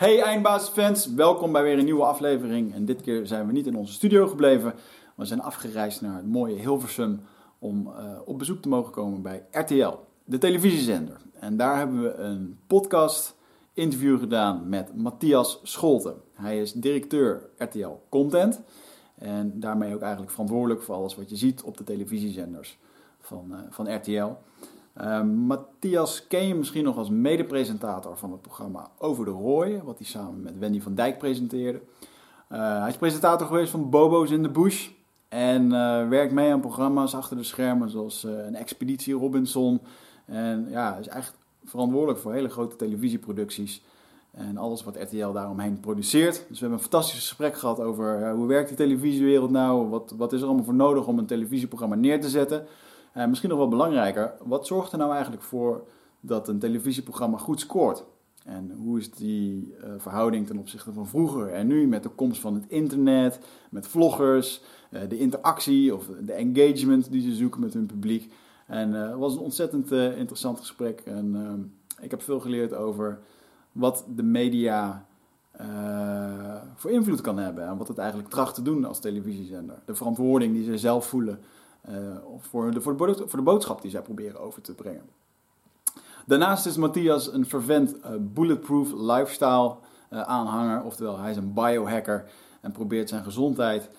Hey Eindbaasfans, welkom bij weer een nieuwe aflevering. En dit keer zijn we niet in onze studio gebleven, we zijn afgereisd naar het mooie Hilversum om uh, op bezoek te mogen komen bij RTL, de televisiezender. En daar hebben we een podcast interview gedaan met Matthias Scholten. Hij is directeur RTL Content en daarmee ook eigenlijk verantwoordelijk voor alles wat je ziet op de televisiezenders van, uh, van RTL. Uh, Matthias ken je misschien nog als medepresentator van het programma Over de Rooien, wat hij samen met Wendy van Dijk presenteerde. Uh, hij is presentator geweest van Bobo's in the Bush en uh, werkt mee aan programma's achter de schermen zoals uh, een Expeditie Robinson. En ja, is echt verantwoordelijk voor hele grote televisieproducties en alles wat RTL daaromheen produceert. Dus we hebben een fantastisch gesprek gehad over hoe werkt die televisiewereld nou, wat, wat is er allemaal voor nodig om een televisieprogramma neer te zetten. En misschien nog wel belangrijker, wat zorgt er nou eigenlijk voor dat een televisieprogramma goed scoort? En hoe is die uh, verhouding ten opzichte van vroeger en nu met de komst van het internet, met vloggers, uh, de interactie of de engagement die ze zoeken met hun publiek? En het was een ontzettend interessant gesprek en ik heb veel geleerd over wat de media voor invloed kan hebben en wat het eigenlijk tracht te doen als televisiezender. De verantwoording die ze zelf voelen voor, de, voor, de, voor de boodschap die zij proberen over te brengen. Daarnaast is Matthias een fervent uh, bulletproof lifestyle uh, aanhanger, oftewel hij is een biohacker en probeert zijn gezondheid,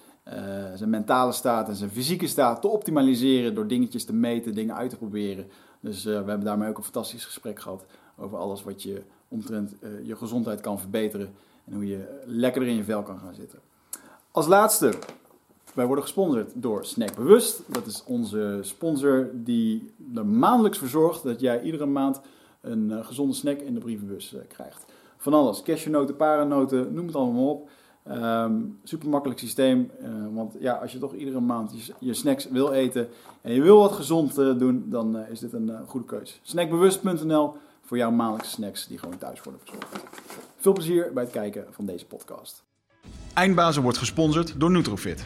zijn mentale staat en zijn fysieke staat te optimaliseren door dingetjes te meten, dingen uit te proberen. Dus we hebben daarmee ook een fantastisch gesprek gehad over alles wat je omtrent je gezondheid kan verbeteren en hoe je lekkerder in je vel kan gaan zitten. Als laatste wij worden gesponsord door Snack Bewust. Dat is onze sponsor die er maandelijks voor zorgt dat jij iedere maand een uh, gezonde snack in de brievenbus uh, krijgt. Van alles, cashewnoten, parennoten, noem het allemaal op. Um, super makkelijk systeem, uh, want ja, als je toch iedere maand je, je snacks wil eten en je wil wat gezond doen, dan is dit een goede keuze. Snackbewust.nl voor jouw maandelijkse snacks die gewoon thuis worden verzorgd. Veel plezier bij het kijken van deze podcast. Eindbazen wordt gesponsord door Nutrofit.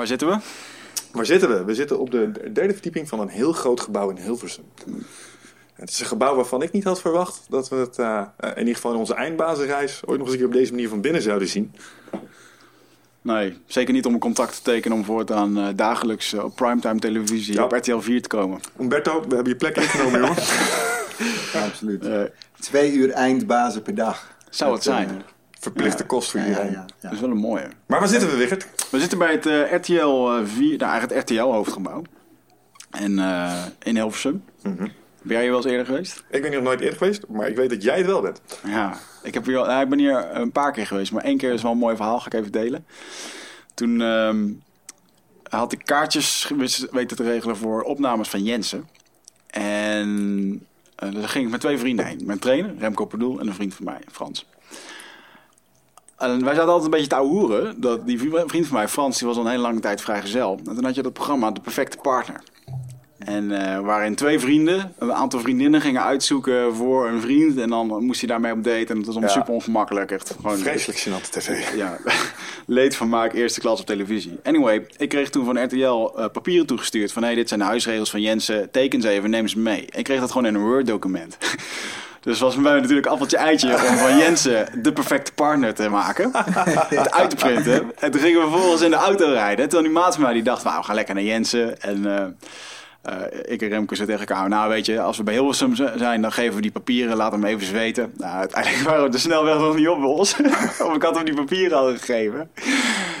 Waar zitten we? Waar zitten we? We zitten op de derde verdieping van een heel groot gebouw in Hilversum. Het is een gebouw waarvan ik niet had verwacht dat we het uh, in ieder geval in onze eindbazenreis ooit nog eens een keer op deze manier van binnen zouden zien. Nee, zeker niet om een contact te tekenen om voortaan uh, dagelijks uh, op primetime televisie ja. op RTL 4 te komen. Umberto, we hebben je plek ingenomen, jongen. absoluut. Twee uur eindbazen per dag. Zou het zijn? Verplichte kost voor iedereen. Ja, Dat is wel een mooie. Maar waar zitten we, Wichert? We zitten bij het uh, RTL 4, nou eigenlijk het RTL-hoofdgebouw. En uh, in Hilversum. Mm -hmm. Ben jij hier wel eens eerder geweest? Ik ben hier nog nooit eerder geweest, maar ik weet dat jij het wel bent. Ja, ik, heb hier, nou, ik ben hier een paar keer geweest, maar één keer is wel een mooi verhaal, ga ik even delen. Toen um, had ik kaartjes weten te regelen voor opnames van Jensen. En uh, dan ging ik met twee vrienden heen. Mijn trainer, Remco Perdoel, en een vriend van mij, Frans. En wij zaten altijd een beetje te ouwehoeren. Dat die vriend van mij, Frans, die was al een hele lange tijd vrijgezel. En toen had je dat programma De Perfecte Partner. En uh, waarin twee vrienden een aantal vriendinnen gingen uitzoeken voor een vriend. En dan moest hij daarmee op date. En dat was allemaal ja. super ongemakkelijk. Echt gewoon, Vreselijk gênante tv. Ja, leed van maak eerste klas op televisie. Anyway, ik kreeg toen van RTL uh, papieren toegestuurd. Van hé, hey, dit zijn de huisregels van Jensen. Teken ze even, neem ze mee. Ik kreeg dat gewoon in een Word-document. Dus was bij mij natuurlijk appeltje eitje om van Jensen de perfecte partner te maken. het uit te printen. En toen gingen we vervolgens in de auto rijden. Toen die maat van mij die dacht, nou, we gaan lekker naar Jensen. En uh, uh, ik en Remke zei tegen elkaar, nou weet je, als we bij Hilversum zijn, dan geven we die papieren, laat hem even zweten. Nou, uiteindelijk waren we de snelweg nog niet op, Bos. of ik had hem die papieren al gegeven.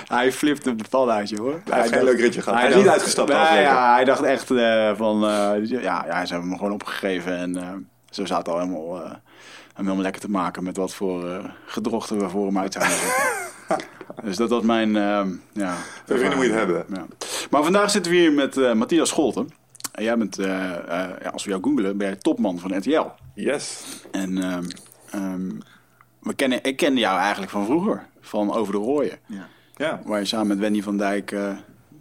hij flipte de pan uit, joh. Hij heeft geen leuk ritje gehad. Hij is dacht- niet uitgestapt. Nee, ja, hij dacht echt eh, van... eh, ja, ja, ze hebben hem gewoon opgegeven. En eh, zo zaten al helemaal, eh, hem helemaal lekker te maken... met wat voor eh gedrochten we voor hem uit dus dat was mijn... eh, ja, vrienden moet je het hebben. Ja. Maar vandaag zitten we hier met eh, Matthias Scholten. En jij bent, eh, eh, ja, als we jou googelen, ben jij topman van RTL. Yes. En ehm, ehm, we kennen, ik kende jou eigenlijk van vroeger, van Over de Rooien. Ja. Waar je samen met Wendy van Dijk eh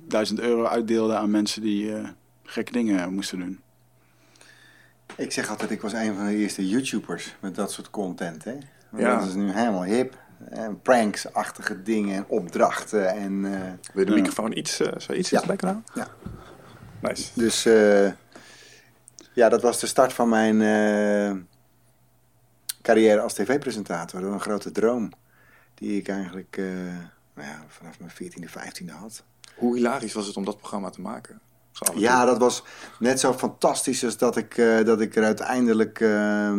1000 euro uitdeelde aan mensen die eh, gekke dingen moesten doen. Ik zeg altijd, ik was een van de eerste YouTubers met dat soort content. Hè? Want Ja. Dat is nu helemaal hip. En pranks-achtige dingen en opdrachten. En, eh, Wil je de Ja. microfoon iets, eh zo iets Ja. dichterbij kunnen ja. Nice. Dus eh, ja, dat was de start van mijn eh, carrière als tv-presentator. Een grote droom die ik eigenlijk eh, nou ja, vanaf mijn 14e, 15e had. Hoe hilarisch was het om dat programma te maken? Ja, dat was net zo fantastisch als dat ik, eh, dat ik er uiteindelijk eh,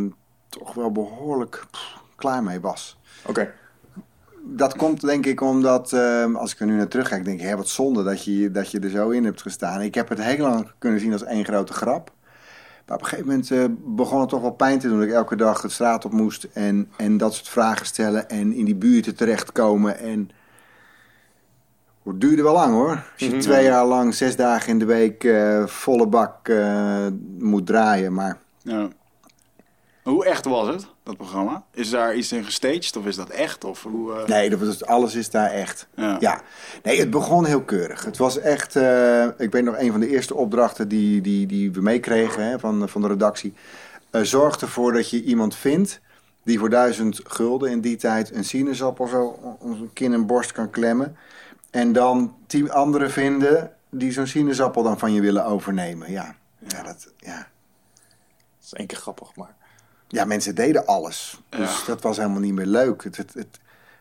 toch wel behoorlijk pff, klaar mee was. Oké. Dat komt denk ik omdat, eh, als ik er nu naar terugkijk, denk ik, hé, wat zonde dat je, dat je er zo in hebt gestaan. Ik heb het heel lang kunnen zien als één grote grap. Maar op een gegeven moment eh, begon het toch wel pijn te doen dat ik elke dag de straat op moest en, en dat soort vragen stellen en in die buurten terechtkomen. En het duurde wel lang hoor. Als je Mhm. twee jaar lang, zes dagen in de week eh, volle bak eh, moet draaien. Maar Ja. Hoe echt was het, dat programma? Is daar iets in gestaged of is dat echt? Of hoe, eh, nee, dat was, alles is daar echt. Ja. Ja, nee, het begon heel keurig. Het was echt, ik weet nog, een van de eerste opdrachten die, die, die we meekregen van, van de redactie. Zorg ervoor dat je iemand vindt die voor duizend gulden in die tijd een sinaasappel zo om zijn kin en borst kan klemmen. En dan tien anderen vinden die zo'n sinaasappel dan van je willen overnemen. Ja, ja, dat, ja. Dat is één keer grappig, maar... ja mensen deden alles. Dus Ja. dat was helemaal niet meer leuk. Het, het, het-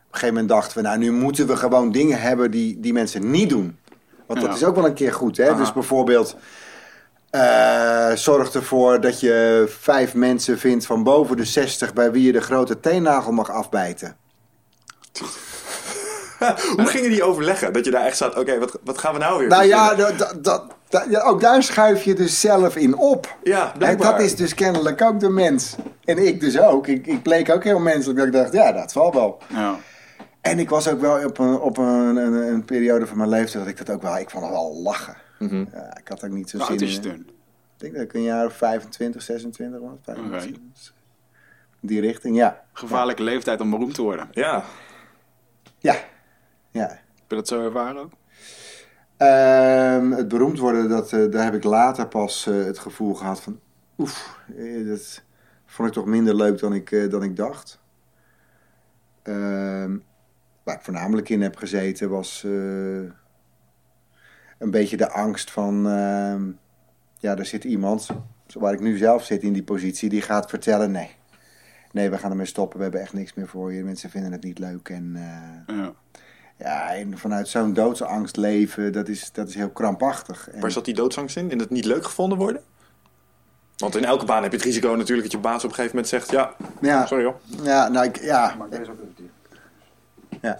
op een gegeven moment dachten we, nou nu moeten we gewoon dingen hebben die, die mensen niet doen. Want dat is ook wel een keer goed. Hè? Aha. Dus bijvoorbeeld, eh, zorg ervoor dat je vijf mensen vindt van boven de 60 bij wie je de grote teennagel mag afbijten. Hoe gingen die overleggen? Dat je daar echt zat, oké, wat, wat gaan we nou weer Nou ja, dat, dat, dat- ja, ook daar schuif je dus zelf in op. Ja, En dat is dus kennelijk ook de mens. En ik dus ook. Ik, ik bleek ook heel menselijk. Dat ik dacht, ja, dat zal wel. ja. En ik was ook wel op een, op een, een, een periode van mijn leeftijd dat ik dat ook wel... Ik vond het wel lachen. Mhm. Ja, ik had ook niet zo Hoe zin in. je Ik toen? denk dat ik een jaar of 25, 26 was. 25. Oké. Die richting, ja. Gevaarlijke leeftijd om beroemd te worden. Ja, Ja. Ja. Heb je dat zo ervaren ook? Ehm, het beroemd worden, dat, eh, daar heb ik later pas eh, het gevoel gehad van... Oef, eh, dat vond ik toch minder leuk dan ik, dan ik dacht. Ehm, waar ik voornamelijk in heb gezeten was een beetje de angst van... ehm, ja, er zit iemand, waar ik nu zelf zit in die positie, die gaat vertellen... Nee, nee we gaan ermee stoppen, we hebben echt niks meer voor je. Mensen vinden het niet leuk en... Ja. Ja, en vanuit zo'n doodsangst leven, dat is, dat is heel krampachtig. En, waar zat die doodsangst in? In het niet leuk gevonden worden? Want in elke baan heb je het risico natuurlijk dat je baas op een gegeven moment zegt... Ja, ja, sorry hoor. ja, nou, ik, ja. Ja.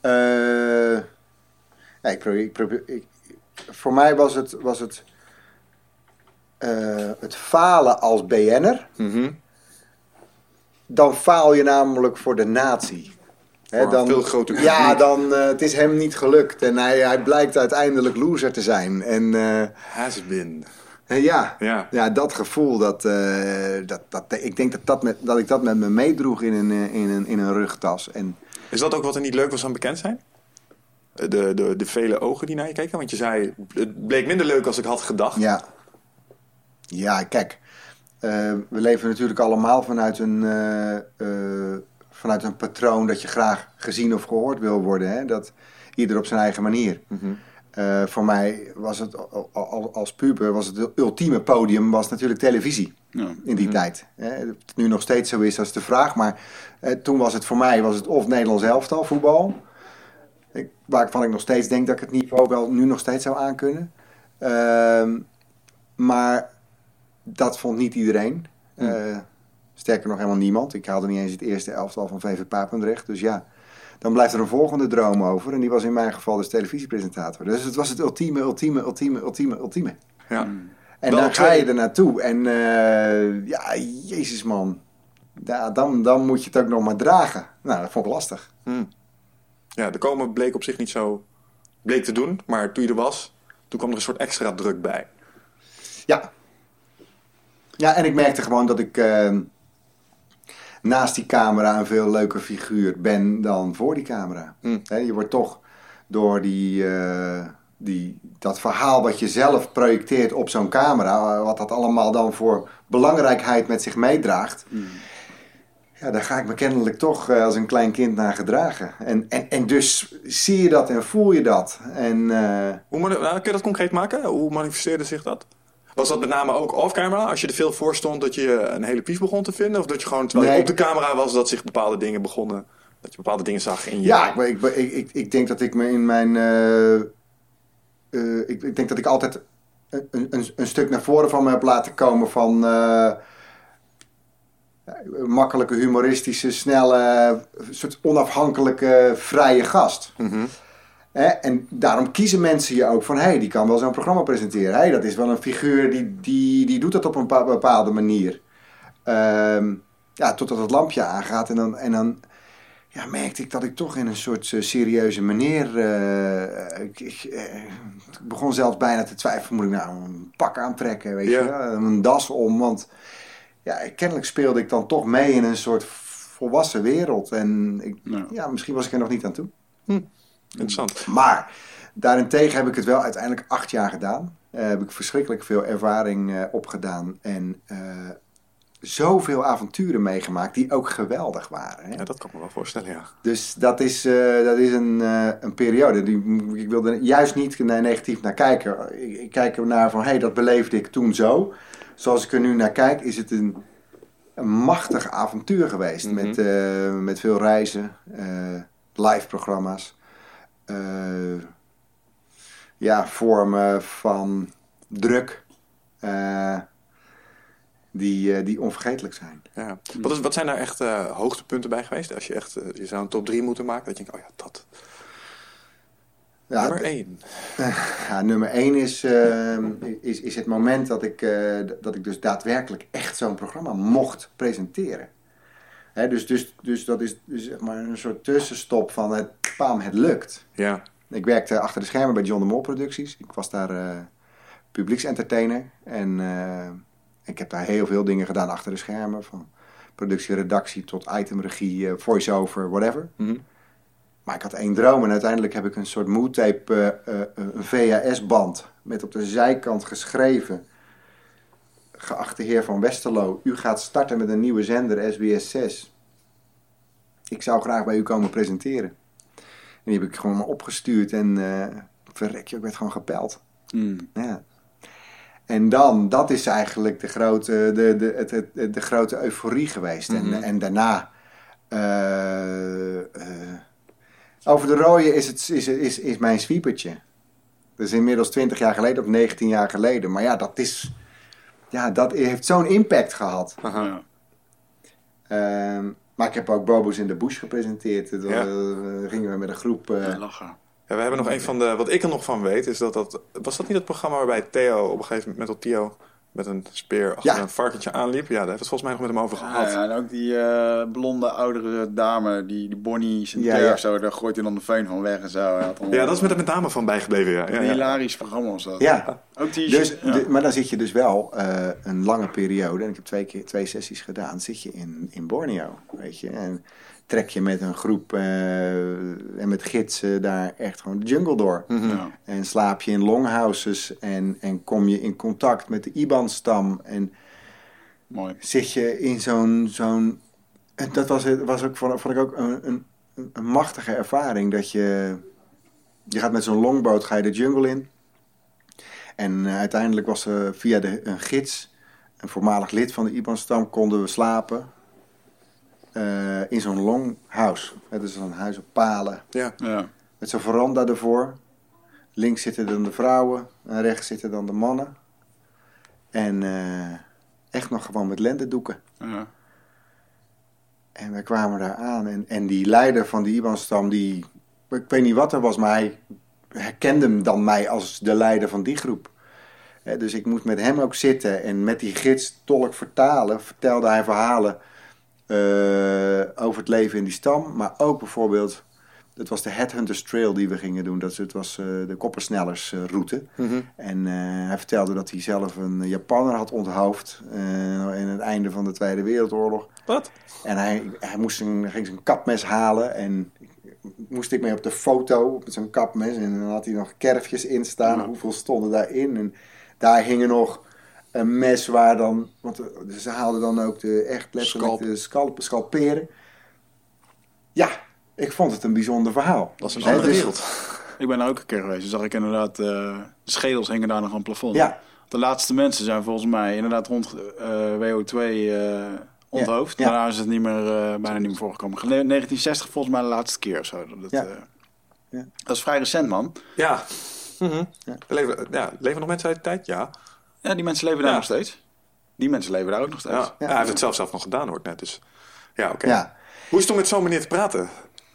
Eh, ja, ik probeer, ik probeer, ik, voor mij was het, was het, eh, het falen als BN'er. Mhm. Dan faal je namelijk voor de natie. Een veel groter Ja, dan, eh, het is hem niet gelukt. En hij, hij blijkt uiteindelijk loser te zijn. En eh, Has been. ja, Ja. Ja, dat gevoel, dat, eh, dat, dat, ik denk dat, dat, met, dat ik dat met me meedroeg in een, eh, in, een, in een rugtas. En Is dat ook wat er niet leuk was aan bekend zijn? De, de, de vele ogen die naar je keken? Want je zei, het bleek minder leuk als ik had gedacht. ja, ja kijk, eh, we leven natuurlijk allemaal vanuit een, eh, eh, vanuit een patroon dat je graag gezien of gehoord wil worden. Hè? Dat ieder op zijn eigen manier. Mhm. Eh, voor mij was het al- al- als puber, was het ultieme podium was natuurlijk televisie. Ja. in die tijd. Hè. Het nu nog steeds zo is, dat is de vraag. Maar eh, toen was het voor mij was het of Nederlands elftal, voetbal. Ik, waarvan ik nog steeds denk dat ik het niveau wel nu nog steeds zou aankunnen. Ehm, maar dat vond niet iedereen. Eh, sterker nog helemaal niemand. Ik haalde niet eens het eerste elftal van VV Papendrecht. Dus ja, dan blijft er een volgende droom over. En die was in mijn geval dus televisiepresentator. Dus het was het ultieme, ultieme, ultieme, ultieme, ultieme. Ja. En Wel dan ga je er naartoe. En eh, ja, jezus man. Ja, dan, dan moet je het ook nog maar dragen. Nou, dat vond ik lastig. ja, de komen bleek op zich niet zo bleek te doen. Maar toen je er was, toen kwam er een soort extra druk bij. Ja. Ja, en ik merkte gewoon dat ik eh, naast die camera een veel leuker figuur ben dan voor die camera. Mm. Hè, je wordt toch door die, eh, die, dat verhaal wat je zelf projecteert op zo'n camera, wat dat allemaal dan voor belangrijkheid met zich meedraagt. Ja, daar ga ik me kennelijk toch eh, als een klein kind naar gedragen. En, en, en dus zie je dat en voel je dat. En eh, Hoe, nou, kun je dat concreet maken? Hoe manifesteerde zich dat? Was dat met name ook off-camera? Als je er veel voor stond, dat je een hele pief begon te vinden? Of dat je gewoon, terwijl Nee. je op de camera was, dat zich bepaalde dingen begonnen... Dat je bepaalde dingen zag in je... Ja, ik, ik, ik, ik, ik denk dat ik me in mijn. eh, eh, ik, ik denk dat ik altijd een, een, een stuk naar voren van me heb laten komen van. eh, makkelijke, humoristische, snelle, soort onafhankelijke, vrije gast. Mhm. Hè? En daarom kiezen mensen je ook van, hé, hey, die kan wel zo'n programma presenteren. Hey, dat is wel een figuur die, die, die doet dat op een bepa- bepaalde manier. Ehm, ja, totdat het lampje aangaat en dan, en dan ja, merkte ik dat ik toch in een soort eh, serieuze manier... eh, ik, ik, eh, ik begon zelfs bijna te twijfelen, moet ik nou een pak aantrekken, weet Ja. je wel, een das om, want ja, kennelijk speelde ik dan toch mee in een soort volwassen wereld. En ik, Ja. ja, misschien was ik er nog niet aan toe. Interessant. Maar daarentegen heb ik het wel uiteindelijk acht jaar gedaan. Eh, heb ik verschrikkelijk veel ervaring eh, opgedaan. En eh, zoveel avonturen meegemaakt die ook geweldig waren. Hè? Ja, dat kan ik me wel voorstellen, ja. Dus dat is, dat is een, een periode. Die, ik wilde juist niet negatief naar kijken. Ik, ik kijk er naar van, hé, hey, dat beleefde ik toen zo. Zoals ik er nu naar kijk, is het een, een machtig avontuur geweest. Mhm. met, met veel reizen, live programma's. Eh, ja, vormen van druk. eh, die, eh, die onvergetelijk zijn. ja. Wat, is, wat zijn daar echt hoogtepunten bij geweest? Als je echt, je zou een top 3 moeten maken, dat je denkt, oh ja, dat. Ja, Nummer 1. Ja, nummer één is, eh, is, is het moment dat ik, dat ik dus daadwerkelijk echt zo'n programma mocht presenteren. Dus, dus, dus dat is dus zeg maar een soort tussenstop van het, pam, het lukt. Ja. Ik werkte achter de schermen bij John de Mol Producties. Ik was daar eh publieksentertainer. En eh, ik heb daar heel veel dingen gedaan achter de schermen. Van productie, redactie tot itemregie, eh, voice-over, whatever. Mhm. Maar ik had één droom en uiteindelijk heb ik een soort moodtape, een VHS-band met op de zijkant geschreven. Geachte heer van Westerlo, u gaat starten met een nieuwe zender SBS 6. Ik zou graag bij u komen presenteren. En die heb ik gewoon opgestuurd en eh verrek je, ik werd gewoon gepeld. Mm. Ja. En dan, dat is eigenlijk de grote, de, de, het, het, de grote euforie geweest. Mhm. en, en daarna, eh, eh, over de rode is, het, is, is, is mijn sweepertje. Dat is inmiddels 20 jaar geleden of 19 jaar geleden. Maar ja, dat is, ja, dat heeft zo'n impact gehad. Aha. Ja. Ehm, maar ik heb ook Bobo's in de Bush gepresenteerd. Toen Ja. eh, gingen we met een groep... eh, Ja, lachen. Ja, we hebben nog een van de. Wat ik er nog van weet, is dat dat. Was dat niet het programma waarbij Theo op een gegeven moment met Theo met een speer achter Ja. een varkentje aanliep? Ja, daar heeft het volgens mij nog met hem over gehad. ja, en ook die eh, blonde oudere dame, die, die Bonnie Sinclair Ja, ja. of zo, daar gooit hij dan de veun van weg en zo. Ja, dat is met er met name van bijgebleven, ja. ja, Een ja. hilarisch programma was dat. ja, Ook die... Dus, ja. de- maar dan zit je dus wel eh, een lange periode, en ik heb twee, keer, twee sessies gedaan, zit je in, in Borneo, weet je. En trek je met een groep eh, en met gidsen daar echt gewoon de jungle door. Mhm. Ja. En slaap je in longhouses en, en kom je in contact met de IBAN-stam en Mooi. zit je in zo'n... zo'n en dat was, het- was ook, vond, vond ik ook een, een, een machtige ervaring, dat je... Je gaat met zo'n longboot ga je de jungle in. En eh, uiteindelijk was er via de, een gids, een voormalig lid van de IBAN-stam, konden we slapen eh, in zo'n longhouse. Het is zo'n huis op palen, Ja. Ja. met zo'n veranda ervoor. Links zitten dan de vrouwen en rechts zitten dan de mannen. En eh, echt nog gewoon met lendendoeken. Ja. En we kwamen daar aan. En, en die leider van die IBAN-stam, die, ik weet niet wat er was, maar hij herkende hem dan mij als de leider van die groep. Hè, dus ik moest met hem ook zitten en met die gids tolk vertalen. Vertelde hij verhalen over het leven in die stam. Maar ook bijvoorbeeld, het was de Headhunters Trail die we gingen doen. Dat het was eh, de koppersnellersroute. En eh, hij vertelde dat hij zelf een Japanner had onthoofd eh, in het einde van de Tweede Wereldoorlog. Wat? En hij, hij moest een, ging zijn kapmes halen en moest ik mee op de foto met zijn kapmes. En dan had hij nog kerfjes in staan. Hoeveel stonden daarin? En daar hingen nog een mes waar dan... Want eh, ze haalden dan ook de, echt letterlijk Scalp. de scalp, scalperen. Ja, ik vond het een bijzonder verhaal. Dat is een andere dus- wereld. Ik ben daar ook een keer geweest. Zag ik inderdaad, eh, schedels hingen daar nog aan het plafond. Ja. De laatste mensen zijn volgens mij inderdaad rond eh, WO2 eh, onthoofd. Ja. Daarna is het niet meer, eh, bijna niet meer voorgekomen. Gele- 1960 volgens mij de laatste keer of zo. Dat, Ja. eh, Ja. dat is vrij recent, man. Ja. Mhm. Ja. Leven, ja. Leven nog mensen uit die tijd? Ja. Ja, die mensen leven daar Ja. nog steeds. Die mensen leven daar ook nog steeds. Ja. Ja, hij heeft het zelf zelf nog gedaan, hoor ik net. Dus ja, oké. Ja. Hoe is het om met zo'n meneer te praten?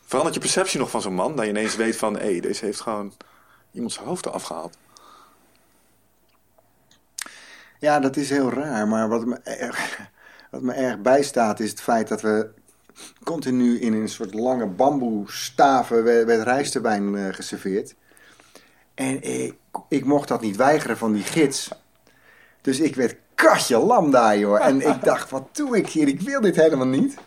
Verandert je perceptie nog van zo'n man? Dat je ineens weet van, hé, deze heeft gewoon iemand zijn hoofd eraf gehaald. Ja, dat is heel raar. Maar wat me, erg, wat me erg bijstaat is het feit dat we continu in een soort lange bamboestaven werd, rijstewijn eh, geserveerd. En ik, ik mocht dat niet weigeren van die gids. Dus ik werd katje lam daar, joh. En ik dacht, wat doe ik hier? Ik wil dit helemaal niet.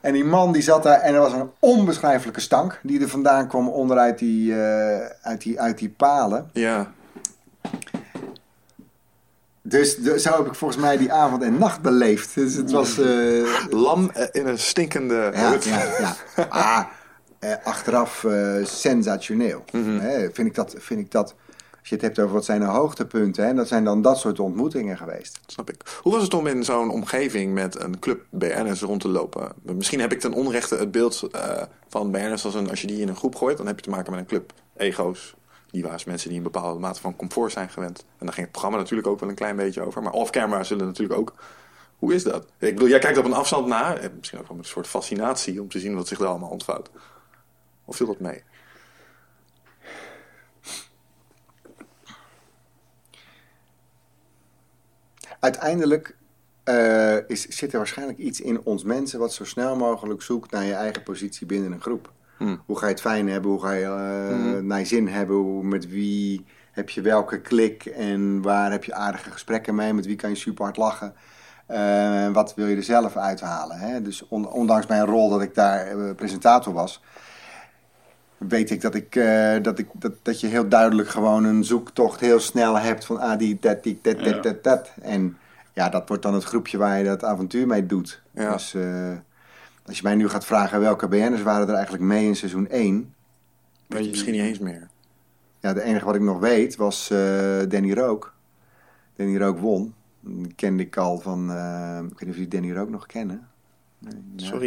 En die man die zat daar en er was een onbeschrijfelijke stank die er vandaan kwam onderuit die, eh, uit die, uit die palen. Ja. Dus de- zo heb ik volgens mij die avond en nacht beleefd. Dus het was. eh, Lam eh, in een stinkende ja, hut. ja, ja. Ah, eh, achteraf eh, sensationeel. Hè, vind, ik dat, vind ik dat. Als je het hebt over wat zijn de hoogtepunten, hè, dat zijn dan dat soort ontmoetingen geweest. Snap ik. Hoe was het om in zo'n omgeving met een club BN'ers rond te lopen? Misschien heb ik ten onrechte het beeld eh, van BN'ers als een... Als je die in een groep gooit, dan heb je te maken met een club. Ego's, diva's, mensen die een bepaalde mate van comfort zijn gewend. En daar ging het programma natuurlijk ook wel een klein beetje over. Maar off-camera zullen natuurlijk ook... Hoe is dat? Ik bedoel, jij kijkt op een afstand naar. eh, Misschien ook wel met een soort fascinatie om te zien wat zich daar allemaal ontvouwt. Of viel dat mee? Uiteindelijk eh, is, zit er waarschijnlijk iets in ons mensen wat zo snel mogelijk zoekt naar je eigen positie binnen een groep. Hmm. Hoe ga je het fijn hebben? Hoe ga je eh, naar je zin hebben? Hoe, met wie heb je welke klik? En waar heb je aardige gesprekken mee? Met wie kan je super hard lachen? Eh, wat wil je er zelf uithalen? Hè? Dus on- ondanks mijn rol dat ik daar presentator was, weet ik dat, ik, eh, dat, ik dat, dat je heel duidelijk gewoon een zoektocht heel snel hebt van ah, die, dat, die, dat, dat, dat, dat. En ja, dat wordt dan het groepje waar je dat avontuur mee doet. Ja. Dus eh, als je mij nu gaat vragen welke BN'ers waren er eigenlijk mee in seizoen 1. Weet je misschien niet eens meer. Ja, de enige wat ik nog weet was eh, Danny Rook. Danny Rook won. Die kende ik al van, ik weet niet of jullie Danny Rook nog kennen. Nee, ja.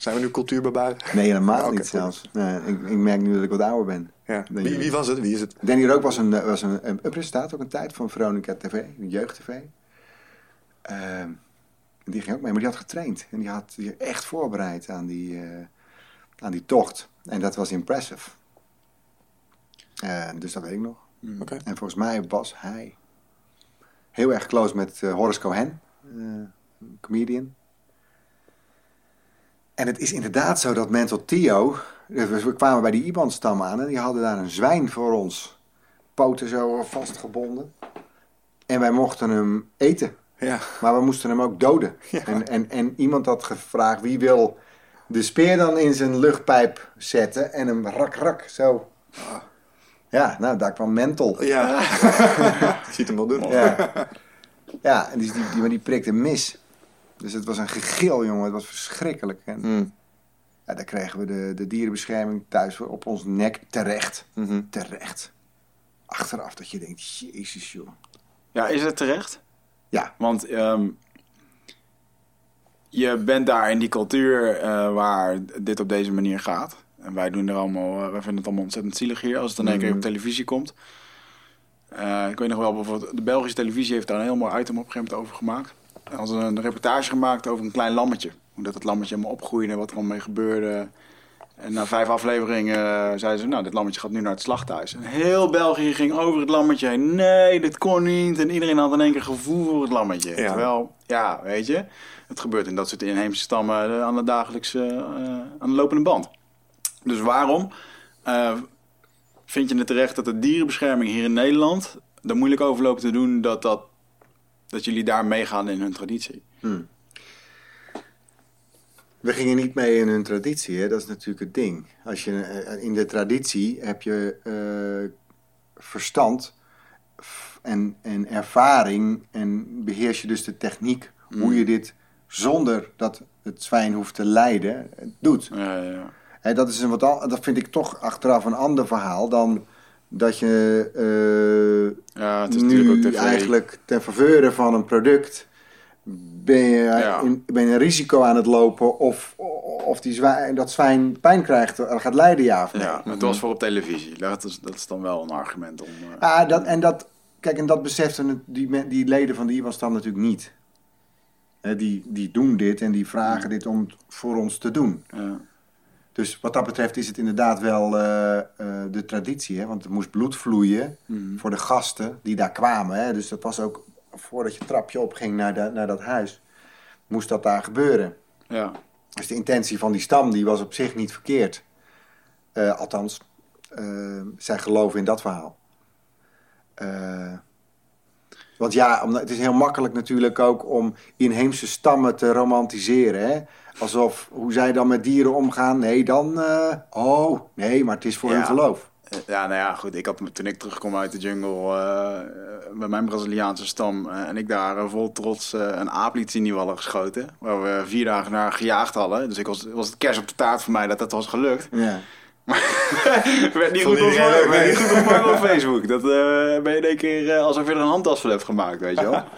Zijn we nu cultuurbarbaren? Nee, helemaal niet zelfs. Nee, ik, ik merk nu dat ik wat ouder ben. Ja. Wie, wie was het? Wie is het? Danny Rook was een, was een, een, een presentator een tijd van Veronica TV, jeugd-tv. Ehm, die ging ook mee, maar die had getraind. En die had zich echt voorbereid aan die, eh, aan die tocht. En dat was impressive. Eh, dus dat weet ik nog. Oké. En volgens mij was hij heel erg close met eh, Horace Cohen, comedian. En het is inderdaad zo dat Mental Theo... We we kwamen bij die IBAN-stam aan en die hadden daar een zwijn voor ons. Poten zo vastgebonden. En wij mochten hem eten. Ja. Maar we moesten hem ook doden. Ja. En, en, en iemand had gevraagd wie wil de speer dan in zijn luchtpijp zetten en hem rak rak zo. Ja, nou daar kwam Mental. Ja. Ziet hem wel doen. Ja, ja en die, die, die, maar die prikte mis. Dus het was een gegil, jongen. Het was verschrikkelijk. En Mm. ja, daar kregen we de, de dierenbescherming thuis voor op ons nek terecht. Mhm. Terecht. Achteraf dat je denkt, jezus joh. Ja, is het terecht? Ja, Want ehm, je bent daar in die cultuur eh, waar dit op deze manier gaat. En wij doen er allemaal, eh, wij vinden het allemaal ontzettend zielig hier als het dan een keer op televisie komt. Eh, ik weet nog wel, bijvoorbeeld de Belgische televisie heeft daar een heel mooi item op een gegeven moment over gemaakt. En hadden een reportage gemaakt over een klein lammetje. Hoe dat het lammetje helemaal opgroeide en wat er allemaal mee gebeurde. En na vijf afleveringen eh, zeiden ze, nou, dit lammetje gaat nu naar het slachthuis. En heel België ging over het lammetje heen. Nee, dit kon niet. En iedereen had in één keer gevoel voor het lammetje. Ja. Terwijl, ja, weet je, het gebeurt in dat soort inheemse stammen eh, aan de dagelijkse, eh, aan de lopende band. Dus waarom vind je het terecht dat de dierenbescherming hier in Nederland er moeilijk over loopt te doen dat, dat, dat jullie daar meegaan in hun traditie? We gingen niet mee in hun traditie, hè? dat is natuurlijk het ding. Als je, eh, in de traditie heb je eh, verstand en, en ervaring en beheers je dus de techniek hoe je dit zonder dat het zwijn hoeft te lijden eh, doet. Ja, ja, ja. Hè, dat, is een wat, al- dat vind ik toch achteraf een ander verhaal dan dat je eh, Ja, het is natuurlijk ook nu tv. eigenlijk ten faveur van een product ben je, Ja. in, ben je een risico aan het lopen of, of die zwijn, dat zwijn pijn krijgt en gaat lijden, ja of nee. Ja, maar het was voor op televisie. Dat is, dat is dan wel een argument om... eh, Ah, dat, en dat, kijk, en dat beseften die, die leden van de IWAN-stam natuurlijk niet. Hè, die, die doen dit en die vragen dit om voor ons te doen. ja. Dus wat dat betreft is het inderdaad wel eh, eh, de traditie. Hè? Want er moest bloed vloeien voor de gasten die daar kwamen. Hè? Dus dat was ook voordat je het trapje opging naar, de, naar dat huis. Moest dat daar gebeuren. ja. Dus de intentie van die stam die was op zich niet verkeerd. Eh, althans, zij geloven in dat verhaal. Want ja, omdat, het is heel makkelijk natuurlijk ook om inheemse stammen te romantiseren. Hè? Alsof hoe zij dan met dieren omgaan. Nee, dan. eh, oh, nee, maar het is voor Ja. hun geloof. Eh, Ja, nou ja, goed. Ik had, toen ik terugkwam uit de jungle eh, bij mijn Braziliaanse stam... en ik daar vol trots een aap liet zien die we hadden geschoten... waar we vier dagen naar gejaagd hadden. Dus ik was, was het kerst op de taart voor mij dat dat was gelukt. Ja. werd niet goed ontvangen, nee. op Facebook. Dat ben je in één keer alsof je er een handtas van hebt gemaakt, weet je wel.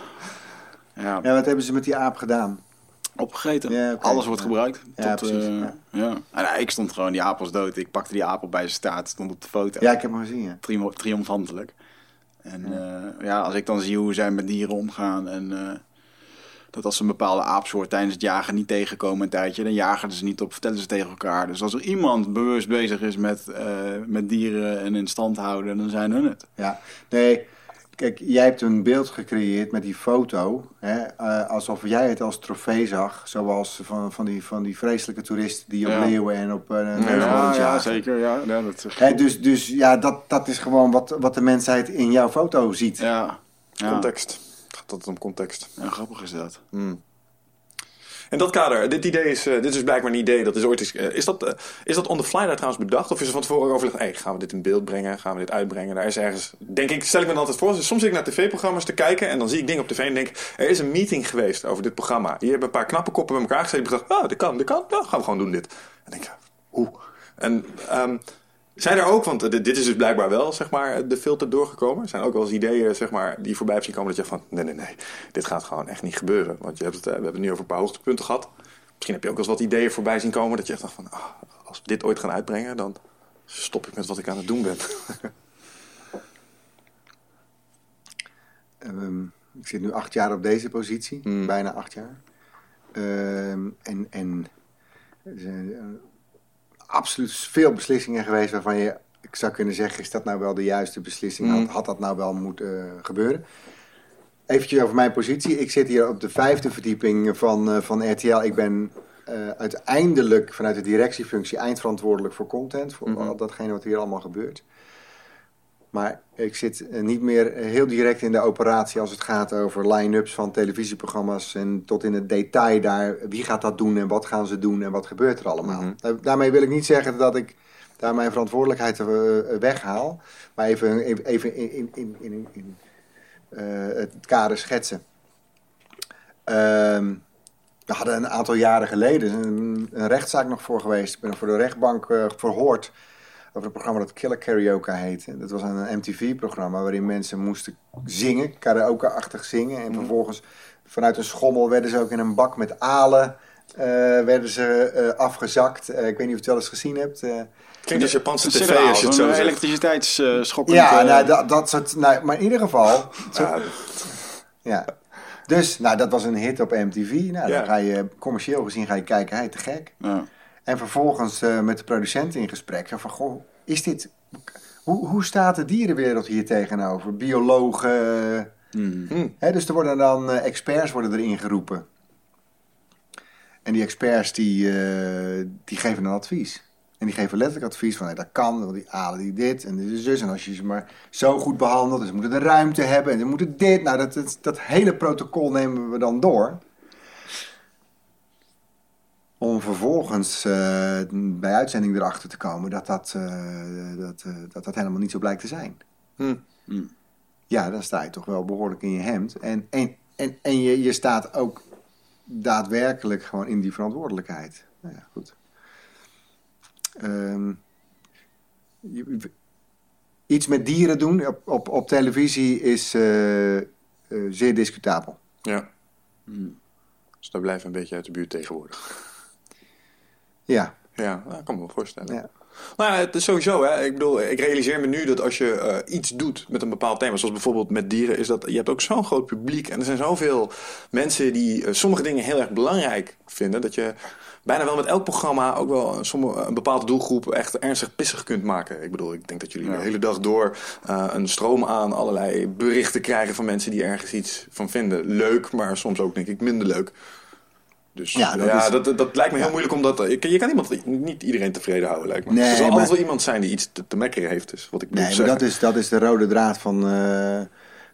Ja, ja, wat hebben ze met die aap gedaan? Opgegeten. Ja. Alles wordt gebruikt. Ja, tot, precies, eh, ja. En, nou, ik stond gewoon, die aap was dood. Ik pakte die op bij zijn staart, stond op de foto. Ja, ik heb hem gezien. Ja. Triom- triomfantelijk. En ja. ja, als ik dan zie hoe zij met dieren omgaan en eh, dat als ze een bepaalde aapsoort tijdens het jagen niet tegenkomen een tijdje, dan jagen ze niet op, vertellen ze tegen elkaar. Dus als er iemand bewust bezig is met, eh, met dieren en in stand houden, dan zijn hun het. Ja, nee. Kijk, jij hebt een beeld gecreëerd met die foto. Hè, eh, alsof jij het als trofee zag. Zoals van, van, die, van die vreselijke toeristen die op Ja. leeuwen en op uh, Ja, ja, zeker. Ja, ja, dat, Hè, dus dus ja, dat, dat is gewoon wat, wat de mensheid in jouw foto ziet. ja, ja. Context. Het gaat altijd om context. Ja, grappig is dat. In dat kader, dit idee is, eh, dit is blijkbaar een idee dat is ooit eens, eh, is dat, eh, is dat on the fly daar trouwens bedacht? Of is er van tevoren overlegd, hey, gaan we dit in beeld brengen? Gaan we dit uitbrengen? Daar is ergens, denk ik, stel ik me dan altijd voor, soms zit ik naar tv-programma's te kijken en dan zie ik dingen op tv en denk, er is een meeting geweest over dit programma. Hier hebben een paar knappe koppen bij elkaar gezet en gedacht, ah, dit kan, dit kan, nou gaan we gewoon doen dit. En denk ik, hoe? En ehm, zijn er ook, want eh, dit is dus blijkbaar wel, zeg maar, de filter doorgekomen. Zijn er ook wel eens ideeën, zeg maar, die voorbij zien komen dat je van, nee, nee, nee, dit gaat gewoon echt niet gebeuren. Want je hebt het, eh, we hebben het nu over een paar hoogtepunten gehad. Misschien heb je ook wel eens wat ideeën voorbij zien komen dat je echt dacht van, ah, als we dit ooit gaan uitbrengen, dan stop ik met wat ik aan het doen ben. Ehm, ik zit nu acht jaar op deze positie, Hmm. bijna acht jaar. Ehm, en en eh, absoluut veel beslissingen geweest waarvan je, ik zou kunnen zeggen, is dat nou wel de juiste beslissing? Had, had dat nou wel moeten eh, gebeuren? Eventjes over mijn positie. Ik zit hier op de vijfde verdieping van, eh, van RTL. Ik ben eh, uiteindelijk vanuit de directiefunctie eindverantwoordelijk voor content. Voor Mhm. al datgene wat hier allemaal gebeurt. Maar ik zit eh, niet meer eh, heel direct in de operatie als het gaat over line-ups van televisieprogramma's. En tot in het detail daar. Wie gaat dat doen en wat gaan ze doen en wat gebeurt er allemaal. Mhm. Daarmee wil ik niet zeggen dat ik daar mijn verantwoordelijkheid eh, weghaal. Maar even, even, in, in, in, in, in het kader schetsen. Ehm, we hadden een aantal jaren geleden een, een rechtszaak nog voor geweest. Ik ben voor de rechtbank verhoord over een programma dat Killer Karaoke heette. Dat was een MTV-programma waarin mensen moesten zingen, karaoke-achtig zingen. En vervolgens vanuit een schommel werden ze ook in een bak met alen eh, werden ze, eh, afgezakt. Eh, ik weet niet of je het wel eens gezien hebt. eh. Klinkt als Japanse tv als je het zo zegt. elektriciteitsschokkend... ja, nou, dat, dat soort... Nou, maar in ieder geval... Zo, Ja, ja. Dus, nou, dat was een hit op MTV. Nou, Ja. dan ga je commercieel gezien ga je kijken, hij te gek. Ja. En vervolgens eh, met de producent in gesprek. Zo van, goh, is dit... Hoe, hoe staat de dierenwereld hier tegenover? Biologen... Hmm. Hm. Hè, dus er worden dan eh, experts worden erin geroepen. En die experts die, eh, die geven een advies. En die geven letterlijk advies van, nee, dat kan, want die halen die dit en dit is dus. En als je ze maar zo goed behandelt, dus ze moeten de ruimte hebben en ze moeten dit. Nou, dat, dat, dat hele protocol nemen we dan door. Om vervolgens eh, bij uitzending erachter te komen dat dat, eh, dat, eh, dat dat helemaal niet zo blijkt te zijn. Hm. Ja, dan sta je toch wel behoorlijk in je hemd. En, en, en, en je, je staat ook daadwerkelijk gewoon in die verantwoordelijkheid. Nou ja, goed. Ehm, je- iets met dieren doen op, op, op televisie is eh, eh, zeer discutabel. Ja. Dus daar blijven een beetje uit de buurt tegenwoordig. Ja, Ja, dat kan me wel voorstellen. ja. Nou ja, het is sowieso, hè. Ik bedoel, ik realiseer me nu dat als je eh, iets doet met een bepaald thema, zoals bijvoorbeeld met dieren, is dat je hebt ook zo'n groot publiek en er zijn zoveel mensen die eh, sommige dingen heel erg belangrijk vinden, dat je bijna wel met elk programma ook wel een, sommige, een bepaalde doelgroep echt ernstig pissig kunt maken. Ik bedoel, ik denk dat jullie de hele dag door eh, een stroom aan allerlei berichten krijgen van mensen die ergens iets van vinden. Leuk, maar soms ook denk ik minder leuk. Dus Ja, ja, dat is- dat, dat, lijkt me heel Ja. moeilijk omdat je, kan- je kan iemand, niet iedereen tevreden houden, lijkt me. Nee, er zal maar- altijd wel iemand zijn die iets te, te mekkeren heeft, dus wat ik moet Nee, maar dat is, dat is de rode draad van, eh,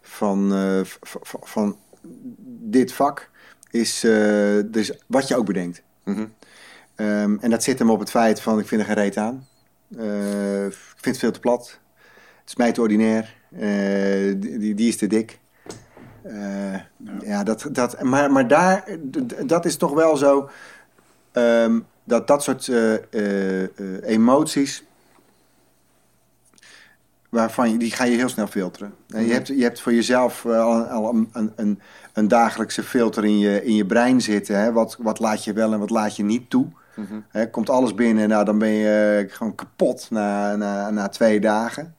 van, eh, van dit vak. Is, eh, dus wat je ook bedenkt. Mhm. Ehm, en dat zit hem op het feit van, ik vind er geen reet aan. Eh, ik vind het veel te plat. Het is mij te ordinair. Eh, die- die is te dik. Eh, ja. dat, dat, maar, maar daar, dat is toch wel zo... ehm, dat dat soort eh, eh, emoties... Waarvan je, die ga je heel snel filteren. En je, hebt, je hebt voor jezelf al, al een, een, een, dagelijkse filter in je, in je brein zitten. Hè? Wat, wat laat je wel en wat laat je niet toe. Hè, komt alles binnen, nou, dan ben je gewoon kapot na, na, na twee dagen.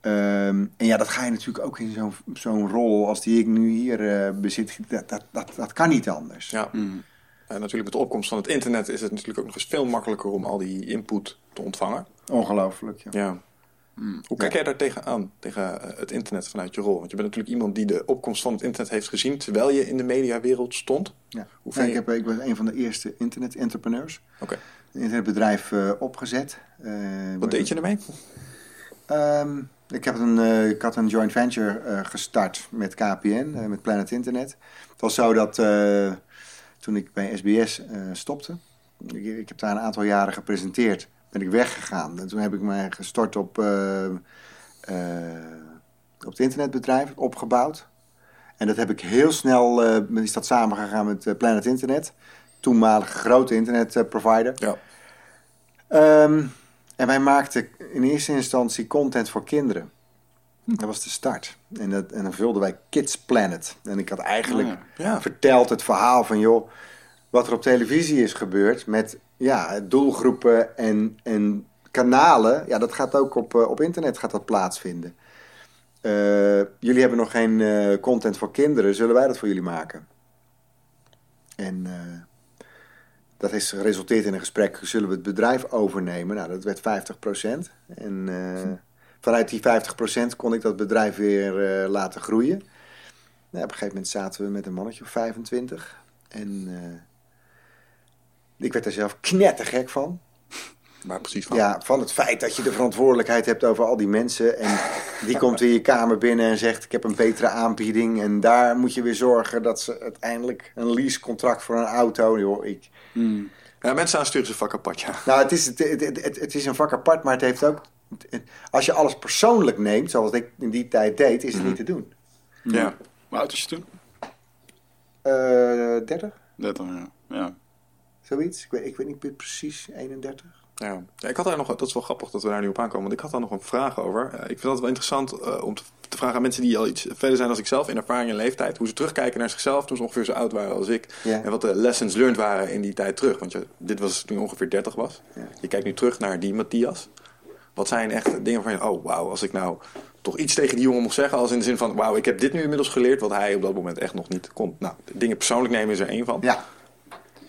Ehm, en ja, dat ga je natuurlijk ook in zo'n zo'n rol als die ik nu hier eh, bezit. Dat, dat, dat, dat kan niet anders. Ja. En natuurlijk met de opkomst van het internet is het natuurlijk ook nog eens veel makkelijker om al die input te ontvangen. Ongelooflijk. Ja. Ja. Hoe kijk jij daar tegenaan, tegen eh, het internet vanuit je rol? Want je bent natuurlijk iemand die de opkomst van het internet heeft gezien terwijl je in de mediawereld stond. Ja. Hoe Nee, ik, heb, ik was een van de eerste internet-entrepreneurs. Oké. Een internetbedrijf eh, opgezet. Eh, Wat deed je ermee? Ehm, ik, heb een, eh, ik had een joint venture eh, gestart met KPN, eh, met Planet Internet. Het was zo dat toen ik bij SBS stopte, ik, ik heb daar een aantal jaren gepresenteerd, ben ik weggegaan. En toen heb ik mij gestort op, op het internetbedrijf, opgebouwd. En dat heb ik heel snel, is dat samengegaan met Planet Internet, toenmalige grote internetprovider. Ja. Ehm, en wij maakten in eerste instantie content voor kinderen. Dat was de start. En, dat, en dan vulden wij Kids Planet. En ik had eigenlijk Ah, ja. verteld het verhaal van... joh, wat er op televisie is gebeurd met ja, doelgroepen en, en kanalen... ja, dat gaat ook op, eh, op internet gaat dat plaatsvinden. Eh, jullie hebben nog geen eh, content voor kinderen. Zullen wij dat voor jullie maken? En... dat is geresulteerd in een gesprek, zullen we het bedrijf overnemen? Nou, dat werd 50%. En eh, vanuit die 50% kon ik dat bedrijf weer eh, laten groeien. Nou, op een gegeven moment zaten we met een mannetje of 25. En eh, ik werd er zelf knettergek van. Waar precies van? Ja, van het feit dat je de verantwoordelijkheid hebt over al die mensen. En die komt in je kamer binnen en zegt: Ik heb een betere aanbieding. En daar moet je weer zorgen dat ze uiteindelijk een leasecontract voor een auto. Joh, ik, Ja, mensen aansturen ze vak apart, ja. nou, het is, het, het, het, het is een vak apart, maar het heeft ook. Als je alles persoonlijk neemt, zoals ik in die tijd deed, is het niet te doen. Ja. Hoe oud was je toen? Eh 30, 30, ja. ja. zoiets. Ik weet, ik weet niet precies, 31. Ja. ja, ik had daar nog, dat is wel grappig dat we daar nu op aankomen, want ik had daar nog een vraag over. Eh, ik vind dat wel interessant eh, om te, te vragen aan mensen die al iets verder zijn dan ikzelf in ervaring en leeftijd, hoe ze terugkijken naar zichzelf toen ze ongeveer zo oud waren als ik. Ja. En wat de lessons learned waren in die tijd terug. Want je, dit was toen je ongeveer 30 was. Ja. Je kijkt nu terug naar die Matthias. Wat zijn echt dingen van je, oh wauw, als ik nou toch iets tegen die jongen mocht zeggen. Als in de zin van, wauw, ik heb dit nu inmiddels geleerd wat hij op dat moment echt nog niet kon. Nou, dingen persoonlijk nemen is er één van. Ja.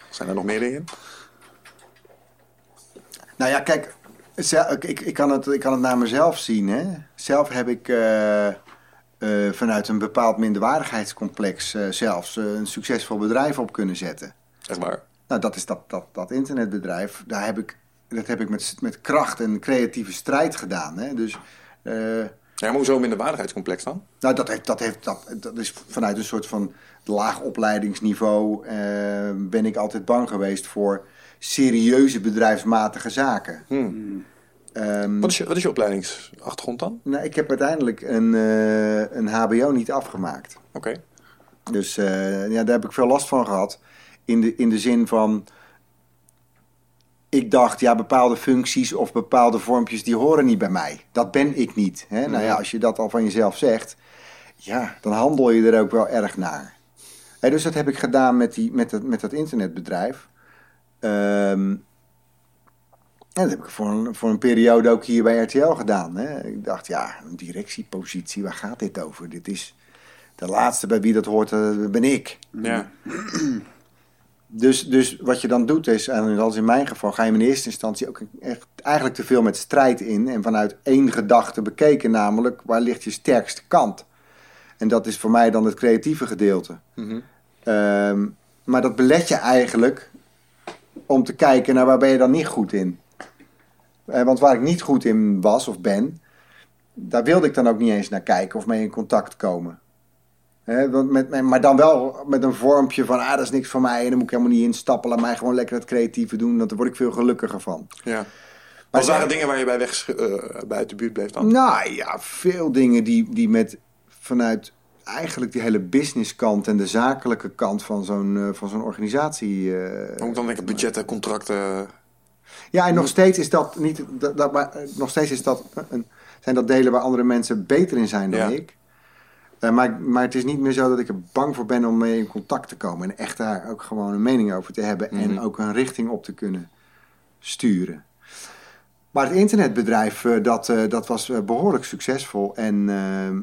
Zijn er nog meer dingen? Nou ja, kijk, ik, ik, kan het, ik kan het naar mezelf zien. Hè? Zelf heb ik eh, eh, vanuit een bepaald minderwaardigheidscomplex eh, zelfs een succesvol bedrijf op kunnen zetten. Echt waar. Nou, dat is dat, dat, dat internetbedrijf. Daar heb ik, dat heb ik met, met kracht en creatieve strijd gedaan. Hè? Dus Ja, maar hoezo minder waardigheidscomplex dan? nou, dat, heeft, dat, heeft, dat, dat is vanuit een soort van laag opleidingsniveau ben ik altijd bang geweest voor serieuze bedrijfsmatige zaken. Ehm, Wat is je, wat is je opleidingsachtergrond dan? nou, ik heb uiteindelijk een, eh, een HBO niet afgemaakt. Oké. Dus eh, ja, daar heb ik veel last van gehad. In de, in de zin van. Ik dacht, ja, bepaalde functies of bepaalde vormpjes die horen niet bij mij. Dat ben ik niet. Hè? Nou ja, als je dat al van jezelf zegt, ja, dan handel je er ook wel erg naar. Dus dat heb ik gedaan met, die, met, dat, met dat internetbedrijf. Ehm, en dat heb ik voor een, voor een periode ook hier bij RTL gedaan. Hè? Ik dacht, ja, een directiepositie, waar gaat dit over? Dit is de laatste bij wie dat hoort, eh, ben ik. Ja. Dus, dus wat je dan doet is, en dat is in mijn geval, ga je in eerste instantie ook echt eigenlijk te veel met strijd in. En vanuit één gedachte bekeken, namelijk waar ligt je sterkste kant. En dat is voor mij dan het creatieve gedeelte. Ehm, maar dat belet je eigenlijk om te kijken naar waar ben je dan niet goed in. Eh, want waar ik niet goed in was of ben, daar wilde ik dan ook niet eens naar kijken of mee in contact komen. Want met, met- maar dan wel met een vormpje van, ah, dat is niks voor mij en dan moet ik helemaal niet instappen. Laat mij gewoon lekker het creatieve doen, want daar word ik veel gelukkiger van. ja. Maar Wat waren zij- dingen waar je bij, weg, eh, uit de buurt bleef dan? Nou ja, veel dingen die, die met vanuit eigenlijk die hele businesskant en de zakelijke kant van zo'n eh, van zo'n organisatie. eh, ik dan denken, budgetten, contracten... Ja, en nog steeds is dat niet. Dat, dat, maar, eh, nog steeds is dat een, zijn dat delen waar andere mensen beter in zijn dan Ja. ik. Eh, maar, maar het is niet meer zo dat ik er bang voor ben om mee in contact te komen. En echt daar ook gewoon een mening over te hebben. En ook een richting op te kunnen sturen. Maar het internetbedrijf, eh, dat, eh, dat was eh, behoorlijk succesvol. En,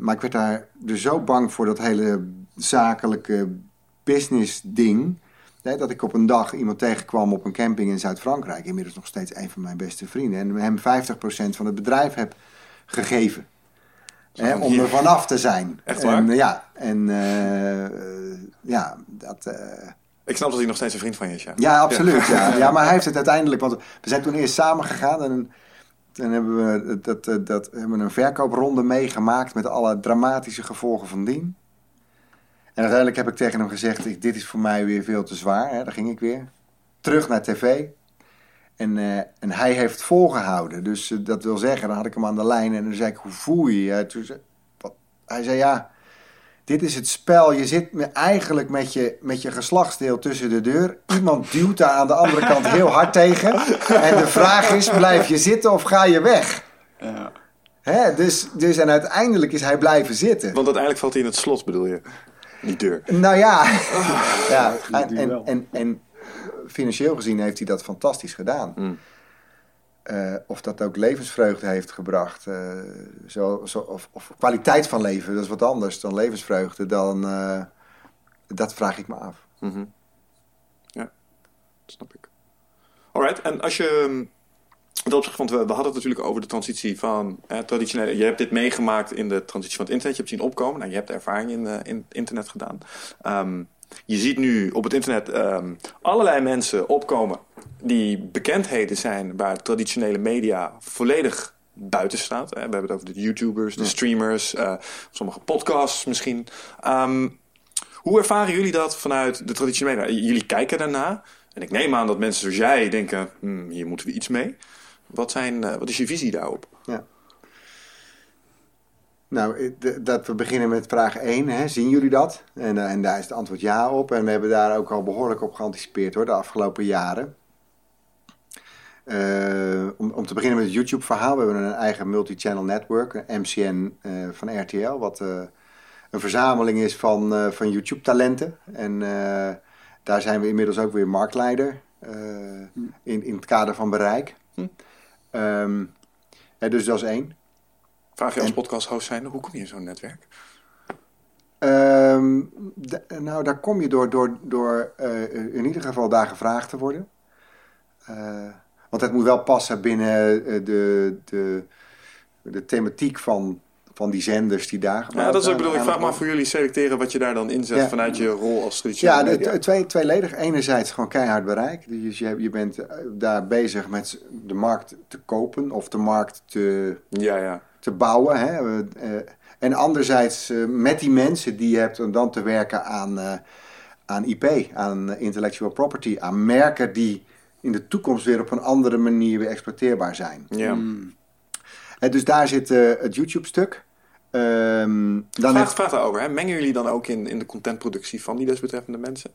maar ik werd daar dus zo bang voor dat hele zakelijke business ding. Hè, dat ik op een dag iemand tegenkwam op een camping in Zuid-Frankrijk. Inmiddels nog steeds een van mijn beste vrienden. En hem 50% van het bedrijf heb gegeven. Hè, om hier. er vanaf te zijn. Echt En, waar? eh, ja, en ja, dat... Ik snap dat hij nog steeds een vriend van je is, ja. ja, absoluut. Ja. Ja. maar hij heeft het uiteindelijk. Want we zijn toen eerst samen gegaan en dan hebben we, dat, dat, dat, hebben een verkoopronde meegemaakt met alle dramatische gevolgen van dien. En uiteindelijk heb ik tegen hem gezegd: Dit is voor mij weer veel te zwaar. Hè. Daar ging ik weer. Terug naar tv. En, eh, en hij heeft volgehouden. Dus eh, dat wil zeggen, dan had ik hem aan de lijn en dan zei ik: Hoe voel je je? Hij zei: Ja. Dit is het spel. Je zit me eigenlijk met je, met je geslachtsdeel tussen de deur. Iemand duwt daar aan de andere kant heel hard tegen. En de vraag is: blijf je zitten of ga je weg? Ja. Hè? Dus, dus en uiteindelijk is hij blijven zitten. Want uiteindelijk valt hij in het slot, bedoel je? Die deur. Nou ja, ja en, en, en financieel gezien heeft hij dat fantastisch gedaan. Mm. Eh, of dat ook levensvreugde heeft gebracht. eh, zo, zo, of, of kwaliteit van leven, dat is wat anders dan levensvreugde. Dan, eh, dat vraag ik me af. Mhm. Ja, snap ik. Alright, en als je... ehm, want we, we hadden het natuurlijk over de transitie van eh. Je hebt dit meegemaakt in de transitie van het internet. Je hebt zien opkomen. Nou, je hebt ervaring in, in internet gedaan. Ehm, je ziet nu op het internet ehm, allerlei mensen opkomen... die bekendheden zijn waar traditionele media volledig buiten staat. Hè. We hebben het over de YouTubers, de streamers... eh, sommige podcasts misschien... Ehm, hoe ervaren jullie dat vanuit de traditionele media? Jullie kijken daarna. En ik neem aan dat mensen zoals jij denken, hmm, hier moeten we iets mee. Wat, zijn, eh, wat is je visie daarop? Ja. Nou, eh, dat we beginnen met vraag 1. Hè. Zien jullie dat? En, en daar is het antwoord ja op. En we hebben daar ook al behoorlijk op geanticipeerd hoor, de afgelopen jaren. Eh, om, om te beginnen met het YouTube-verhaal. We hebben een eigen multi-channel network, een MCN eh, van RTL. Wat eh, een verzameling is van, van YouTube-talenten. En daar zijn we inmiddels ook weer marktleider in, in het kader van bereik. Hm. Ehm, dus dat is één. Vraag je als En- podcast-host zijn, hoe kom je in zo'n netwerk? Ehm, nou, daar kom je door, door, door in ieder geval daar gevraagd te worden. Eh, want het moet wel passen binnen eh, de, de, de thematiek van, van die zenders die daar Ja, dat is ook aan- bedoel. Ik vraag me af voor jullie selecteren wat je daar dan inzet Ja. vanuit je rol als traditionele Ja, de, media. twee, tweeledig. Enerzijds gewoon keihard bereik. Dus je, je bent eh, daar bezig met de markt te kopen of de markt te, Ja, ja. te bouwen. Hè? Eh, eh, en anderzijds eh, met die mensen die je hebt om dan te werken aan, eh, aan IP, aan eh, intellectual property, aan merken die in de toekomst weer op een andere manier weer exploiteerbaar zijn. ja. Eh, dus daar zit eh, het YouTube-stuk. Ehm, dan Vraag, heb- vraag daarover. Hè. Mengen jullie dan ook in, in de contentproductie van die desbetreffende mensen?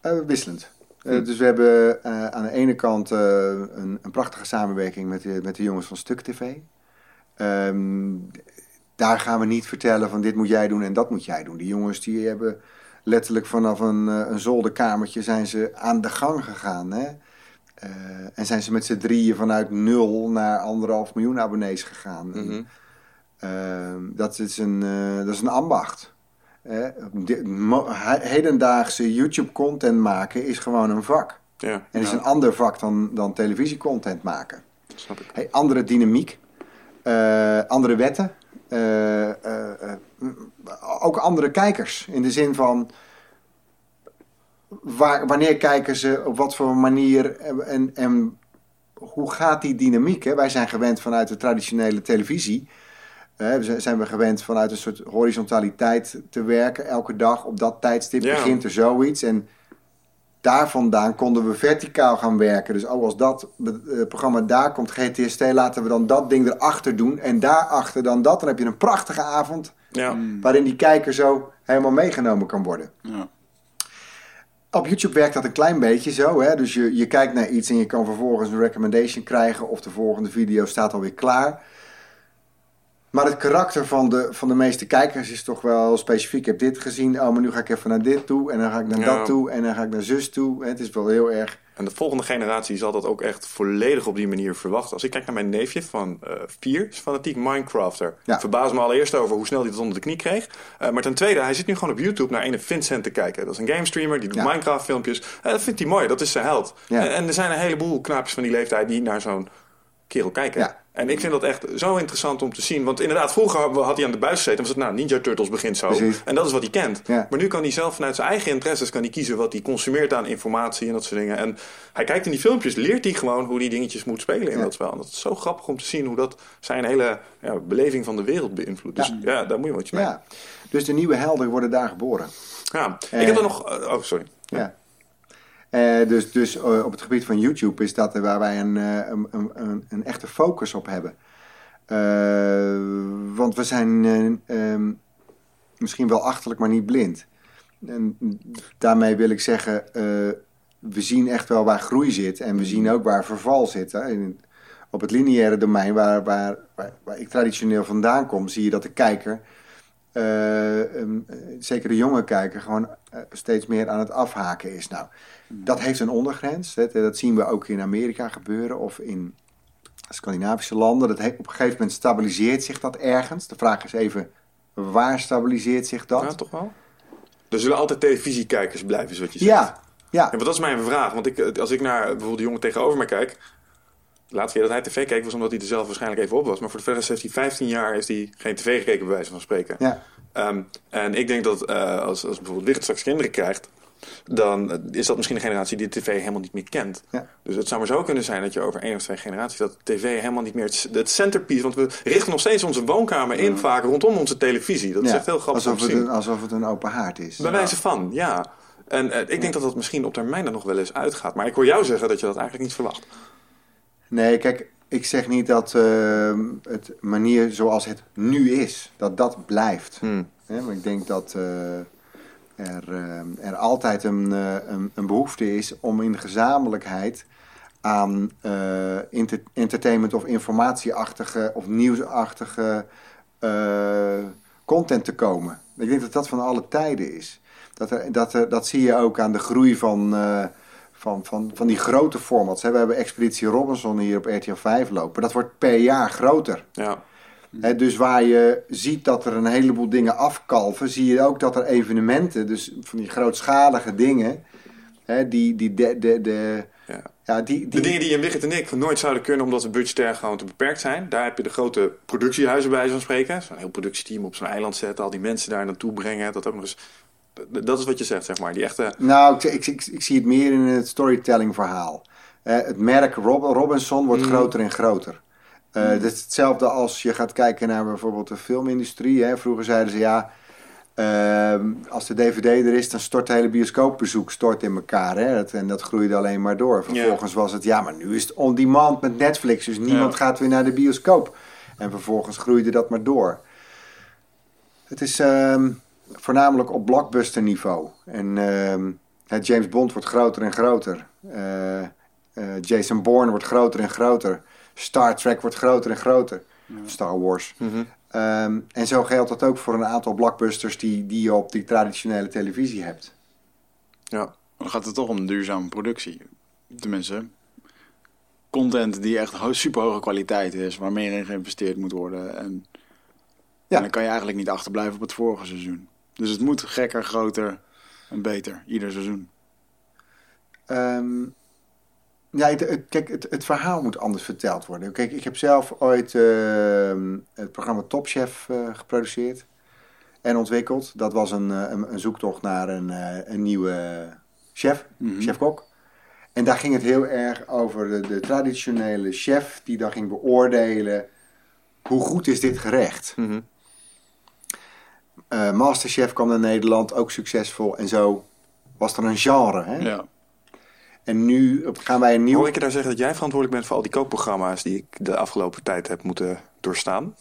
Eh, wisselend. Eh, dus we hebben aan de ene kant een, een prachtige samenwerking met de, met de jongens van Stuk TV. Ehm, daar gaan we niet vertellen van dit moet jij doen en dat moet jij doen. Die jongens die hebben letterlijk vanaf een, eh, een zolderkamertje zijn ze aan de gang gegaan. Hè? Eh, en zijn ze met z'n drieën vanuit nul naar anderhalf miljoen abonnees gegaan. En, Mhm. Ehm, dat, is een, eh, dat is een ambacht. Hedendaagse YouTube-content maken is gewoon een vak. Ja, En is ja, een ander vak dan, dan televisiecontent maken. snap ik. Hey, andere dynamiek, andere wetten, ook andere kijkers. In de zin van, waar, wanneer kijken ze, op wat voor manier en, en, hoe gaat die dynamiek? Hè? Wij zijn gewend vanuit de traditionele televisie. we zijn- zijn we gewend vanuit een soort horizontaliteit te werken. Elke dag op dat tijdstip Ja. begint er zoiets. En daar vandaan konden we verticaal gaan werken. Dus oh, als dat eh, programma daar komt, GTST, laten we dan dat ding erachter doen. En daarachter dan dat. Dan heb je een prachtige avond Ja, waarin die kijker zo helemaal meegenomen kan worden. Ja. Op YouTube werkt dat een klein beetje zo. Hè? Dus je, je kijkt naar iets en je kan vervolgens een recommendation krijgen. Of de volgende video staat alweer klaar. Maar het karakter van de, van de meeste kijkers is toch wel specifiek. Ik heb dit gezien, oh, maar nu ga ik even naar dit toe. En dan ga ik naar Ja. dat toe. En dan ga ik naar zus toe. Het is wel heel erg... en de volgende generatie zal dat ook echt volledig op die manier verwachten. Als ik kijk naar mijn neefje van vier, is fanatiek Minecrafter. Ja. Verbaas me allereerst over hoe snel hij dat onder de knie kreeg. Eh, maar ten tweede, hij zit nu gewoon op YouTube naar ene Vincent te kijken. Dat is een gamestreamer, die doet Ja. Minecraft filmpjes. Eh, dat vindt hij mooi, dat is zijn held. Ja. En, en er zijn een heleboel knaapjes van die leeftijd die naar zo'n kerel kijken. Ja. En ik vind dat echt zo interessant om te zien. Want inderdaad, vroeger had hij aan de buis gezeten. en was het, nou, Ninja Turtles begint zo. Precies. En dat is wat hij kent. Ja. Maar nu kan hij zelf vanuit zijn eigen interesses kan hij kiezen wat hij consumeert aan informatie en dat soort dingen. En hij kijkt in die filmpjes, leert hij gewoon hoe die dingetjes moet spelen in Ja. dat spel. En dat is zo grappig om te zien hoe dat zijn hele ja, beleving van de wereld beïnvloedt. Dus Ja. daar moet je wat je mee. Dus de nieuwe helden worden daar geboren. Ja. Eh. Ik heb er nog... oh, sorry. Ja. Eh, dus dus eh, op het gebied van YouTube is dat waar wij een, eh, een, een, een, echte focus op hebben. Want we zijn eh, ehm, misschien wel achterlijk, maar niet blind. En daarmee wil ik zeggen, we zien echt wel waar groei zit. En we zien ook waar verval zit. Hè. In- op het lineaire domein, waar, waar, waar ik traditioneel vandaan kom, zie je dat de kijker eh, ehm, eh, zeker de jonge kijker, gewoon eh, steeds meer aan het afhaken is. Nou, dat heeft een ondergrens. Hè. Dat zien we ook in Amerika gebeuren of in Scandinavische landen. Dat he- op een gegeven moment stabiliseert zich dat ergens. De vraag is even, waar stabiliseert zich dat? Ja, toch wel? Er zullen altijd televisiekijkers blijven, is wat je zegt. ja, ja. Ja, want dat is mijn vraag. Want ik, als ik naar bijvoorbeeld de jongen tegenover mij kijk. De laatste keer dat hij tv keek was omdat hij er zelf waarschijnlijk even op was. Maar voor de verder heeft hij 15 jaar heeft hij geen tv gekeken, bij wijze van spreken. ja. Ehm, en ik denk dat eh, als, als bijvoorbeeld Wigert straks kinderen krijgt. Dan eh, is dat misschien een generatie die de tv helemaal niet meer kent. Ja. Dus het zou maar zo kunnen zijn dat je over één of twee generaties dat tv helemaal niet meer het, het centerpiece. Want we richten nog steeds onze woonkamer in vaak rondom onze televisie. Dat is echt heel grappig alsof het, een, alsof het een open haard is. Bij wijze van, ja. En eh, ik denk dat dat misschien op termijn er nog wel eens uitgaat. Maar ik hoor jou zeggen dat je dat eigenlijk niet verwacht. Nee, kijk, ik zeg niet dat uh, het manier zoals het nu is, dat dat blijft. Hmm. Maar ik denk dat uh, er, uh, er altijd een, uh, een, een, behoefte is om in de gezamenlijkheid aan inter entertainment of informatieachtige of nieuwsachtige content te komen. Ik denk dat dat van alle tijden is. Dat, er, dat, er, dat zie je ook aan de groei van, van, van, van die grote formats. We hebben Expeditie Robinson hier op RTL 5 lopen. Dat wordt per jaar groter. Ja. Hè, dus waar je ziet dat er een heleboel dingen afkalven, zie je ook dat er evenementen, dus van die grootschalige dingen, die, die, de, de, de, Ja. ja, die, die, De dingen die in Wigget en ik nooit zouden kunnen omdat de budgetair gewoon te beperkt zijn. Daar heb je de grote productiehuizen bij zo'n spreken. Zo'n heel productieteam op zo'n eiland zetten, al die mensen daar naartoe brengen. Dat ook nog eens. Dat is wat je zegt, zeg maar. Die echte. Nou, ik, ik, ik, ik zie het meer in het storytelling verhaal. Eh, het merk Rob, Robinson wordt Mm. groter en groter. Eh Dat is hetzelfde als je gaat kijken naar bijvoorbeeld de filmindustrie. Hè. Vroeger zeiden ze ja, ehm, als de DVD er is, dan stort het hele bioscoopbezoek stort in elkaar. Hè. Dat, en dat groeide alleen maar door. Vervolgens was het ja, maar nu is het on demand met Netflix, dus niemand Ja. gaat weer naar de bioscoop. En vervolgens groeide dat maar door. Het is ehm, voornamelijk op blockbuster niveau. En ehm, het James Bond wordt groter en groter. Eh, eh, Jason Bourne wordt groter en groter. Star Trek wordt groter en groter. Star Wars. Mhm. Ehm, en zo geldt dat ook voor een aantal blockbusters die, die je op die traditionele televisie hebt. Ja. Dan gaat het toch om duurzame productie. Tenminste, content die echt super hoge kwaliteit is, waar meer in geïnvesteerd moet worden. En, Ja. en dan kan je eigenlijk niet achterblijven op het vorige seizoen. Dus het moet gekker, groter en beter, ieder seizoen. Ehm, ja, kijk, het, het verhaal moet anders verteld worden. Kijk, ik heb zelf ooit ehm, het programma Top Chef eh, geproduceerd en ontwikkeld. Dat was een, eh, een, een zoektocht naar een, eh, een nieuwe chef, Mhm. chef-kok. En daar ging het heel erg over de, de traditionele chef die dan ging beoordelen hoe goed is dit gerecht. Mhm. Eh, Masterchef kwam naar Nederland, ook succesvol. En zo was er een genre. Hè? Ja. En nu gaan wij een nieuw... Hoor ik je daar zeggen dat jij verantwoordelijk bent voor al die kookprogramma's die ik de afgelopen tijd heb moeten doorstaan?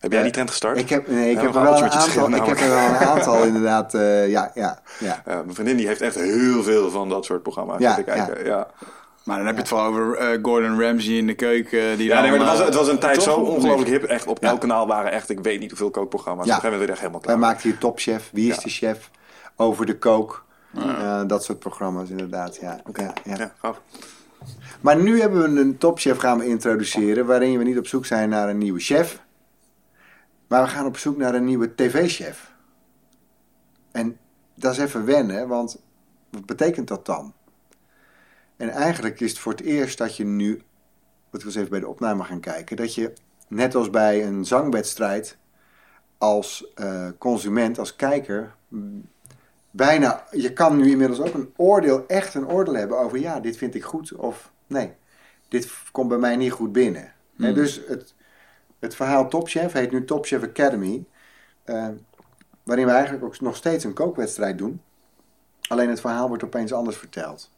Heb jij Eh, die trend gestart? Ik heb, nee, ik Ja, heb er wel een aantal, ik heb er wel een aantal inderdaad. eh, ja, ja, ja. Ja, mijn vriendin die heeft echt heel veel van dat soort programma's Ja, kijken. Ja. Maar dan heb je het vooral over eh, Gordon Ramsay in de keuken. Die Ja, nee, maar het was, eh, het was een tijd zo Of ongelooflijk hip. Echt, op elk kanaal waren echt, ik weet niet hoeveel kookprogramma's. Ja. Op een gegeven moment Wij helemaal klaar. maakten hier Topchef, Wie is de Chef, Over de Kook. Eh, dat soort programma's inderdaad, ja. ja, ja. Ja, gaaf. Maar nu hebben we een topchef gaan we introduceren... waarin we niet op zoek zijn naar een nieuwe chef... maar we gaan op zoek naar een nieuwe tv-chef. En dat is even wennen, want wat betekent dat dan? En eigenlijk is het voor het eerst dat je nu... wat we eens even bij de opname gaan kijken... dat je net als bij een zangwedstrijd... als eh, consument, als kijker... bijna... je kan nu inmiddels ook een oordeel, echt een oordeel hebben over... ja, dit vind ik goed of nee, dit komt bij mij niet goed binnen. Hè, dus het, het verhaal Top Chef heet nu Top Chef Academy... eh, waarin we eigenlijk ook nog steeds een kookwedstrijd doen... Alleen het verhaal wordt opeens anders verteld.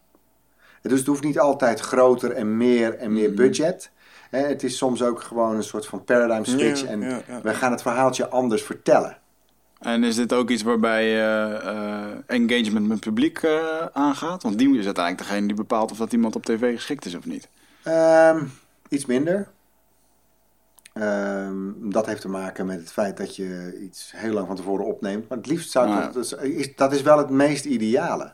Dus het hoeft niet altijd groter en meer en meer budget. Hè, Het is soms ook gewoon een soort van paradigm switch. Ja, en ja, ja. we gaan het verhaaltje anders vertellen. En is dit ook iets waarbij je eh, engagement met het publiek eh, aangaat? Want die is uiteindelijk degene die bepaalt of dat iemand op tv geschikt is of niet. Ehm, iets minder. Ehm, dat heeft te maken met het feit dat je iets heel lang van tevoren opneemt. Maar het liefst zou Ah, ik- dat, is, dat is wel het meest ideale.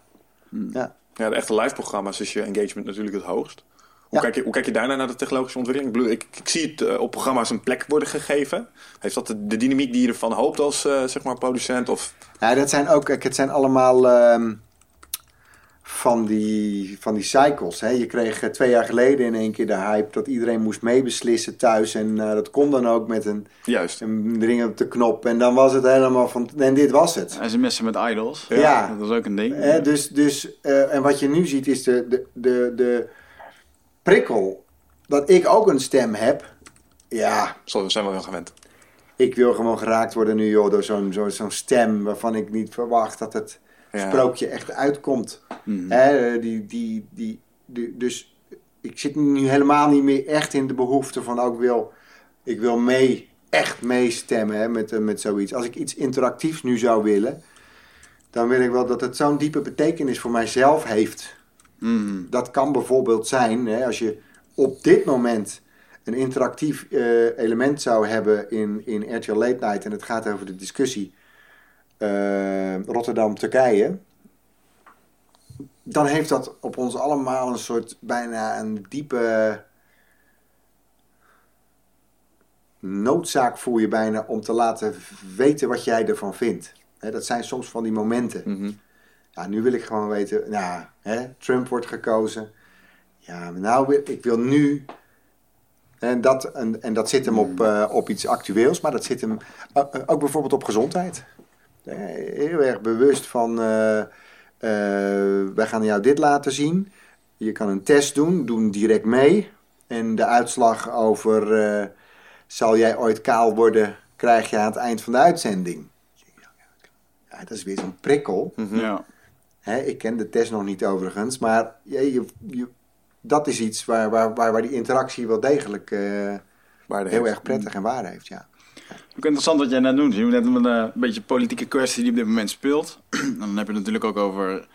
Ja. Ja, de echte live programma's is je engagement natuurlijk het hoogst. Hoe, Ja. kijk, je, hoe kijk je daarna naar de technologische ontwikkeling? Ik, bedoel, ik, ik zie het eh, op programma's een plek worden gegeven. Heeft dat de, de dynamiek die je ervan hoopt als eh, zeg maar producent? Of, Ja, dat zijn ook, het zijn allemaal ehm, van, die, van die cycles. Hè. Je kreeg eh, twee jaar geleden in één keer de hype dat iedereen moest meebeslissen thuis. En eh, dat kon dan ook met een, juist. een op de knop. En dan was het helemaal van, en dit was het. sms'en met idols. Ja. Dat was ook een ding. Hè, dus, dus, eh, en wat je nu ziet is de, de, de, de prikkel dat ik ook een stem heb. Ja, Zo zijn we wel gewend. ik wil gewoon geraakt worden nu joh, door zo'n zo, zo'n stem waarvan ik niet verwacht dat het. Sprookje echt uitkomt. Mhm. Hè, die, die, die, die- dus ik zit nu helemaal niet meer echt in de behoefte van ook wil, ik wil mee, echt meestemmen hè, met, eh, met zoiets. Als ik iets interactiefs nu zou willen, dan wil ik wel dat het zo'n diepe betekenis voor mijzelf heeft. Mhm. Dat kan bijvoorbeeld zijn, hè, als je op dit moment een interactief eh, element zou hebben in, in RTL Late Night en het gaat over de discussie eh, Rotterdam-Turkije, dan heeft dat op ons allemaal een soort bijna een diepe noodzaak voel je bijna om te laten weten wat jij ervan vindt. Dat zijn soms van die momenten. Mhm. Ja, nu wil ik gewoon weten, nou, Trump wordt gekozen. Ja, maar nou ik wil nu. En dat, en, en dat zit hem op, eh, op iets actueels, maar dat zit hem eh, ook bijvoorbeeld op gezondheid. Eh, heel erg bewust van, eh, eh, wij gaan jou dit laten zien. Je kan een test doen, doen direct mee. En de uitslag over, eh, zal jij ooit kaal worden, krijg je aan het eind van de uitzending. Ja, dat is weer zo'n prikkel. Ja. Hè, ik ken de test nog niet overigens, maar je, je, je- dat is iets waar, waar, waar, waar die interactie wel degelijk eh, Waarde heel heeft. erg prettig en waarde heeft. Ja. Ook interessant wat jij net doet. Je net een eh, beetje politieke kwestie die op dit moment speelt. Dan heb je het natuurlijk ook over...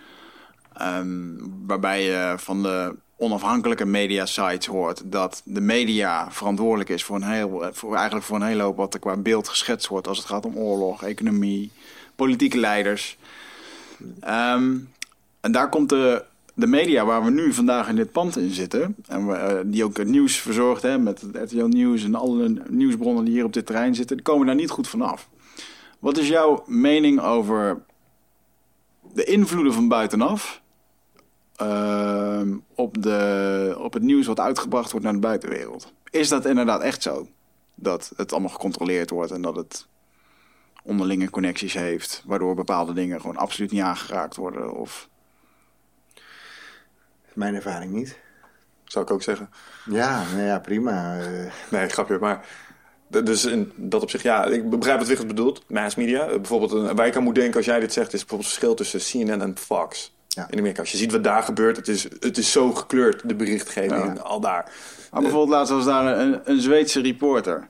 ehm, waarbij je van de onafhankelijke media sites hoort... dat de media verantwoordelijk is voor, een heel, voor, eigenlijk voor een hele hoop... wat er qua beeld geschetst wordt als het gaat om oorlog, economie, politieke leiders. Ehm, en daar komt de, de media waar we nu vandaag in dit pand in zitten... en eh, die ook het nieuws verzorgt hè, met het RTL Nieuws... en alle nieuwsbronnen die hier op dit terrein zitten... komen daar niet goed vanaf. Wat is jouw mening over de invloeden van buitenaf... ehm, op, de, op het nieuws wat uitgebracht wordt naar de buitenwereld? Is dat inderdaad echt zo? Dat het allemaal gecontroleerd wordt en dat het onderlinge connecties heeft... waardoor bepaalde dingen gewoon absoluut niet aangeraakt worden? Of... Mijn ervaring niet. Zou ik ook zeggen. Ja, nou ja, prima. Eh, Nee, grapje, maar... Dus in dat opzicht, ja, ik begrijp wat Wichert bedoelt. Mass media. Eh, Bijvoorbeeld, een, waar ik aan moet denken als jij dit zegt, is bijvoorbeeld het verschil tussen CNN en Fox. Ja. In Amerika. Als je ziet wat daar gebeurt, het is, het is zo gekleurd, de berichtgeving, Ja. al daar. Maar bijvoorbeeld laatst was daar een, een Zweedse reporter.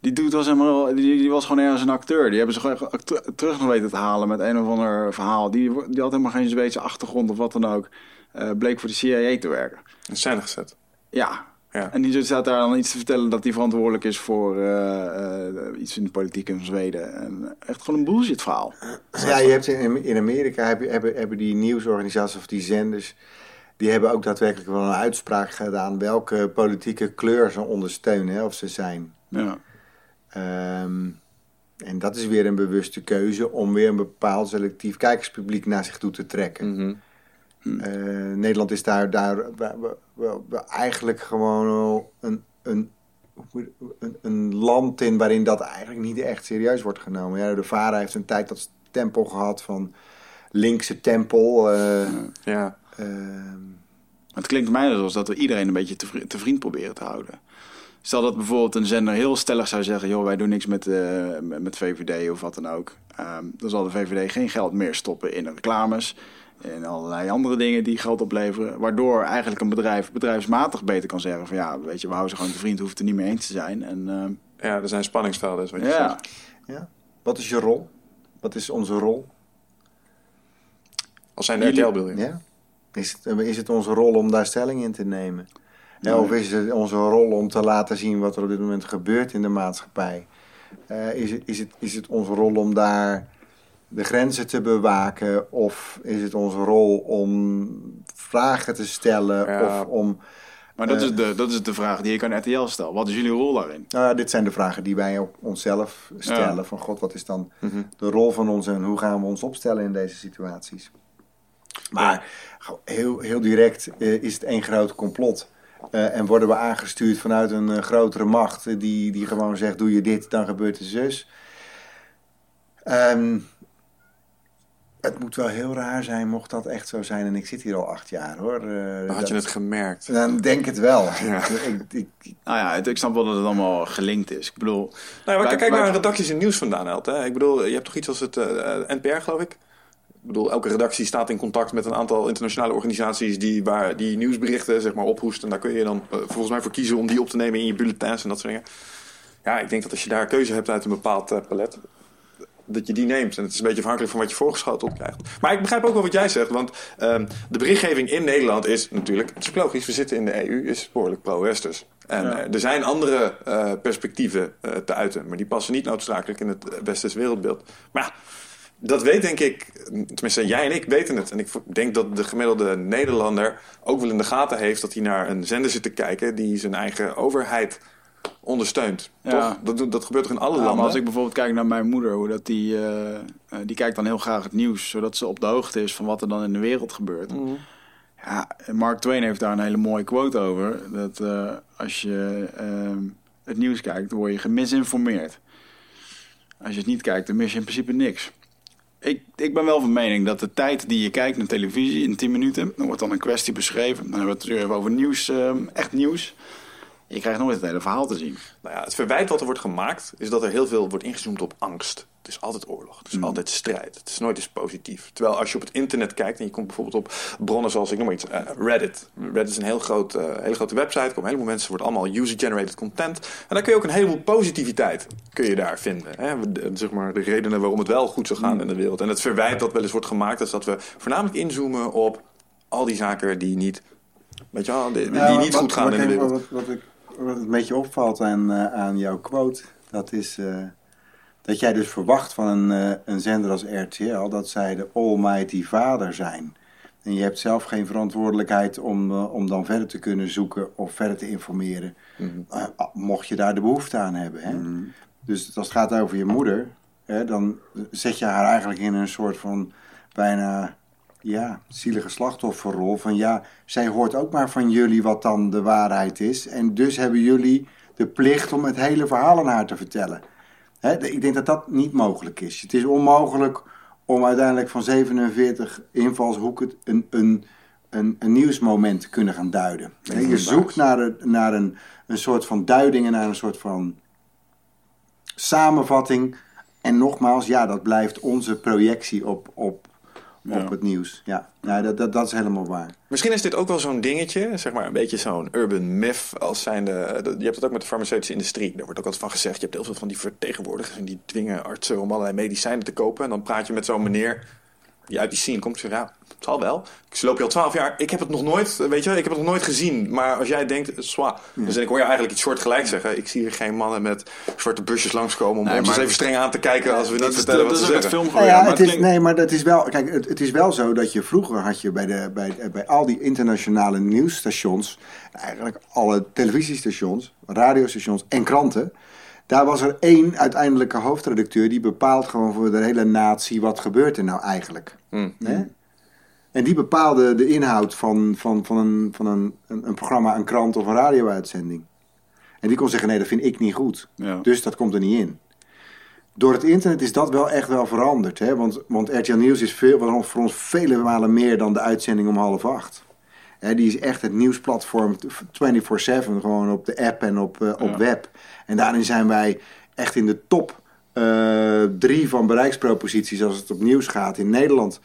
Die, doet was helemaal, die, die was gewoon ergens een acteur. Die hebben ze gewoon terug nog weten te halen met een of ander verhaal. Die, die had helemaal geen Zweedse achtergrond of wat dan ook. Eh, bleek voor de CIA te werken. In scène gezet. Ja. Ja. En die staat daar dan iets te vertellen dat hij verantwoordelijk is voor eh, eh, iets in de politiek in Zweden. En echt gewoon een bullshit verhaal. ja, je hebt in, in Amerika heb je- hebben, hebben die nieuwsorganisaties of die zenders... die hebben ook daadwerkelijk wel een uitspraak gedaan... welke politieke kleur ze ondersteunen hè, of ze zijn. Ja. Ehm, en dat is weer een bewuste keuze om weer een bepaald selectief kijkerspubliek naar zich toe te trekken. Mhm. Eh, Nederland is daar, daar we- we- we- we eigenlijk gewoon een, een, een, een land in waarin dat eigenlijk niet echt serieus wordt genomen. Ja, de VARA heeft een tijd dat tempel gehad van linkse tempel. eh, Ja. ehm, Het klinkt mij alsof dat we iedereen een beetje te, vri- te vriend proberen te houden. Stel dat bijvoorbeeld een zender heel stellig zou zeggen: joh, wij doen niks met, eh, met met VVD of wat dan ook. Ehm, dan zal de VVD geen geld meer stoppen in reclames en allerlei andere dingen die geld opleveren. Waardoor eigenlijk een bedrijf bedrijfsmatig beter kan zeggen: van ja, weet je, we houden ze gewoon te vriend, hoeft het er niet mee eens te zijn. En ehm, ja, er zijn spanningsvelden, is wat je ja, zegt. ja. Wat is je rol? Wat is onze rol? Als zijn RTL bedoel je? Ja? Is, het, is het onze rol om daar stelling in te nemen? Ja, Of is het onze rol om te laten zien wat er op dit moment gebeurt in de maatschappij? Eh, is, het, is, het, is het onze rol om daar de grenzen te bewaken? Of is het onze rol om vragen te stellen? Ja. Of om. maar dat, Eh. is de, dat is de vraag die ik aan RTL stel. Wat is jullie rol daarin? Nou ja, dit zijn de vragen die wij ook onszelf stellen. Ja. Van god, wat is dan Mhm. de rol van ons en hoe gaan we ons opstellen in deze situaties? Maar heel, heel direct eh, is het één groot complot. Eh, en worden we aangestuurd vanuit een grotere macht die, die gewoon zegt: doe je dit, dan gebeurt er zus. Ehm, het moet wel heel raar zijn mocht dat echt zo zijn. En ik zit hier al acht jaar hoor. Eh, Dan had je het gemerkt. Dan denk het wel. Ja. Ik, ik, Nou ja, het- ik snap wel dat het allemaal gelinkt is. Ik bedoel, Nou, maar Wij- kijk wij- waar redacties in nieuws vandaan haalt. Hè? Ik bedoel, je hebt toch iets als het eh, NPR, geloof ik? Ik bedoel, elke redactie staat in contact met een aantal internationale organisaties die, waar, die nieuwsberichten zeg maar, ophoesten. En daar kun je dan eh, volgens mij voor kiezen om die op te nemen in je bulletins en dat soort dingen. Ja, ik denk dat als je daar keuze hebt uit een bepaald palet, dat je die neemt. En het is een beetje afhankelijk van wat je voorgeschoteld krijgt. Maar ik begrijp ook wel wat jij zegt, want ehm, de berichtgeving in Nederland is natuurlijk, het is logisch, we zitten in de EU, is behoorlijk pro-westers. En Ja. eh, er zijn andere eh, perspectieven eh, te uiten, maar die passen niet noodzakelijk in het westers wereldbeeld. Maar ja, dat weet denk ik, tenminste jij en ik weten het. En ik denk dat de gemiddelde Nederlander ook wel in de gaten heeft dat hij naar een zender zit te kijken die zijn eigen overheid ondersteunt. Ja. Toch? Dat, dat gebeurt toch in alle Ja, landen? maar als ik bijvoorbeeld kijk naar mijn moeder, hoe dat die, eh, eh, die kijkt dan heel graag het nieuws, zodat ze op de hoogte is van wat er dan in de wereld gebeurt. Mhm. Ja, Mark Twain heeft daar een hele mooie quote over. Dat eh, als je ehm, het nieuws kijkt, dan word je gemisinformeerd. Als je het niet kijkt, dan mis je in principe niks. Ik, ik ben wel van mening dat de tijd die je kijkt naar televisie in 10 minuten, dan wordt dan een kwestie beschreven. Dan hebben we het weer even over nieuws, ehm, echt nieuws. Je krijgt nooit het hele verhaal te zien. Nou ja, het verwijt wat er wordt gemaakt is dat er heel veel wordt ingezoomd op angst. Het is altijd oorlog, het is Hmm. altijd strijd, het is nooit eens positief. Terwijl als je op het internet kijkt en je komt bijvoorbeeld op bronnen zoals, ik noem maar iets, eh, Reddit. Reddit is een heel groot, eh, hele grote website, er komen een heleboel mensen, wordt allemaal user-generated content. En daar kun je ook een heleboel positiviteit kun je daar vinden. Hè? De, zeg maar de redenen waarom het wel goed zou gaan in de wereld. En het verwijt dat wel eens wordt gemaakt is dat we voornamelijk inzoomen op al die zaken die niet, weet je wel, die, die Nou, niet wat- goed gaan wat in de wereld. Wat, wat, ik, wat een beetje opvalt aan, eh, aan jouw quote, dat is eh, dat jij dus verwacht van een, eh, een zender als RTL dat zij de almighty vader zijn. En je hebt zelf geen verantwoordelijkheid om, om dan verder te kunnen zoeken of verder te informeren. Mhm. Eh, mocht je daar de behoefte aan hebben. Hè? Dus als het gaat over je moeder, hè, dan zet je haar eigenlijk in een soort van bijna ja, zielige slachtofferrol. Van ja, zij hoort ook maar van jullie wat dan de waarheid is. En dus hebben jullie de plicht om het hele verhaal aan haar te vertellen. Hè, ik denk dat dat niet mogelijk is. Het is onmogelijk om uiteindelijk van 47 invalshoeken een, een, een, een nieuwsmoment te kunnen gaan duiden. Je zoekt naar, een, naar een, een soort van duiding en naar een soort van samenvatting. En nogmaals, ja, dat blijft onze projectie op, op, Ja. op het nieuws. Ja, nou, dat, dat, dat is helemaal waar. Misschien is dit ook wel zo'n dingetje, zeg maar een beetje zo'n urban myth als zijnde. Je hebt het ook met de farmaceutische industrie. Daar wordt ook altijd van gezegd. Je hebt heel veel van die vertegenwoordigers en die dwingen artsen om allerlei medicijnen te kopen. En dan praat je met zo'n meneer die uit die scene komt. Zeg, ja, het zal wel. Ik loop je al twaalf jaar. Ik heb het nog nooit, weet je, ik heb het nog nooit gezien. Maar als jij denkt, zwa. Dus ik hoor je eigenlijk iets soortgelijk zeggen. Ik zie hier geen mannen met zwarte busjes langskomen om Nee, ons maar- even streng aan te kijken als we niet vertellen wat ze zeggen. filmgeweer. Nou ja, maar het is, klinkt- nee, maar dat is wel. Kijk, het, het is wel zo dat je vroeger had je bij, de, bij, bij al die internationale nieuwsstations, eigenlijk alle televisiestations, radiostations en kranten. Daar was er één uiteindelijke hoofdredacteur die bepaalt gewoon voor de hele natie wat gebeurt er nou eigenlijk. Hm. Hè? En die bepaalde de inhoud van, van, van, een, van een, een, een programma, een krant of een radio-uitzending. En die kon zeggen: nee, dat vind ik niet goed. Ja. Dus dat komt er niet in. Door het internet is dat wel echt wel veranderd. Hè? Want, want RTL Nieuws is veel, voor ons vele malen meer dan de uitzending om half acht. Hè, die is echt het nieuwsplatform 24-7, gewoon op de app en op, eh, op Ja. web. En daarin zijn wij echt in de top eh, drie van bereiksproposities als het op nieuws gaat in Nederland.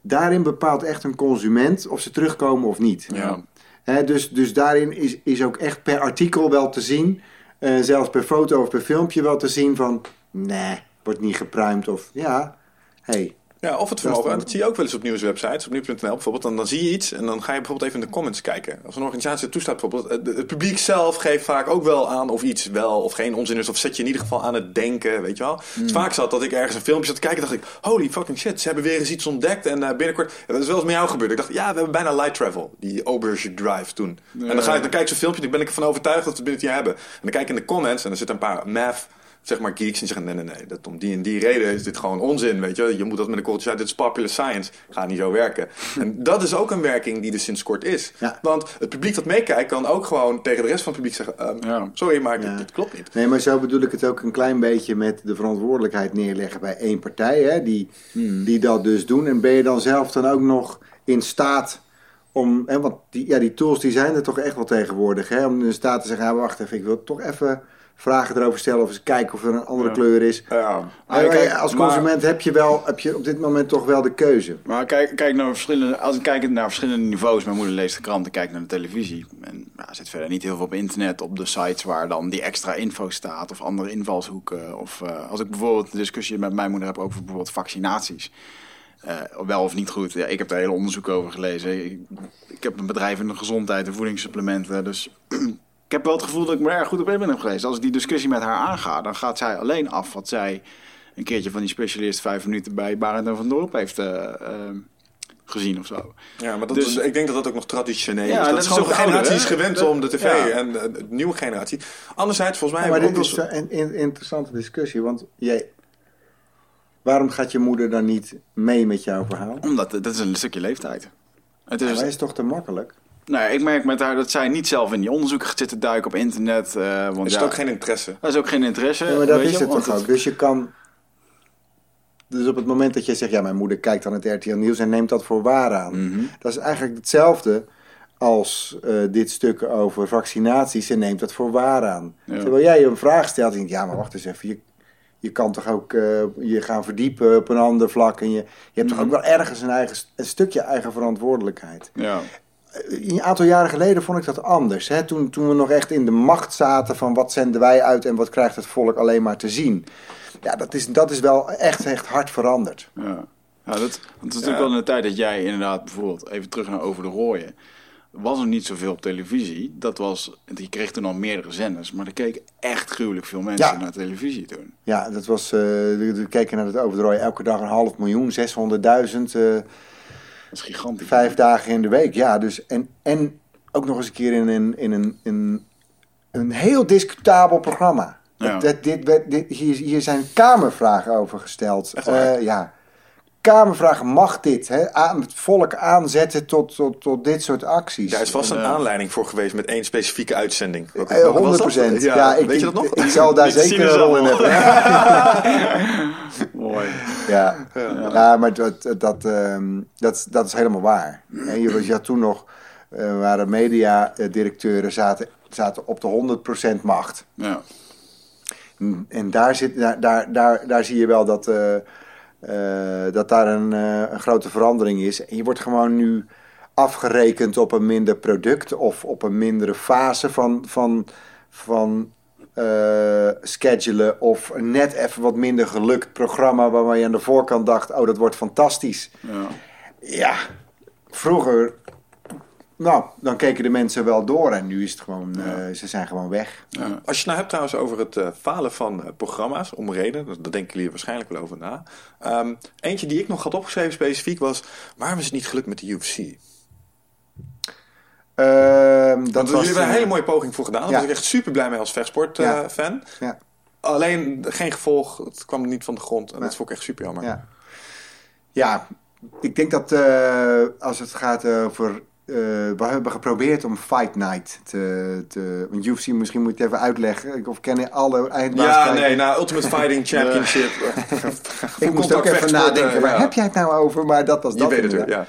Daarin bepaalt echt een consument of ze terugkomen of niet. Ja. Hè, dus, dus daarin is, is ook echt per artikel wel te zien, eh, zelfs per foto of per filmpje wel te zien van, nee, wordt niet gepruimd of ja, hey, Ja, of het vermogen. dan- Dat zie je ook wel eens op nieuwswebsites, op nieuws.nl bijvoorbeeld. Dan, dan zie je iets en dan ga je bijvoorbeeld even in de comments kijken. Als een organisatie het toestaat bijvoorbeeld. Het, het publiek zelf geeft vaak ook wel aan of iets wel of geen onzin is. Of zet je in ieder geval aan het denken, weet je wel. Het is vaak zat dat ik ergens een filmpje zat te kijken dacht ik... Holy fucking shit, ze hebben weer eens iets ontdekt. En eh, binnenkort... Dat is wel eens met jou gebeurd. Ik dacht, ja, we hebben bijna light travel. Die Auberge Drive toen. En dan, ga ik, dan kijk ik zo'n filmpje en dan ben ik ervan overtuigd dat we binnen het jaar hebben. En dan kijk ik in de comments en er zitten een paar math zeg maar geeks en zeggen nee, nee, nee, dat om die en die reden is dit gewoon onzin, weet je. Je moet dat met een kooltje uit, dit is popular science. Gaat niet zo werken. En dat is ook een werking die er sinds kort is. Ja. Want het publiek dat meekijkt kan ook gewoon tegen de rest van het publiek zeggen, ehm, Ja. sorry, maar Ja. dit, dit klopt niet. Nee, maar zo bedoel ik het ook een klein beetje met de verantwoordelijkheid neerleggen bij één partij, hè, die, die dat dus doen. En ben je dan zelf dan ook nog in staat om, hè, want die, ja, die tools die zijn er toch echt wel tegenwoordig, hè, om in staat te zeggen, ja, wacht even, ik wil toch even vragen erover stellen of eens kijken of er een andere Ja. kleur is. Ja. Maar Maar kijk, als maar- consument heb je wel, heb je op dit moment toch wel de keuze. Maar kijk, kijk naar verschillende, als ik kijk naar verschillende niveaus. Mijn moeder leest de krant en kijkt naar de televisie. En ja, zit verder niet heel veel op internet, op de sites waar dan die extra info staat. Of andere invalshoeken. Of eh, als ik bijvoorbeeld een discussie met mijn moeder heb over bijvoorbeeld vaccinaties. Eh, wel of niet goed. Ja, ik heb daar hele onderzoek over gelezen. Ik, ik heb een bedrijf in de gezondheid en voedingssupplementen. Dus ik heb wel het gevoel dat ik me erg goed op in ben heb gelezen. Als ik die discussie met haar aanga, dan gaat zij alleen af wat zij een keertje van die specialist vijf minuten bij Barend en van Dorp heeft eh, eh, gezien of zo. Ja, maar dat, Dus- ik denk dat dat ook nog traditioneel Ja, is. Dat, dat is is gewoon ook de generatie is gewend om de tv ja. en de, de nieuwe generatie. Anderzijds, volgens mij Ja, maar dit is een, een interessante discussie, want jij, waarom gaat je moeder dan niet mee met jouw verhaal? Omdat dat is een stukje leeftijd. Het Ja, is, maar is toch te makkelijk? Nou, ik merk met haar dat zij niet zelf in die onderzoeken zit te duiken op internet. eh want is ja, het ook geen interesse. dat is ook geen interesse. Ja, maar dat weet is je, het toch ook. Dus je kan... Dus op het moment dat je zegt, ja, mijn moeder kijkt dan het RTL Nieuws en neemt dat voor waar aan. Mhm. Dat is eigenlijk hetzelfde als eh, dit stuk over vaccinaties en neemt dat voor waar aan. Ja. Terwijl jij een vraag stelt en je denkt, ja, maar wacht eens even, je, je kan toch ook eh, je gaan verdiepen op een ander vlak en je, je hebt toch ook wel ergens een, eigen, een stukje eigen verantwoordelijkheid. Ja. Een aantal jaren geleden vond ik dat anders. Hè? Toen, toen we nog echt in de macht zaten van wat zenden wij uit en wat krijgt het volk alleen maar te zien. Ja, dat is, dat is wel echt, echt hard veranderd. Ja, ja dat, het is natuurlijk wel in de tijd dat jij inderdaad bijvoorbeeld, even terug naar Over de Rooien, was er niet zoveel op televisie. Dat was, je kreeg toen al meerdere zenders, maar er keken echt gruwelijk veel mensen Ja. naar televisie toen. Ja, dat was, eh we keken naar het overdrooien elke dag een half miljoen, 600.000, eh, Dat is gigantisch. vijf dagen in de week. Ja, dus en, en ook nog eens een keer in een, in een, in een heel discutabel programma. Ja. Dat, dit, dit, hier, hier zijn kamervragen over gesteld. Echt waar? Eh. Kamervragen, mag dit? Hè? Aan, het volk aanzetten tot, tot, tot dit soort acties. Daar is vast een aanleiding voor geweest met één specifieke uitzending. Wat- Eh, wat was 100 dat? procent. Ja, Ja, ik, weet je dat nog? Ik zal daar Ik zeker een rol in hebben. Mooi. Ja, ja. maar dat, dat, ehm, dat, dat is helemaal waar. En je, was- je had toen nog, eh, waren mediadirecteuren zaten, zaten op de 100% macht. Ja. En daar, zit, daar, daar, daar, daar zie je wel dat, eh, eh, dat daar een, eh, een grote verandering is. En je wordt gewoon nu afgerekend op een minder product of op een mindere fase van, van, van eh, schedulen. Of net even wat minder gelukt programma waarvan je aan de voorkant dacht: oh, dat wordt fantastisch. Ja. Ja, vroeger. Nou, dan keken de mensen wel door en nu is het gewoon, eh, ze zijn gewoon weg. Ja. Als je het nou hebt trouwens over het eh, falen van eh, programma's, om reden, dat- daar denken jullie waarschijnlijk wel over na. Ehm, eentje die ik nog had opgeschreven specifiek was, waarom is het niet gelukt met de UFC? Ehm, dat was, jullie hebben er een hele mooie poging voor gedaan. Daar ja. was ik echt super blij mee als vechtsport Ja. eh, fan. Ja, Alleen geen gevolg, het kwam niet van de grond. En dat vond ik echt super jammer. ja. ja, ik denk dat eh, als het gaat over. Eh, we hebben geprobeerd om Fight Night te. te want UFC, misschien moet je het even uitleggen. Of kennen alle eindbaas Ja, kijken? nee, nou, Ultimate Fighting Championship. Ik moest ook even nadenken, waar heb jij het nou over? Maar dat was Je dat weet het ja.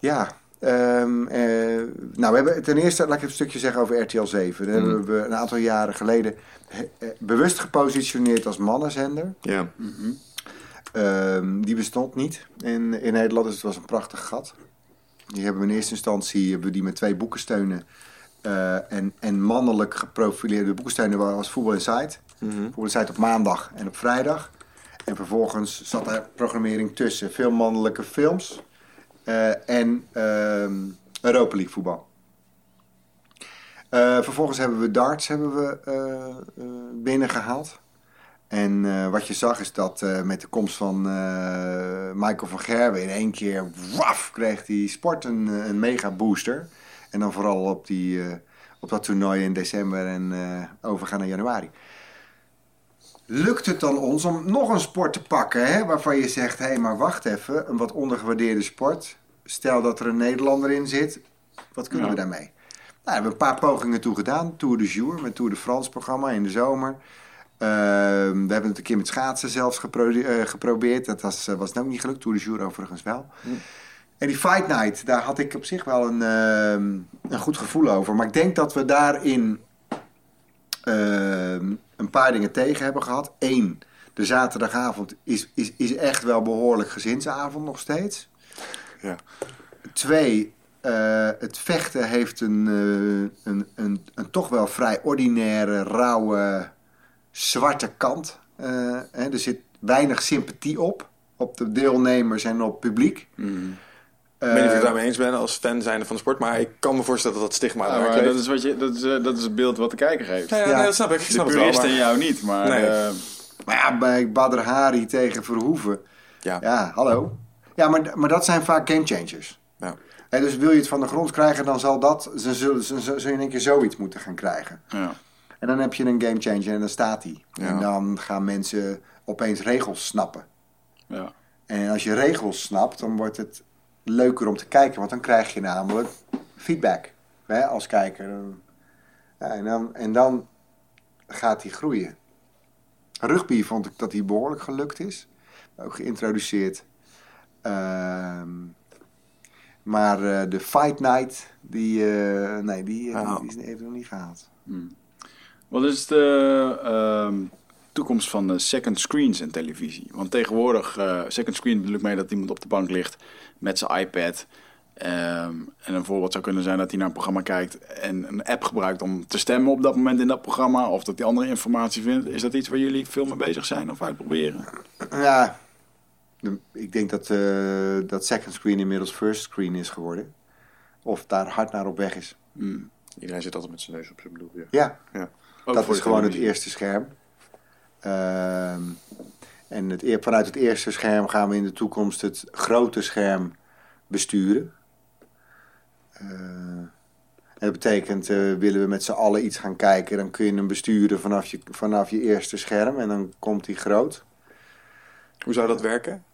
Ja, ehm, eh, nou, we hebben ten eerste, laat ik even een stukje zeggen over RTL 7. Dat hebben we een aantal jaren geleden eh, eh, bewust gepositioneerd als mannenzender. ja. Ehm, die bestond niet in, in Nederland, dus het was een prachtig gat. Die hebben we in eerste instantie hebben we die met twee boekensteunen eh, en, en mannelijk geprofileerde boekensteunen was Voetbal Insight. Voetbal Insight op maandag en op vrijdag. En vervolgens zat daar programmering tussen. Veel mannelijke films eh, en ehm, Europa League voetbal. Eh, vervolgens hebben we darts hebben we, eh, eh, binnengehaald. En eh, wat je zag is dat eh, met de komst van eh, Michael van Gerwen in één keer waf, kreeg die sport een, een mega booster. En dan vooral op, die, op dat toernooi in december en overgaan naar januari. Lukt het dan ons om nog een sport te pakken hè, waarvan je zegt: hé, hey, maar wacht even, een wat ondergewaardeerde sport. Stel dat er een Nederlander in zit, wat kunnen Ja. we daarmee? Nou, we hebben een paar pogingen toe gedaan. Tour de Jour met Tour de France programma in de zomer. Ehm, we hebben het een keer met schaatsen zelfs gepro- eh, geprobeerd. Dat was, eh, was ook niet gelukt. Tour de Jour overigens wel. En die Fight Night, daar had ik op zich wel een, ehm, een goed gevoel over. Maar ik denk dat we daarin ehm, een paar dingen tegen hebben gehad. Eén, de zaterdagavond is, is, is echt wel behoorlijk gezinsavond nog steeds. Ja. Twee, eh, het vechten heeft een, een, een, een toch wel vrij ordinaire, rauwe, zwarte kant. Eh, hè, er zit weinig sympathie op. Op de deelnemers en op publiek. Ik weet niet of ik het daarmee eens ben als fan zijnde van de sport, maar ik kan me voorstellen dat dat stigma Ja, daar maar kleeft. dat, is wat je, dat, is, eh, dat is het beeld wat de kijker heeft. Ja, ja, Ja. nee, dat snap ik. Ik de snap het wel, purist maar- en jou niet, maar... Nee. eh, Maar ja, bij Badr Hari tegen Verhoeven. Ja. Ja, hallo. Ja, maar, maar dat zijn vaak game changers. Ja. Hè, dus wil je het van de grond krijgen, dan zal dat, dan zullen, zul, zul je in één keer zoiets moeten gaan krijgen. Ja. En dan heb je een game changer en dan staat die. Ja. En dan gaan mensen opeens regels snappen. Ja. En als je regels snapt, dan wordt het leuker om te kijken. Want dan krijg je namelijk feedback hè, als kijker. Ja, en, dan, en dan gaat die groeien. Rugby vond ik dat die behoorlijk gelukt is. Ook geïntroduceerd. Ehm, maar eh, de Fight Night, die, eh, nee, die, Ja. die is even nog niet gehaald. Wat is de ehm, toekomst van de second screens in televisie? Want tegenwoordig, eh, second screen bedoel ik mee dat iemand op de bank ligt met zijn iPad. Ehm, en een voorbeeld zou kunnen zijn dat hij naar een programma kijkt en een app gebruikt om te stemmen op dat moment in dat programma. Of dat hij andere informatie vindt. Is dat iets waar jullie veel mee bezig zijn of uitproberen? Ja, ik denk dat, eh, dat second screen inmiddels first screen is geworden. Of daar hard naar op weg is. Hmm. Iedereen zit altijd met zijn neus op zijn. Ja. Ja, Ja. Ook dat is gewoon het eerste scherm. Ehm, en het, vanuit het eerste scherm gaan we in de toekomst het grote scherm besturen. Eh, en dat betekent, eh, willen we met z'n allen iets gaan kijken, dan kun je hem besturen vanaf je, vanaf je eerste scherm en dan komt hij groot. Hoe zou dat werken?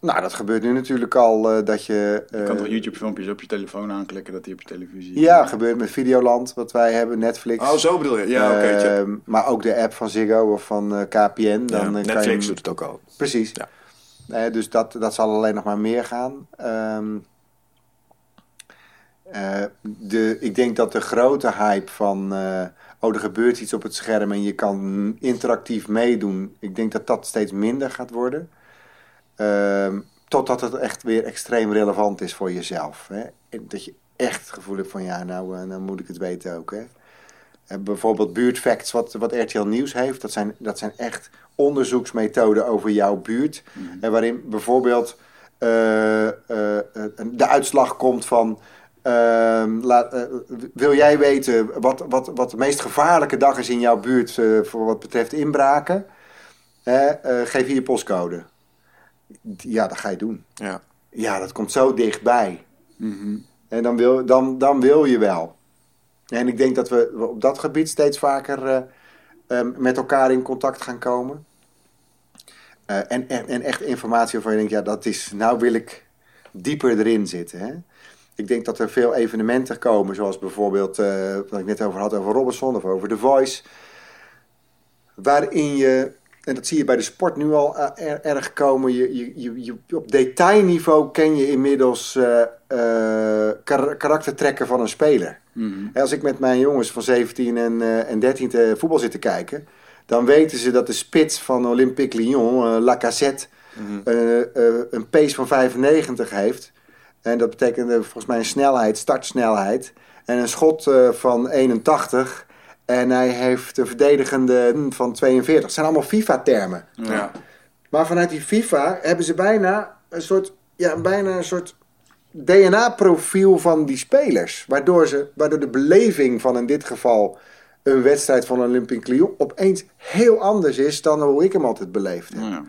Nou, dat gebeurt nu natuurlijk al eh, dat je... Je kan eh, toch YouTube-filmpjes op je telefoon aanklikken dat die op je televisie... Ja, gebeurt met Videoland, wat wij hebben, Netflix. Oh, zo bedoel je. Ja, oké. Ehm, maar ook de app van Ziggo of van eh, KPN. Dan, Ja, eh, kan je Netflix doet het ook al. Precies. Ja. Dus dat, dat zal alleen nog maar meer gaan. Ehm, eh, de, ik denk dat de grote hype van... eh, oh, er gebeurt iets op het scherm en je kan interactief meedoen. Ik denk dat dat steeds minder gaat worden. Ehm, totdat het echt weer extreem relevant is voor jezelf. Hè? En Dat je echt het gevoel hebt van... ja, nou, eh, nou moet ik het weten ook. Hè? Eh, bijvoorbeeld buurtfacts, wat, wat RTL Nieuws heeft. Dat zijn, dat zijn echt onderzoeksmethoden over jouw buurt. En waarin bijvoorbeeld eh, eh, eh, de uitslag komt van... ehm, laat, wil jij weten wat, wat, wat de meest gevaarlijke dag is in jouw buurt... voor wat betreft inbraken? Geef hier je postcode. Ja, dat ga je doen. Ja. Ja, dat komt zo dichtbij. En dan wil, dan, dan wil je wel. En ik denk dat we op dat gebied steeds vaker eh, eh, met elkaar in contact gaan komen. Eh, en, en, en echt informatie waarvan je denkt, ja, dat is, nou wil ik dieper erin zitten. Hè? Ik denk dat er veel evenementen komen, zoals bijvoorbeeld, eh, wat ik net over had, over Robinson of over The Voice. Waarin je, en dat zie je bij de sport nu al eh, er- erg komen, je, je, je, op detailniveau ken je inmiddels eh, eh, kar- karaktertrekken van een speler. Hè, Als ik met mijn jongens van 17 en, eh, en 13 te voetbal zit te kijken, dan weten ze dat de spits van Olympique Lyon, eh Lacazette, eh, eh, een pace van 95 heeft. En dat betekent eh, volgens mij een snelheid, startsnelheid. En een schot eh, van 81. En hij heeft een verdedigende van 42. Het zijn allemaal FIFA-termen. Ja. Maar vanuit die FIFA hebben ze bijna een soort, ja, bijna een soort DNA-profiel van die spelers. Waardoor, ze, waardoor de beleving van in dit geval een wedstrijd van Olympique Lyon opeens heel anders is dan hoe ik hem altijd beleefd heb. Ja.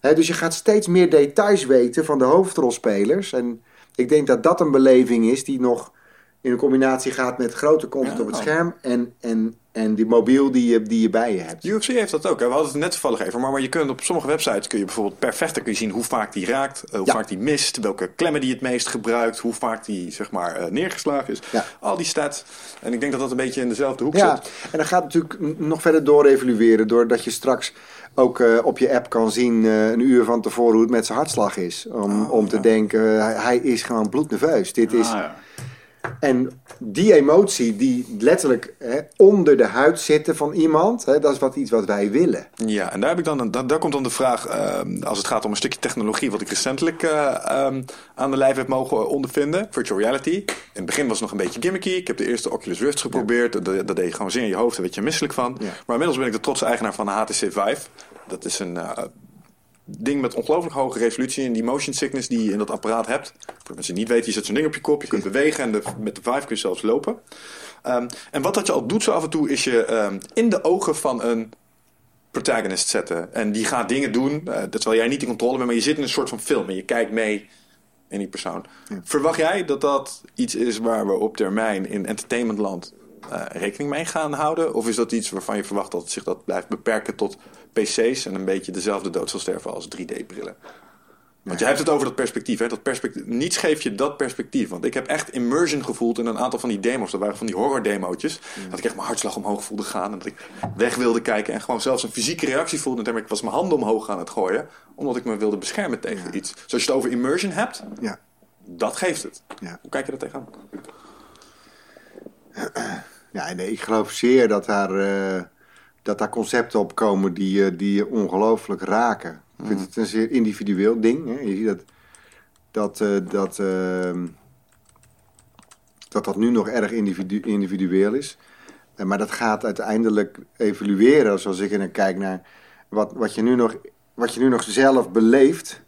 Hè, dus je gaat steeds meer details weten van de hoofdrolspelers. En ik denk dat dat een beleving is die nog in een combinatie gaat met grote content Ja. op het scherm en, en, en die mobiel die je, die je bij je hebt. UFC heeft dat ook. Hè? We hadden het net toevallig even. Maar, maar je kunt op sommige websites kun je bijvoorbeeld per vechter kun je zien hoe vaak die raakt, eh, hoe Ja. vaak die mist, welke klemmen die het meest gebruikt, hoe vaak die zeg maar eh, neergeslagen is. Ja. Al die stats. En ik denk dat dat een beetje in dezelfde hoek Ja, zit. en dan gaat het natuurlijk nog verder door evalueren. Doordat je straks ook eh, op je app kan zien eh, een uur van tevoren hoe het met zijn hartslag is. Om, Oh, om te denken, hij, is gewoon bloednerveus. Dit is, Ah, ja. En die emotie die letterlijk hè, onder de huid zitten van iemand, hè, dat is wat, iets wat wij willen. Ja, en daar, heb ik dan daar, daar komt dan de vraag, eh, als het gaat om een stukje technologie, wat ik recentelijk eh, ehm, aan de lijf heb mogen ondervinden, virtual reality. In het begin was het nog een beetje gimmicky. Ik heb de eerste Oculus Rift geprobeerd. Dat, dat deed je gewoon zin in je hoofd, daar werd je misselijk van. Ja. Maar inmiddels ben ik de trotse eigenaar van de HTC Vive. Dat is een eh, ding met ongelooflijk hoge resolutie. En die motion sickness die je in dat apparaat hebt. Voor mensen die niet weten, je zet zo'n ding op je kop. Je kunt bewegen en de, met de Vive kun je zelfs lopen. Ehm, en wat dat je al doet zo af en toe, is je ehm, in de ogen van een protagonist zetten. En die gaat dingen doen, uh, terwijl jij niet in controle bent, maar je zit in een soort van film en je kijkt mee in die persoon. Verwacht jij dat dat iets is waar we op termijn in entertainmentland uh, rekening mee gaan houden? Of is dat iets waarvan je verwacht dat het zich dat blijft beperken tot PC's en een beetje dezelfde dood zal sterven als 3D-brillen? Want je hebt het over dat perspectief, hè? Dat perspectief. Niets geeft je dat perspectief. Want ik heb echt immersion gevoeld in een aantal van die demos. Dat waren van die horror demootjes. Dat ik echt mijn hartslag omhoog voelde gaan. En dat ik weg wilde kijken. En gewoon zelfs een fysieke reactie voelde. En ik was mijn handen omhoog aan het gooien. Omdat ik me wilde beschermen tegen iets. Zoals je het over immersion hebt. Ja. Dat geeft het. Ja. Hoe kijk je dat tegenaan? Ja, nee, ik geloof zeer dat daar, uh, dat daar concepten op komen die, uh, die je ongelooflijk raken. Ik vind het een zeer individueel ding. Hè. Je ziet dat dat, uh, dat, dat dat nu nog erg individu individueel is. maar dat gaat uiteindelijk evolueren, zoals ik er naar kijk naar wat, wat, je nu nog, wat je nu nog zelf beleeft.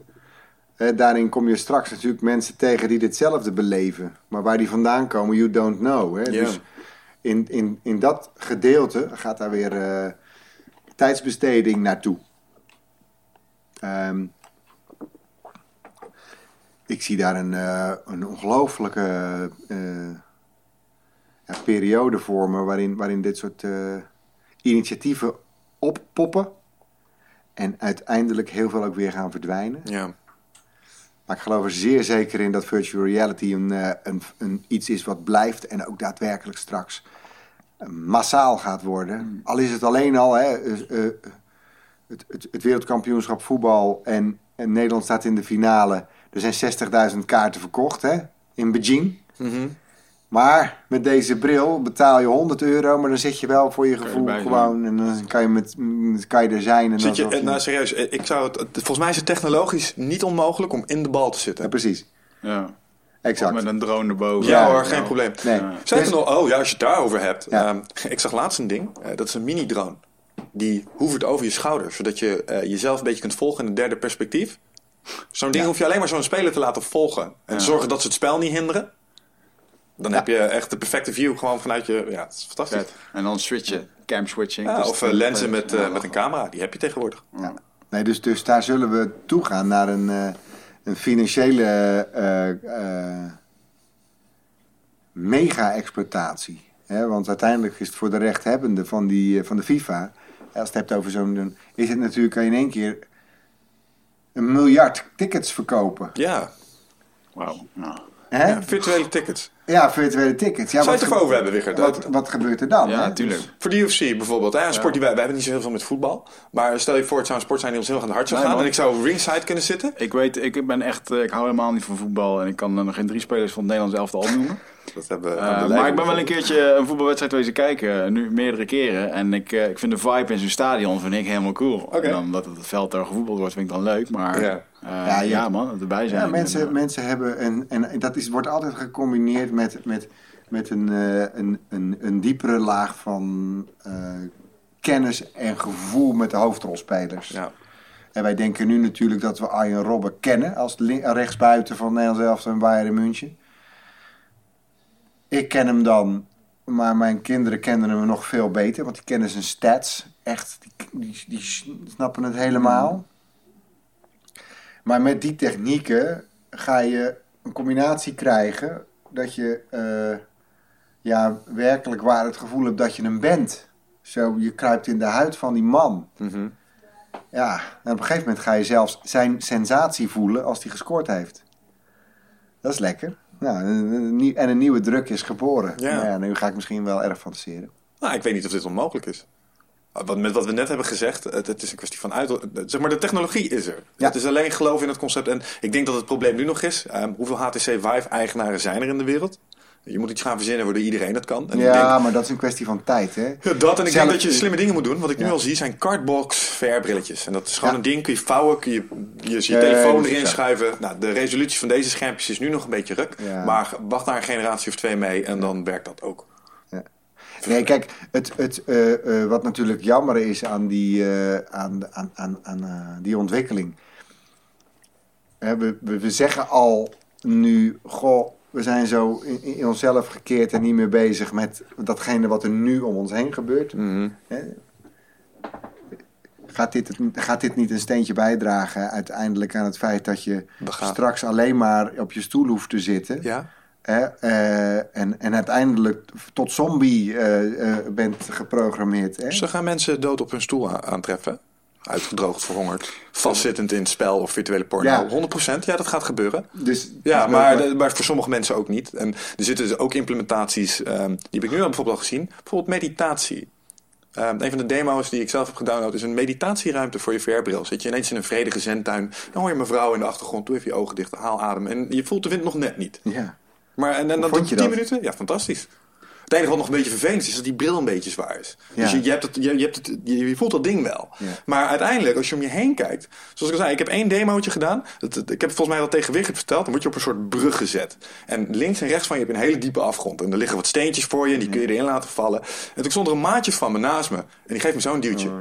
Daarin kom je straks natuurlijk mensen tegen die ditzelfde beleven. Maar waar die vandaan komen, you don't know. Hè? Dus in, in, in dat gedeelte gaat daar weer uh, tijdsbesteding naartoe. Um, ik zie daar een, uh, een ongelooflijke uh, ja, periode voor me waarin, waarin dit soort initiatieven oppoppen en uiteindelijk heel veel ook weer gaan verdwijnen. Ja. Maar ik geloof er zeer zeker in dat virtual reality een, een, een, iets is wat blijft en ook daadwerkelijk straks massaal gaat worden. Al is het alleen al hè, uh, het, het, het, wereldkampioenschap voetbal en, en, Nederland staat in de finale. Er zijn 60.000 kaarten verkocht hè, in Beijing. Mm -hmm. Maar met deze bril betaal je 100 euro, maar dan zit je wel voor je gevoel gewoon en dan kan je, met, kan je er zijn. En zit je, nou serieus, ik zou het, volgens mij is het technologisch niet onmogelijk om in de bal te zitten. Ja, precies. Ja. Exact. Of met een drone erboven. Ja, hoor, geen probleem. Nee. Ja. Zeg dus, nog, oh ja, als je het daarover hebt. Ja. Um, ik zag laatst een ding, uh, dat is een mini-drone. Die hoevert over je schouder, zodat je uh, jezelf een beetje kunt volgen in het derde perspectief. Zo'n ding ja. hoef je alleen maar zo'n speler te laten volgen. En zorgen dat ze het spel niet hinderen. Dan heb je echt de perfecte view gewoon vanuit je... Ja, het is fantastisch. Vet. En dan switchen, cam switching. Ja, dus of uh, lenzen met, uh, met een camera, die heb je tegenwoordig. Ja. Nee, dus, dus daar zullen we toe gaan naar een, uh, een financiële mega-exploitatie. Want uiteindelijk is het voor de rechthebbende van, die, van de FIFA... Als je het hebt over zo'n... is het natuurlijk in één keer... een miljard tickets verkopen. Ja. Wauw. Nou. Ja, virtuele tickets. Ja, virtuele tickets. Ja, Zou je het over hebben, Wigert? Wat, wat gebeurt er dan? Ja, natuurlijk. Dus voor de UFC bijvoorbeeld. Hè? Een sport die wij, wij hebben niet zo heel veel met voetbal. Maar stel je voor, het zou een sport zijn die ons heel erg aan het hart zou Nee, gaan. man. En ik zou ringside kunnen zitten. Ik weet, ik ben echt, eh, ik hou helemaal niet van voetbal en ik kan er nog geen drie spelers van het Nederlands elftal opnoemen. Dat hebben Eh, de maar ik ben wel een keertje een voetbalwedstrijd wezen kijken, eh, nu meerdere keren. En ik, eh, ik vind de vibe in zo'n stadion vind ik helemaal cool. Oké. En dan dat het veld daar gevoetbald wordt, vind ik dan leuk. Maar Ja. Ja, Ja, man, erbij zijn. Ja, mensen, En, eh, mensen hebben... een en dat is, wordt altijd gecombineerd met, met, met een, eh, een, een, een diepere laag van eh, kennis en gevoel met de hoofdrolspelers. Ja. En wij denken nu natuurlijk dat we Arjen Robben kennen als rechtsbuiten van Nederland zelf en Bayern München. Ik ken hem dan, maar mijn kinderen kennen hem nog veel beter, want die kennen zijn stats. Echt, die, die, die snappen het helemaal. Maar met die technieken ga je een combinatie krijgen dat je eh, ja, werkelijk waar het gevoel hebt dat je hem bent. Zo, je kruipt in de huid van die man. Mhm. Ja, en op een gegeven moment ga je zelfs zijn sensatie voelen als hij gescoord heeft. Dat is lekker. Nou, en een nieuwe druk is geboren. Ja. Nou ja, nu ga ik misschien wel erg fantaseren. Nou, ik weet niet of dit onmogelijk is. Wat, met wat we net hebben gezegd, het, het is een kwestie van uit. Zeg maar, de technologie is er. Ja. Het is alleen geloof in het concept. En ik denk dat het probleem nu nog is: ehm, hoeveel HTC Vive-eigenaren zijn er in de wereld? Je moet iets gaan verzinnen waardoor iedereen dat kan. En ja, denk, maar dat is een kwestie van tijd, hè? Ja, dat en ik Zelf- denk dat je slimme dingen moet doen. Wat ik nu Ja. al zie zijn cardbox VR-brilletjes. En dat is gewoon Ja. een ding, kun je vouwen, kun je je, telefoon erin schuiven. Nou, de resolutie van deze schermpjes is nu nog een beetje ruk. Maar wacht daar een generatie of twee mee en dan werkt dat ook. Nee, kijk, het, het, eh, eh, wat natuurlijk jammer is aan die, eh, aan, aan, aan, aan die ontwikkeling. Hè, we, we, we zeggen al nu, goh, we zijn zo in, in onszelf gekeerd en niet meer bezig met datgene wat er nu om ons heen gebeurt. Hè? gaat dit, het- gaat dit niet een steentje bijdragen uiteindelijk aan het feit dat je straks alleen maar op je stoel hoeft te zitten? Ja? Hè, eh, en, en uiteindelijk tot zombie eh, eh, bent geprogrammeerd. Hè? Ze gaan mensen dood op hun stoel aantreffen. Uitgedroogd, verhongerd. Vastzittend in het spel of virtuele porno. Ja. 100%, ja, dat gaat gebeuren. Dus, Ja, maar, de- maar voor sommige mensen ook niet. En er zitten dus ook implementaties, ehm, die heb ik nu al bijvoorbeeld al gezien. Bijvoorbeeld meditatie. Ehm, een van de demo's die ik zelf heb gedownload is een meditatieruimte voor je VR-bril. Zit je ineens in een vredige zentuin, dan hoor je mevrouw in de achtergrond, doe even je ogen dicht, haal adem. En je voelt de wind nog net niet. ja. Maar en, en dan vond je 10 dat? minuten? Ja, fantastisch. Het enige wat nog een beetje vervelend is, is dat die bril een beetje zwaar is. Ja. Dus je, je, hebt het, je, je, hebt het, je, voelt dat ding wel. Ja. Maar uiteindelijk, als je om je heen kijkt... Zoals ik al zei, ik heb één demootje gedaan. Dat, dat- ik heb volgens mij al tegen Wigert verteld. Dan word je op een soort brug gezet. En links en rechts van je heb je een hele diepe afgrond. En er liggen wat steentjes voor je en die kun je erin laten vallen. En toen stond er een maatje van me naast me. En die geeft me zo'n duwtje. Oh,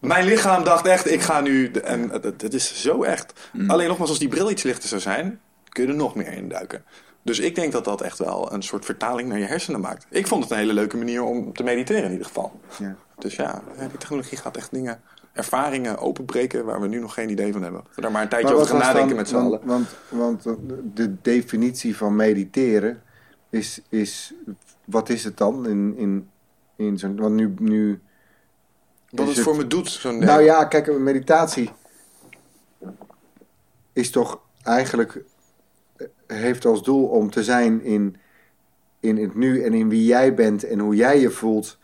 Mijn lichaam dacht echt, ik ga nu... En het, het is zo echt. Mm. Alleen nogmaals, als die bril iets lichter zou zijn... kun je er nog meer in duiken. Dus ik denk dat dat echt wel een soort vertaling naar je hersenen maakt. Ik vond het een hele leuke manier om te mediteren in ieder geval. Ja. Dus ja, ja, die technologie gaat echt dingen, ervaringen openbreken... waar we nu nog geen idee van hebben. We daar maar een tijdje Maar over gaan nadenken dan- met z'n allen. want, Want, want de definitie van mediteren is, is wat is het dan in, in, in zo'n... Want nu, nu Wat is het voor het- me doet, zo'n... Nou ja, kijk, meditatie is toch eigenlijk eh, heeft als doel om te zijn in, in het nu en in wie jij bent en hoe jij je voelt.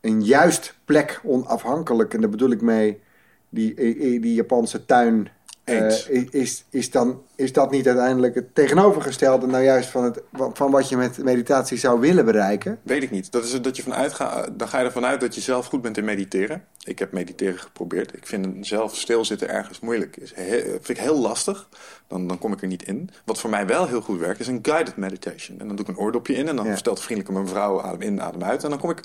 Een juist plek onafhankelijk, en daar bedoel ik mee die, die Japanse tuin. Eh, is, is, dan, is dat niet uiteindelijk het tegenovergestelde nou juist van, het, van wat je met meditatie zou willen bereiken? Weet ik niet. Dat is dat je vanuit. Dan ga je ervan uit dat je zelf goed bent in mediteren. Ik heb mediteren geprobeerd. Ik vind zelf stilzitten ergens moeilijk. Is he- vind ik heel lastig. Dan, dan kom ik er niet in. Wat voor mij wel heel goed werkt, is een guided meditation. En dan doe ik een oordopje in en dan Ja. vertelt de vriendelijke mevrouw adem in, adem uit. En dan kom ik.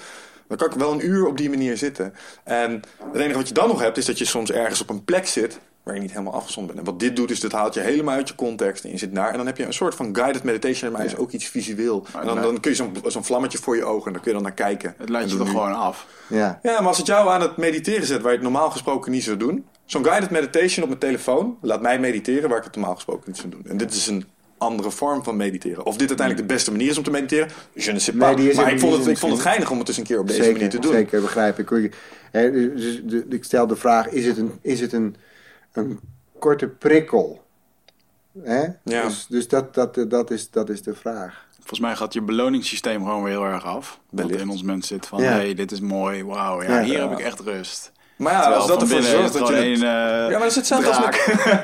Dan kan ik wel een uur op die manier zitten. En het enige wat je dan nog hebt, is dat je soms ergens op een plek zit waar je niet helemaal afgezond bent. En wat dit doet, is dit haalt je helemaal uit je context en je zit daar. En dan heb je een soort van guided meditation, maar is ook iets visueel. En dan, dan kun je zo'n zo'n vlammetje voor je ogen en dan kun je dan naar kijken. Het leidt je toch nu- gewoon af. Ja. Ja, maar als het jou aan het mediteren zet, waar je het normaal gesproken niet zou doen. Zo'n guided meditation op mijn telefoon laat mij mediteren waar ik het normaal gesproken niet zou doen. En dit is een andere vorm van mediteren. Of dit uiteindelijk de beste manier is om te mediteren, je ne sais pas. Nee, maar ik vond, het, ik vond het geinig om het eens een keer op deze zeker, manier te doen. Zeker, begrijp ik. Dus de- ik stel de vraag, is het een, is het een, een korte prikkel? Hè? Ja. Dus, dus dat, dat, dat, is, dat is de vraag. Volgens mij gaat je beloningssysteem gewoon weer heel erg af. Wat Wellicht. in ons mens zit van, Ja. hey, dit is mooi, wauw, ja, Ja. hier heb ik echt rust. Maar ja, Terwijl als dat ervoor zorgt is dat je... eh, ja, maar dat is hetzelfde als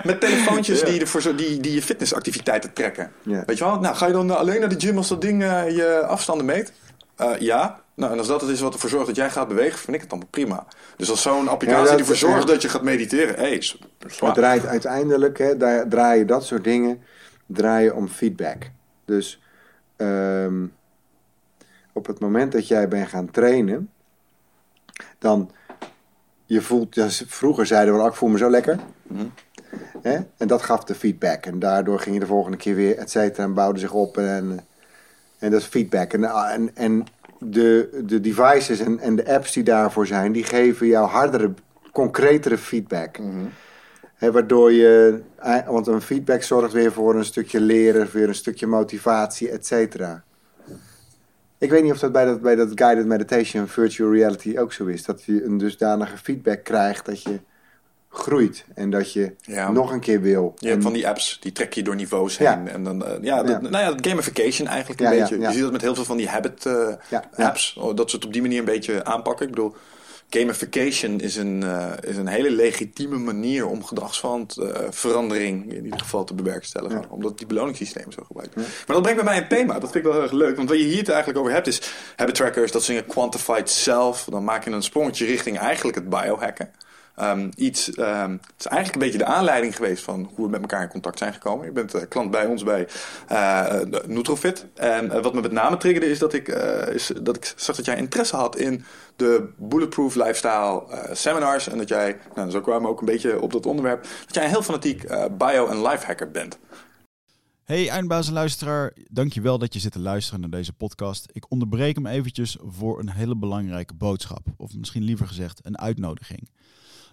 met, telefoontjes Ja. die, ervoor zo- die, die je fitnessactiviteiten trekken. Ja. Weet je wel? Nou, ga je dan alleen naar de gym als dat ding eh, je afstanden meet? Eh, ja. Nou, en als dat het is wat ervoor zorgt dat jij gaat bewegen, vind ik het dan prima. Dus als zo'n applicatie Ja, dat- ervoor zorgt dat je gaat mediteren, hé, is Het draait uiteindelijk, hè, daar draaien dat soort dingen draaien om feedback. Dus ehm, op het moment dat jij bent gaan trainen, dan je voelt, ja, vroeger zeiden we al, ik voel me zo lekker. Mhm. Hè? En dat gaf de feedback. En daardoor ging je de volgende keer weer, et cetera, en bouwde zich op. En, en dat is feedback. En, en, en de, de devices en, en de apps die daarvoor zijn, die geven jou hardere, concretere feedback. Hè, waardoor je, eh, want een feedback zorgt weer voor een stukje leren, weer een stukje motivatie, et cetera. Ik weet niet of dat bij dat, bij dat guided meditation virtual reality ook zo is. Dat je een dusdanige feedback krijgt dat je groeit en dat je Ja. nog een keer wil. Je hebt van die apps, die trek je door niveaus Ja. heen. En dan, eh, ja, dat, Ja. Nou ja, dat gamification eigenlijk een beetje. Je ziet dat met heel veel van die habit eh, apps. Oh, dat ze het op die manier een beetje aanpakken. Ik bedoel, gamification is een, eh, is een hele legitieme manier om gedragsverandering in ieder geval te bewerkstelligen. Ja. Omdat die beloningssysteem zo gebruikt. Maar dat brengt bij mij een thema. Dat vind ik wel heel erg leuk. Want wat je hier het eigenlijk over hebt is habit trackers. Dat zingen quantified self. Dan maak je een sprongetje richting eigenlijk het biohacken. Ehm, iets, ehm, het is eigenlijk een beetje de aanleiding geweest van hoe we met elkaar in contact zijn gekomen. Je bent eh, klant bij ons bij eh Nutrofit. En eh, wat me met name triggerde is dat ik, eh, is dat ik zag dat jij interesse had in de Bulletproof Lifestyle eh, seminars. En dat jij, nou, zo kwamen we ook een beetje op dat onderwerp, dat jij een heel fanatiek eh, bio- en lifehacker bent. Hey eindbazenluisteraar, dankjewel dat je zit te luisteren naar deze podcast. Ik onderbreek hem eventjes voor een hele belangrijke boodschap. Of misschien liever gezegd een uitnodiging.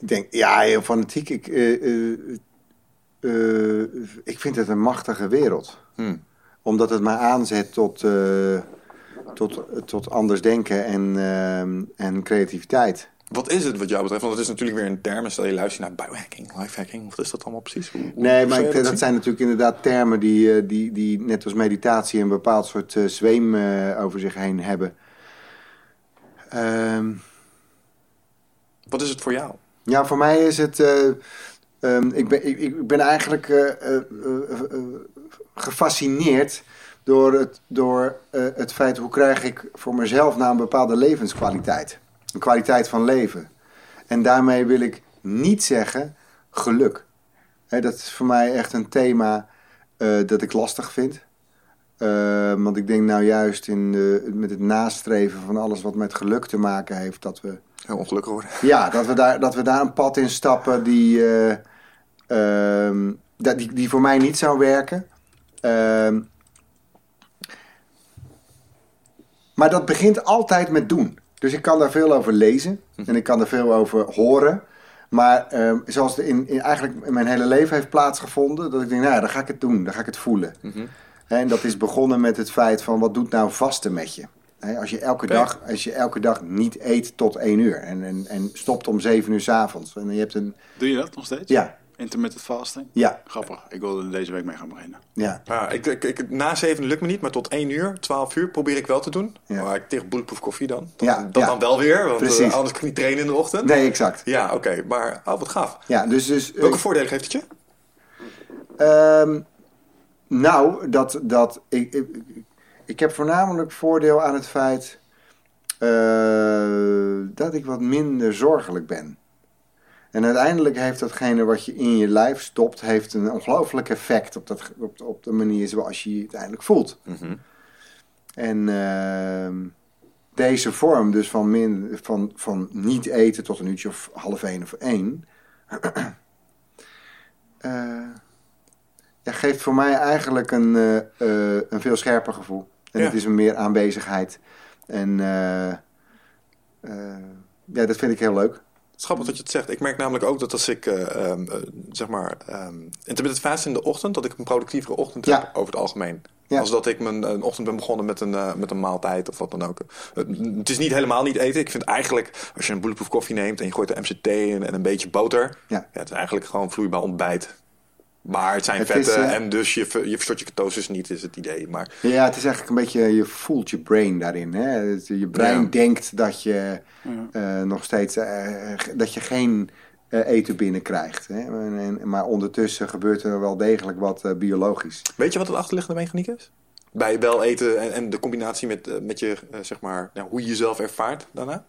ik denk, ja, heel fanatiek. Ik, uh, uh, ik vind het een machtige wereld. Hmm. Omdat het mij aanzet tot, tot, tot anders denken en, en creativiteit. Wat is het wat jou betreft? Want het is natuurlijk weer een term. Stel je luistert naar biohacking, lifehacking. Wat is dat allemaal precies? Hoe, hoe nee, maar ik, dat, zien? zijn natuurlijk inderdaad termen die, die, die net als meditatie een bepaald soort uh, zweem uh, over zich heen hebben. Um, Wat is het voor jou? Ja, voor mij is het. Uh, um, ik, ben, ik, ik, ben eigenlijk gefascineerd door, het, door het feit hoe krijg ik voor mezelf nou een bepaalde levenskwaliteit. Een kwaliteit van leven. En daarmee wil ik niet zeggen geluk. He, dat is voor mij echt een thema dat ik lastig vind. Uh, want ik denk nou juist in de, met het nastreven van alles wat met geluk te maken heeft, dat we. Heel ongelukkig worden. Ja, dat we daar, dat we daar een pad in stappen die, uh, die, die voor mij niet zou werken. Ehm, maar dat begint altijd met doen. Dus ik kan daar veel over lezen en ik kan er veel over horen. Maar uh, zoals het in, in, eigenlijk in mijn hele leven heeft plaatsgevonden, dat ik denk, nou ja, dan ga ik het doen, dan ga ik het voelen. Mm -hmm. En dat is begonnen met het feit van, wat doet nou vasten met je? Als, je elke dag, als je elke dag niet eet tot één uur en, en, en stopt om zeven uur s'avonds. En je hebt een... Doe je dat nog steeds? Ja, Intermittent fasting? ja, Grappig. Ik wilde er deze week mee gaan beginnen. ja. Ja, ik, ik, ik- na zeven lukt me niet, maar tot één uur, twaalf uur probeer ik wel te doen. Ja. Maar ik tegen bulletproof koffie dan. Dat, Ja, dat ja. dan wel weer, want eh, Precies. anders kan ik niet trainen in de ochtend. Nee, exact. Ja, oké. Maar, oh, wat gaaf. Ja, dus... dus eh, Welke voordelen geeft het je? Ehm, nou, dat, dat ik, ik, ik heb voornamelijk voordeel aan het feit eh, dat ik wat minder zorgelijk ben. En uiteindelijk heeft datgene wat je in je lijf stopt, heeft een ongelooflijk effect op, dat, op, op de manier zoals je je uiteindelijk voelt. Mhm. En ehm, deze vorm, dus van, min, van, van niet eten tot een uurtje of half één of één, eh, ja, geeft voor mij eigenlijk een, eh, een veel scherper gevoel. En Ja. het is een meer aanwezigheid. En eh, eh, ja, dat vind ik heel leuk. Grappig dat je het zegt. Ik merk namelijk ook dat als ik, ehm, eh, zeg maar, ehm intermittent fast in de ochtend, dat ik een productievere ochtend Ja. heb over het algemeen. Ja. Als dat ik mijn een ochtend ben begonnen met een, met een maaltijd of wat dan ook. Het is niet helemaal niet eten. Ik vind eigenlijk, als je een bulletproof koffie neemt en je gooit er MCT in en een beetje boter. Ja. het is eigenlijk gewoon vloeibaar ontbijt. Maar het zijn Het vetten is, eh, en dus je, ver- je verstort je ketosis niet, is het idee. Maar Ja, het is eigenlijk een beetje, je voelt je brain daarin. Hè? Je brein Ja. denkt dat je eh, nog steeds, eh, dat je geen eh, eten binnenkrijgt. Hè? En, en- maar ondertussen gebeurt er wel degelijk wat eh, biologisch. weet je wat het achterliggende mechaniek is? Bij wel eten en, en de combinatie met, met je, zeg maar, ja, hoe je jezelf ervaart daarna?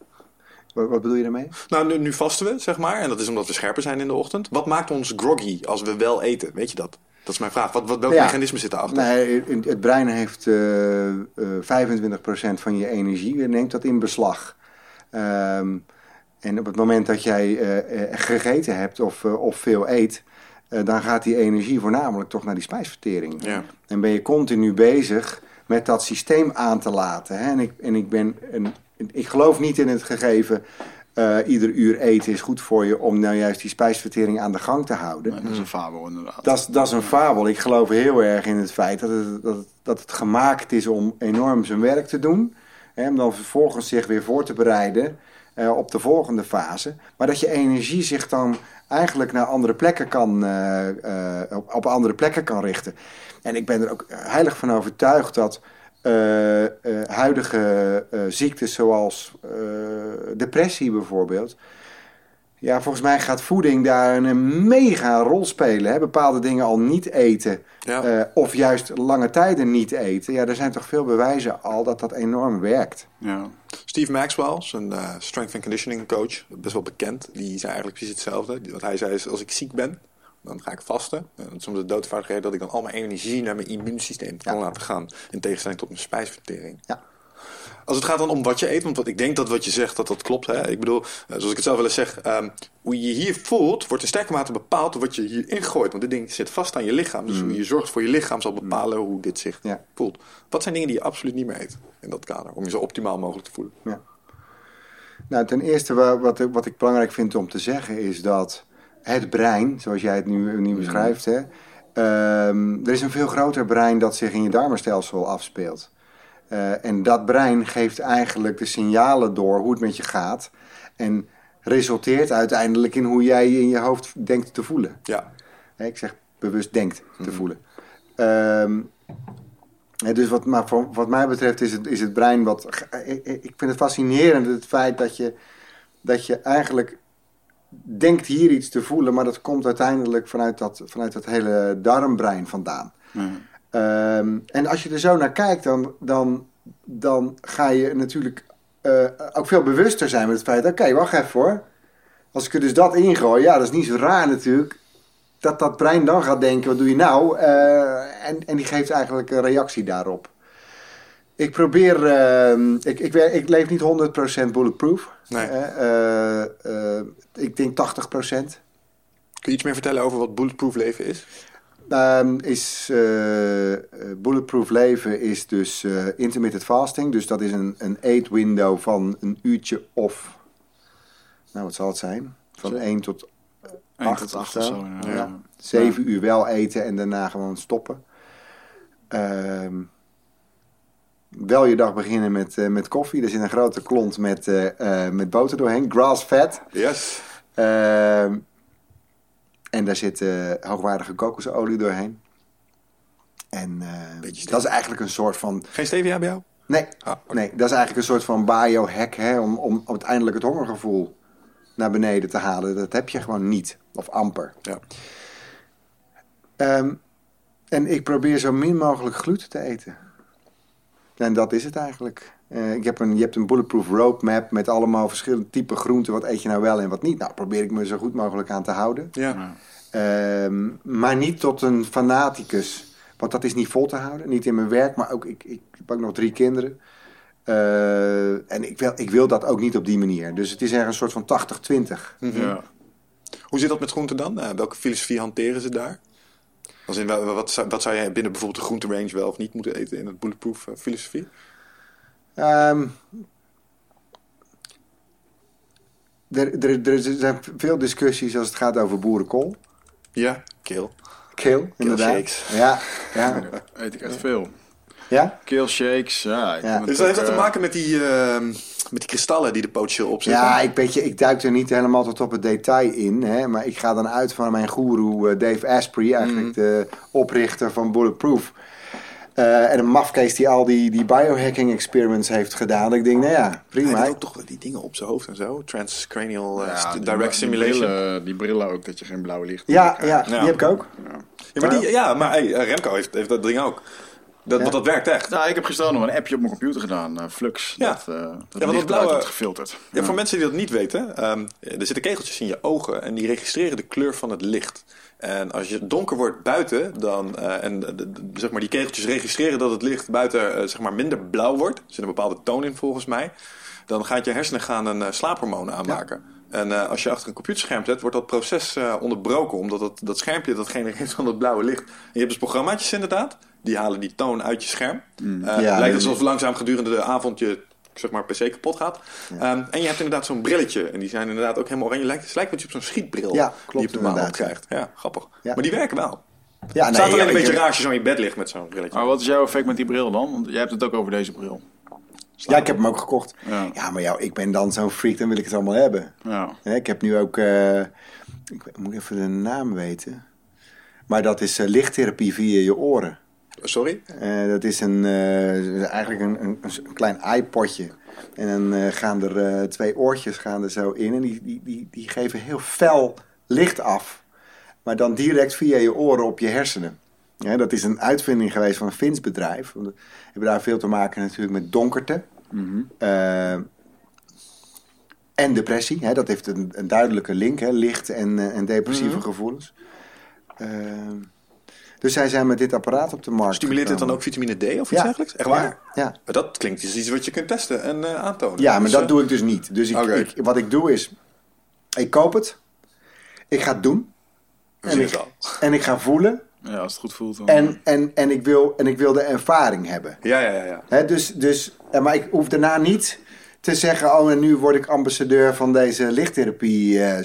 Wat, wat bedoel je daarmee? Nou, nu, nu vasten we, zeg maar. En dat is omdat we scherper zijn in de ochtend. Wat maakt ons groggy als we wel eten? Weet je dat? Dat is mijn vraag. Wat, wat, welk Ja. mechanisme zit erachter? Nee, het brein heeft eh, eh, 25% van je energie, je neemt dat in beslag. Ehm, en op het moment dat jij eh, eh, gegeten hebt of, eh, of veel eet, dan gaat die energie voornamelijk toch naar die spijsvertering. Ja. En ben je continu bezig met dat systeem aan te laten. Hè? En, ik, en ik, ben een, ik geloof niet in het gegeven. eh, ieder uur eten is goed voor je om nou juist die spijsvertering aan de gang te houden. Dat is een fabel inderdaad. Dat is, dat is een fabel. Ik geloof heel erg in het feit dat het, dat, het, dat het gemaakt is om enorm zijn werk te doen. Hè, om dan vervolgens zich weer voor te bereiden eh, op de volgende fase. Maar dat je energie zich dan eigenlijk naar andere plekken kan, eh, op, op andere plekken kan richten. En ik ben er ook heilig van overtuigd dat eh, eh, huidige eh, ziektes zoals depressie bijvoorbeeld. Ja, volgens mij gaat voeding daar een mega rol spelen. Hè? Bepaalde dingen al niet eten. Ja. of juist lange tijden niet eten. Ja, er zijn toch veel bewijzen al dat dat enorm werkt. Ja. Steve Maxwell, zijn strength and conditioning coach, best wel bekend. Die zei eigenlijk precies hetzelfde. Wat hij zei is, als ik ziek ben, dan ga ik vasten. En dat is om de doodvaardigheid dat ik dan al mijn energie naar mijn immuunsysteem kan Ja. laten gaan. In tegenstelling tot mijn spijsvertering. Ja. Als het gaat dan om wat je eet, want wat ik denk dat wat je zegt, dat dat klopt. Hè? Ik bedoel, eh, zoals ik het zelf wel eens zeg, ehm, hoe je je hier voelt, wordt in sterke mate bepaald door wat je hier ingooit. Want dit ding zit vast aan je lichaam. Dus hoe je zorgt voor je lichaam zal bepalen hoe dit zich Ja. voelt. Wat zijn dingen die je absoluut niet meer eet in dat kader, om je zo optimaal mogelijk te voelen? Nou, ten eerste wa- wat, wat ik belangrijk vind om te zeggen is dat het brein, zoals jij het nu, nu beschrijft, hè, ehm, er is een veel groter brein dat zich in je darmenstelsel afspeelt. Eh, en dat brein geeft eigenlijk de signalen door hoe het met je gaat. En resulteert uiteindelijk in hoe jij je in je hoofd denkt te voelen. Ja, Ik zeg bewust denkt te voelen. Ehm, dus wat, maar voor, wat mij betreft is het, is het brein wat. Ik, ik vind het fascinerend het feit dat je, dat je eigenlijk denkt hier iets te voelen, maar dat komt uiteindelijk vanuit dat, vanuit dat hele darmbrein vandaan. Ehm, en als je er zo naar kijkt, dan, dan, dan ga je natuurlijk eh, ook veel bewuster zijn met het feit: oké, wacht even hoor. Als ik er dus dat ingooi, ja, dat is niet zo raar natuurlijk. Dat dat brein dan gaat denken: wat doe je nou? Eh, en, en die geeft eigenlijk een reactie daarop. Ik probeer, ehm, ik, ik, ik leef niet 100% bulletproof. Nee. Eh, eh, ik denk 80%. Kun je iets meer vertellen over wat bulletproof leven is? Ehm, is eh, bulletproof leven is dus eh, intermittent fasting. Dus dat is een, een eat window van een uurtje of... Nou, wat zal het zijn? Van Zo. 1 tot Eén Acht tot of acht zo. of zo. ja. ja. 7 uur wel eten en daarna gewoon stoppen. Ehm, wel je dag beginnen met, eh, met koffie. Er zit een grote klont met, eh, met boter doorheen. Grass fat. Yes. Ehm, en daar zit hoogwaardige kokosolie doorheen. En dat is eigenlijk een soort van... Geen stevia bij jou? Nee, Ah, nee dat is eigenlijk een soort van biohack hè, om, om uiteindelijk het hongergevoel naar beneden te halen. Dat heb je gewoon niet, of amper. Ja. Ehm, en ik probeer zo min mogelijk gluten te eten. En dat is het eigenlijk. Eh, ik heb een, je hebt een bulletproof roadmap met allemaal verschillende typen groenten. Wat eet je nou wel en wat niet? Nou, probeer ik me zo goed mogelijk aan te houden. Ja. Ehm, maar niet tot een fanaticus. Want dat is niet vol te houden. Niet in mijn werk, maar ook ik, ik heb ook nog drie kinderen. Eh, en ik wil, ik wil dat ook niet op die manier. Dus het is er een soort van 80-20. Mhm. Ja. Hoe zit dat met groenten dan? Eh, welke filosofie hanteren ze daar? Als in, wat, zou, wat zou jij binnen bijvoorbeeld de groenterange wel of niet moeten eten in het bulletproof eh, filosofie? Ehm, er, er, er zijn veel discussies als het gaat over boerenkool. Ja, keel. Keel, inderdaad. shakes. Ja, ja, Eet ik echt veel. Ja. Kale shakes, ja. Dus dat heeft dat te eh, maken met die, eh, met die kristallen die de potentieel op zitten? Ja, ik, weet je, ik duik er niet helemaal tot op het detail in. Hè, maar ik ga dan uit van mijn goeroe eh, Dave Asprey, eigenlijk de oprichter van Bulletproof. Eh, en een mafkees die al die, die biohacking experiments heeft gedaan. Ik denk, nou ja, Hij prima. heeft ook toch die dingen op zijn hoofd en zo. Transcranial ja, st- die- direct die simulation. brillen, die brillen ook, dat je geen blauwe licht Ja, ja, die heb ik ook. Ja, maar, die, ja, maar hey, Remco heeft, heeft dat ding ook. Dat, Ja. Want dat werkt echt. Nou, ik heb gisteren nog een appje op mijn computer gedaan, eh, Flux. Ja. Dat, eh dat eruit blauwe- wordt gefilterd. Ja, voor mensen die dat niet weten, ehm, er zitten kegeltjes in je ogen en die registreren de kleur van het licht. En als je donker wordt buiten, dan, eh, en de- de- de- zeg maar, die kegeltjes registreren dat het licht buiten zeg maar, minder blauw wordt, er zit een bepaalde toon in volgens mij, dan gaat je hersenen gaan een slaaphormoon aanmaken. En als je achter een computerscherm zet, wordt dat proces onderbroken. Omdat dat, dat schermpje dat genereert van dat blauwe licht. En je hebt dus programmaatjes inderdaad. Die halen die toon uit je scherm. Eh, Ja, lijkt dus- alsof langzaam gedurende de avond je zeg maar, PC kapot gaat. Ehm, en je hebt inderdaad zo'n brilletje. En die zijn inderdaad ook helemaal oranje. Lijkt, het lijkt wat je op zo'n schietbril Ja, die klopt je op de maan krijgt. Ja, grappig. Ja. Maar die werken wel. Ja, Het staat alleen een beetje raar als je zo in je bed ligt met zo'n brilletje. Maar wat is jouw effect met die bril dan? Want jij hebt het ook over deze bril. Ja, ik heb hem ook gekocht. Ja. Ja, maar jou, ik ben dan zo'n freak, dan wil ik het allemaal hebben. Ja. Ik heb nu ook, eh, ik moet even de naam weten. Maar dat is eh, lichttherapie via je oren. Sorry? Eh, dat is een, eh, eigenlijk een, een, een klein iPodje. En dan eh, gaan er twee oortjes gaan er zo in. En die, die, die, die geven heel fel licht af. Maar dan direct via je oren op je hersenen. Ja, dat is een uitvinding geweest van een Fins bedrijf. We hebben daar veel te maken natuurlijk met donkerte. Eh, en depressie. Hè, dat heeft een, een duidelijke link. Hè, licht en, en depressieve gevoelens. Dus zij zijn met dit apparaat op de markt Stimuleert dit dan ook vitamine D of iets Ja. dergelijks? Echt waar? Ja, ja. Maar dat klinkt als iets wat je kunt testen en eh, aantonen. Ja, maar Dus, dat eh, doe ik dus niet. Dus ik, wat ik doe is, ik koop het, ik ga het doen we en zien ik, het al. en ik ga voelen ja, als het goed voelt. Dan... en, en, en, ik, wil, en ik wil de ervaring hebben. Ja, ja, ja. ja. Hè, dus, dus, eh, maar ik hoef daarna niet te zeggen, oh en nu word ik ambassadeur van deze lichttherapie eh,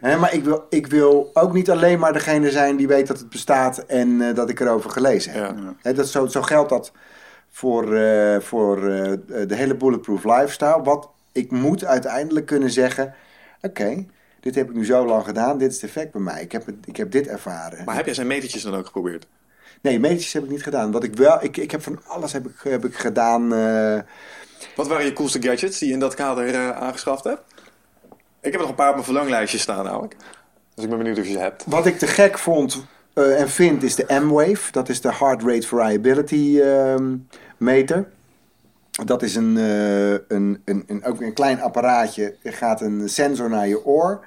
maar ik wil, ik wil ook niet alleen maar degene zijn die weet dat het bestaat en eh, dat ik erover gelezen heb. Ja. Dat, zo, zo geldt dat voor, eh, voor eh, de hele Bulletproof Lifestyle. Wat ik moet uiteindelijk kunnen zeggen: oké, dit heb ik nu zo lang gedaan, dit is het effect bij mij. Ik heb, het, ik heb dit ervaren. Maar heb jij zijn metertjes dan ook geprobeerd? Nee, medisch heb ik niet gedaan. Wat ik wel, ik, ik heb van alles heb ik, heb ik gedaan. eh, Wat waren je coolste gadgets die je in dat kader eh, aangeschaft hebt? Ik heb nog een paar op mijn verlanglijstje staan namelijk. Dus ik ben benieuwd of je ze hebt. Wat ik te gek vond eh, en vind is de M-Wave. Dat is de Heart Rate Variability ehm, meter. Dat is een, eh, een, een, een, ook een klein apparaatje. Er gaat een sensor naar je oor.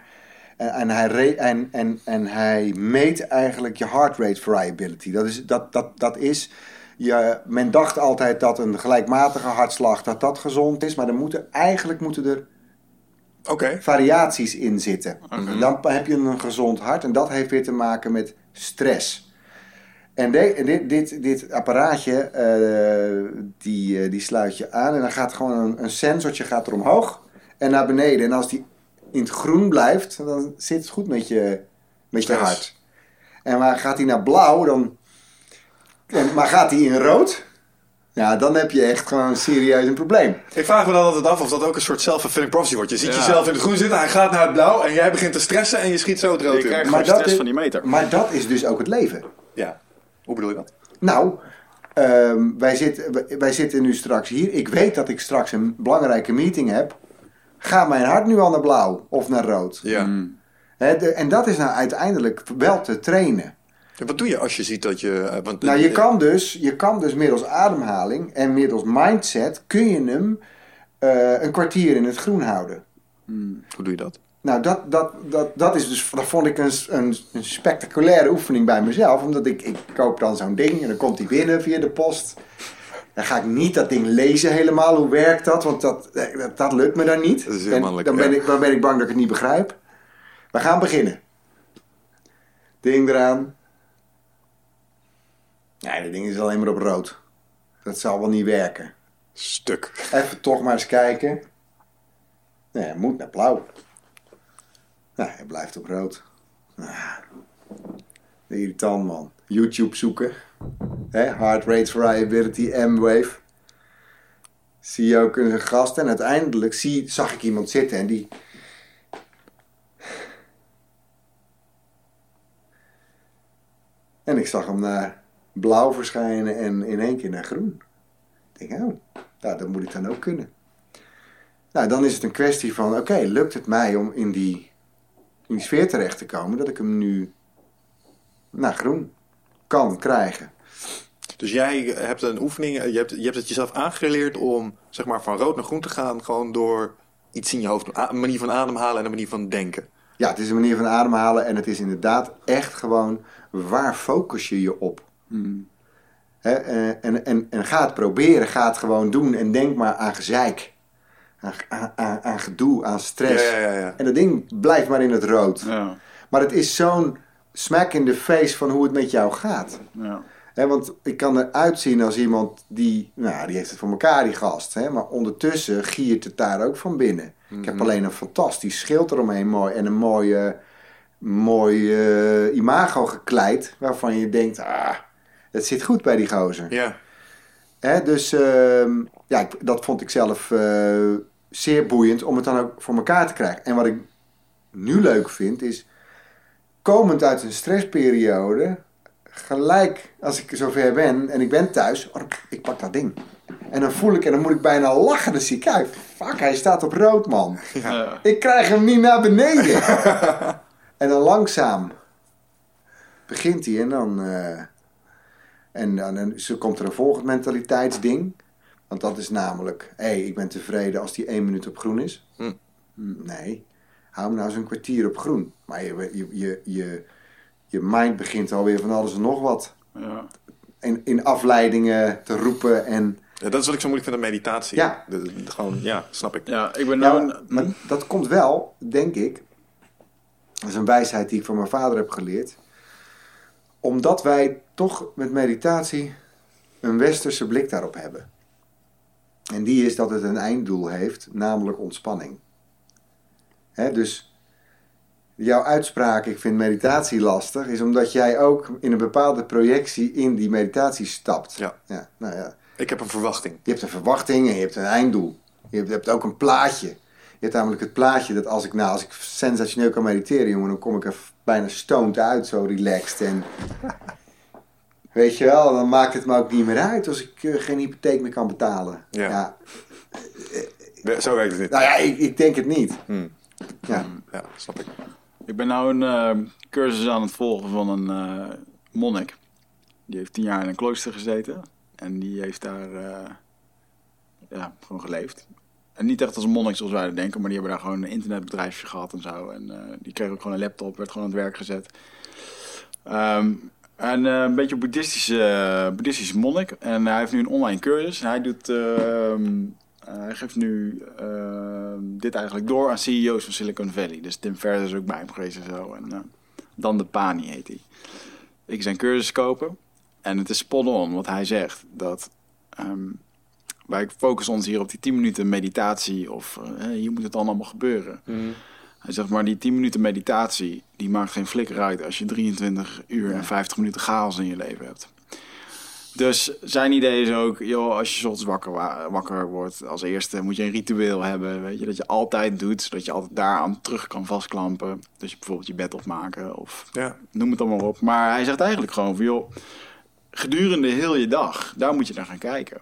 En, en, hij, en, en, en hij meet eigenlijk je heart rate variability. Dat is, dat, dat, dat is je, men dacht altijd dat een gelijkmatige hartslag dat dat gezond is. Maar er moeten, eigenlijk moeten er Variaties in zitten. Dan heb je een gezond hart en dat heeft weer te maken met stress. En de- dit, dit, dit apparaatje, eh, die, eh, die sluit je aan en dan gaat gewoon een, een sensortje gaat er omhoog en naar beneden. En als die in het groen blijft, dan zit het goed met je, met je hart. En maar gaat hij naar blauw, dan, en, maar gaat hij in rood, ja, dan heb je echt gewoon serieus een probleem. Ik vraag me dan altijd af of dat ook een soort self-fulfilling prophecy wordt. Je ziet Ja. jezelf in het groen zitten, hij gaat naar het blauw en jij begint te stressen en je schiet zo het rood je in. krijgt Maar dat stress is- van die meter. Maar dat is dus ook het leven. Ja. Hoe bedoel je dat? Nou, ehm, wij, zitten, wij- wij zitten nu straks hier. Ik weet dat ik straks een belangrijke meeting heb. Gaat mijn hart nu al naar blauw of naar rood? Ja. Hè, de- en dat is nou uiteindelijk wel te trainen. En wat doe je als je ziet dat je... eh, Want, Nou, je kan dus, je kan dus middels ademhaling en middels mindset... kun je hem eh, een kwartier in het groen houden. Hoe doe je dat? Nou, dat, dat, dat, dat is dus, dat vond ik een, een, een spectaculaire oefening bij mezelf. Omdat ik, ik koop dan zo'n ding en dan komt die binnen via de post. Dan ga ik niet dat ding lezen helemaal. Hoe werkt dat? Want dat, eh, dat, dat lukt me dan niet. Dat is En dan, ben ik, dan ben ik bang dat ik het niet begrijp. We gaan beginnen. Ding eraan. Nee, dat ding is alleen maar op rood. Dat zal wel niet werken. Stuk. Even toch maar eens kijken. Nee, hij moet naar blauw. Nou, hij blijft op rood. Ah, irritant man. YouTube zoeken. Hè? Heart rate variability, M-wave. Zie je ook een gast. En uiteindelijk zie, zag ik iemand zitten en die... En ik zag hem naar blauw verschijnen en in één keer naar groen. Ik denk, oh, nou, dat moet ik dan ook kunnen. Nou, dan is het een kwestie van, oké, lukt het mij om in die, in die sfeer terecht te komen, dat ik hem nu naar groen kan krijgen. Dus jij hebt een oefening, eh, je hebt, je hebt het jezelf aangeleerd om zeg maar, van rood naar groen te gaan, gewoon door iets in je hoofd, een manier van ademhalen en een manier van denken. Ja, het is een manier van ademhalen en het is inderdaad echt gewoon, waar focus je je op? Eh, en, en, en ga het proberen, ga het gewoon doen en denk maar aan gezeik. aan, aan, aan, gedoe, aan stress. Ja, ja, ja. En dat ding blijft maar in het rood. Ja, Maar het is zo'n smack in the face van hoe het met jou gaat. ja. Hè, want ik kan eruit zien als iemand die, nou, die heeft het voor elkaar, die gast. Hè, maar ondertussen giert het daar ook van binnen. Ik heb alleen een fantastisch schild eromheen mooi, en een mooie, mooi eh, imago gekleid. Waarvan je denkt, ah, het zit goed bij die gozer. Ja. Hè, dus ehm, ja, ik- dat vond ik zelf eh, zeer boeiend om het dan ook voor elkaar te krijgen. En wat ik nu leuk vind is, komend uit een stressperiode, gelijk als ik zover ben en ik ben thuis, oh, ik pak dat ding. En dan voel ik en dan moet ik bijna lachen. Dan zie ik, kijk, fuck, hij staat op rood, man. Ja. Ik krijg hem niet naar beneden. en dan langzaam begint hij en dan. eh, en dan komt er een volgend mentaliteitsding. Want dat is namelijk: hé, hey, ik ben tevreden als die één minuut op groen is. Hm. Hm, Nee, hou hem nou eens een kwartier op groen. Maar je, je, je, je, je mind begint alweer van alles en nog wat. Ja. In, in afleidingen te roepen en. Ja, dat is wat ik zo moeilijk vind aan meditatie. Ja. De- de- gewoon, ja, snap ik. ja, ik ben Ja, nou... maar, een- maar dat komt wel, denk ik. Dat is een wijsheid die ik van mijn vader heb geleerd. Omdat wij toch met meditatie een westerse blik daarop hebben. En die is dat het een einddoel heeft, namelijk ontspanning. Dus jouw uitspraak, ik vind meditatie lastig, is omdat jij ook in een bepaalde projectie in die meditatie stapt. Ja. Ja, nou ja. Ik heb een verwachting. Je hebt een verwachting en je hebt een einddoel. Je hebt, je hebt ook een plaatje. Je hebt namelijk het plaatje dat als ik, nou, als ik sensationeel kan mediteren, jongen, dan kom ik er bijna stoned uit, zo relaxed. En weet je wel, dan maakt het me ook niet meer uit als ik eh, geen hypotheek meer kan betalen. Ja. Ja, Zo werkt het niet. Nou ja, ik, ik denk het niet. Hmm. Ja. Ja, snap ik. Ik ben nou een eh, cursus aan het volgen van een eh, monnik. Die heeft tien jaar in een klooster gezeten. En die heeft daar eh, ja, gewoon geleefd. En niet echt als een monnik zoals wij dat denken, maar die hebben daar gewoon een internetbedrijfje gehad en zo. En eh, die kreeg ook gewoon een laptop, werd gewoon aan het werk gezet. Ehm, en eh, een beetje boeddhistische, eh, boeddhistische monnik. En hij heeft nu een online cursus. Hij doet... ehm, eh, hij geeft nu ehm, dit eigenlijk door aan CEO's van Silicon Valley. Dus Tim Ferriss is ook bij hem geweest en zo. En Dan de Pani heet hij. Ik zijn cursus kopen. En het is spot on wat hij zegt. Dat wij focussen ons hier op die 10 minuten meditatie. Of eh, hier moet het dan allemaal gebeuren. Hij zegt maar die 10 minuten meditatie. Die maakt geen flikker uit als je 23 uur en 50 minuten chaos in je leven hebt. Dus zijn idee is ook, joh, als je 's ochtends wakker, wa- wakker wordt, als eerste moet je een ritueel hebben, weet je, dat je altijd doet, zodat je altijd daaraan terug kan vastklampen. Dus je bijvoorbeeld je bed opmaken of Ja. noem het allemaal op. Maar hij zegt eigenlijk gewoon van, joh, gedurende heel je dag, daar moet je naar gaan kijken.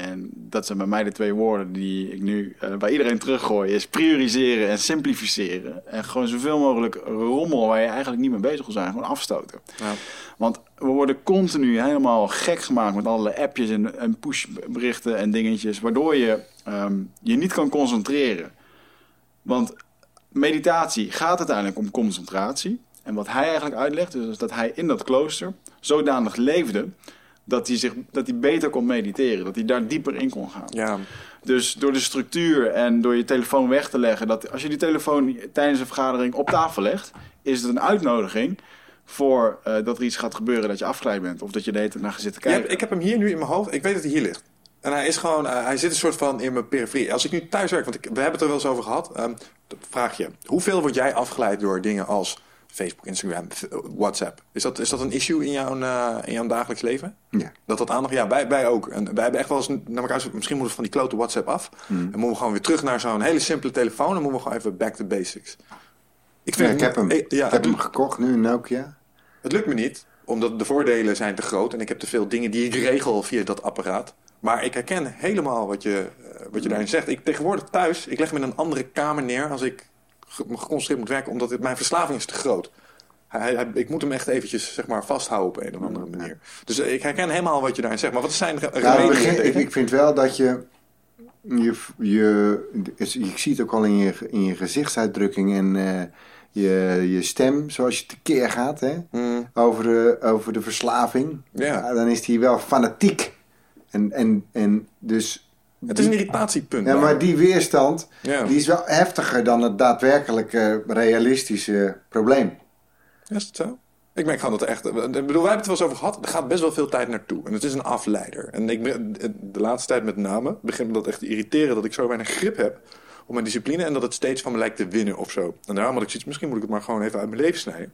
En dat zijn bij mij de twee woorden die ik nu eh, bij iedereen teruggooi. Is prioriseren en simplificeren. En gewoon zoveel mogelijk rommel waar je eigenlijk niet mee bezig wil zijn. Gewoon afstoten. Ja. Want we worden continu helemaal gek gemaakt met allerlei appjes en, en pushberichten en dingetjes. Waardoor je ehm, je niet kan concentreren. Want meditatie gaat uiteindelijk om concentratie. En wat hij eigenlijk uitlegt, is dat hij in dat klooster zodanig leefde dat hij, zich, dat hij beter kon mediteren. Dat hij daar dieper in kon gaan. Ja. Dus door de structuur en door je telefoon weg te leggen, dat als je die telefoon tijdens een vergadering op tafel legt, is het een uitnodiging voor eh, dat er iets gaat gebeuren dat je afgeleid bent of dat je de hele naar gaat zitten kijken. ik heb hem hier nu in mijn hoofd. Ik weet dat hij hier ligt. En hij is gewoon, eh, hij zit een soort van in mijn periferie. Als ik nu thuis werk, want ik, we hebben het er wel eens over gehad. ehm, vraag je, hoeveel word jij afgeleid door dingen als Facebook, Instagram, f- WhatsApp? Is dat, is dat een issue in jouw, eh, in jouw dagelijks leven? Ja. Dat dat aandacht? Ja, wij, wij ook. En wij hebben echt wel eens naar elkaar misschien moeten we van die klote WhatsApp af. Hmm. En moeten we gewoon weer terug naar zo'n hele simpele telefoon. En moeten we gewoon even back to basics. Ik, Ja, ik heb hem. Ik, ja, ik heb hem gekocht nu, een Nokia. het lukt me niet, omdat de voordelen zijn te groot. En ik heb te veel dingen die ik regel via dat apparaat. Maar ik herken helemaal wat je, eh, wat je daarin zegt. Ik tegenwoordig thuis, ik leg me in een andere kamer neer als ik geconcentreerd moet werken, omdat het, mijn verslaving is te groot. Hij, hij- ik moet hem echt eventjes zeg maar, vasthouden op een of andere manier. Dus eh, ik herken helemaal wat je daarin zegt. Maar wat zijn de Nou, begin- ik, ik vind wel dat je, je, je, je ziet ook al in je, in je gezichtsuitdrukking en eh, je, je stem, zoals je tekeer gaat, hè, Hmm, over, de, over de verslaving. Ja. dan is die wel fanatiek. En, en, en dus Het is een irritatiepunt. Ja, maar die weerstand, Ja. die is wel heftiger dan het daadwerkelijke realistische probleem. Ja, Is het zo? Ik merk gewoon dat er echt... Ik bedoel, wij hebben het wel eens over gehad. Er gaat best wel veel tijd naartoe. En het is een afleider. En ik de laatste tijd met name begint me dat echt te irriteren... dat ik zo weinig grip heb op mijn discipline... en dat het steeds van me lijkt te winnen of zo. En daarom had ik zoiets... misschien moet ik het maar gewoon even uit mijn leven snijden.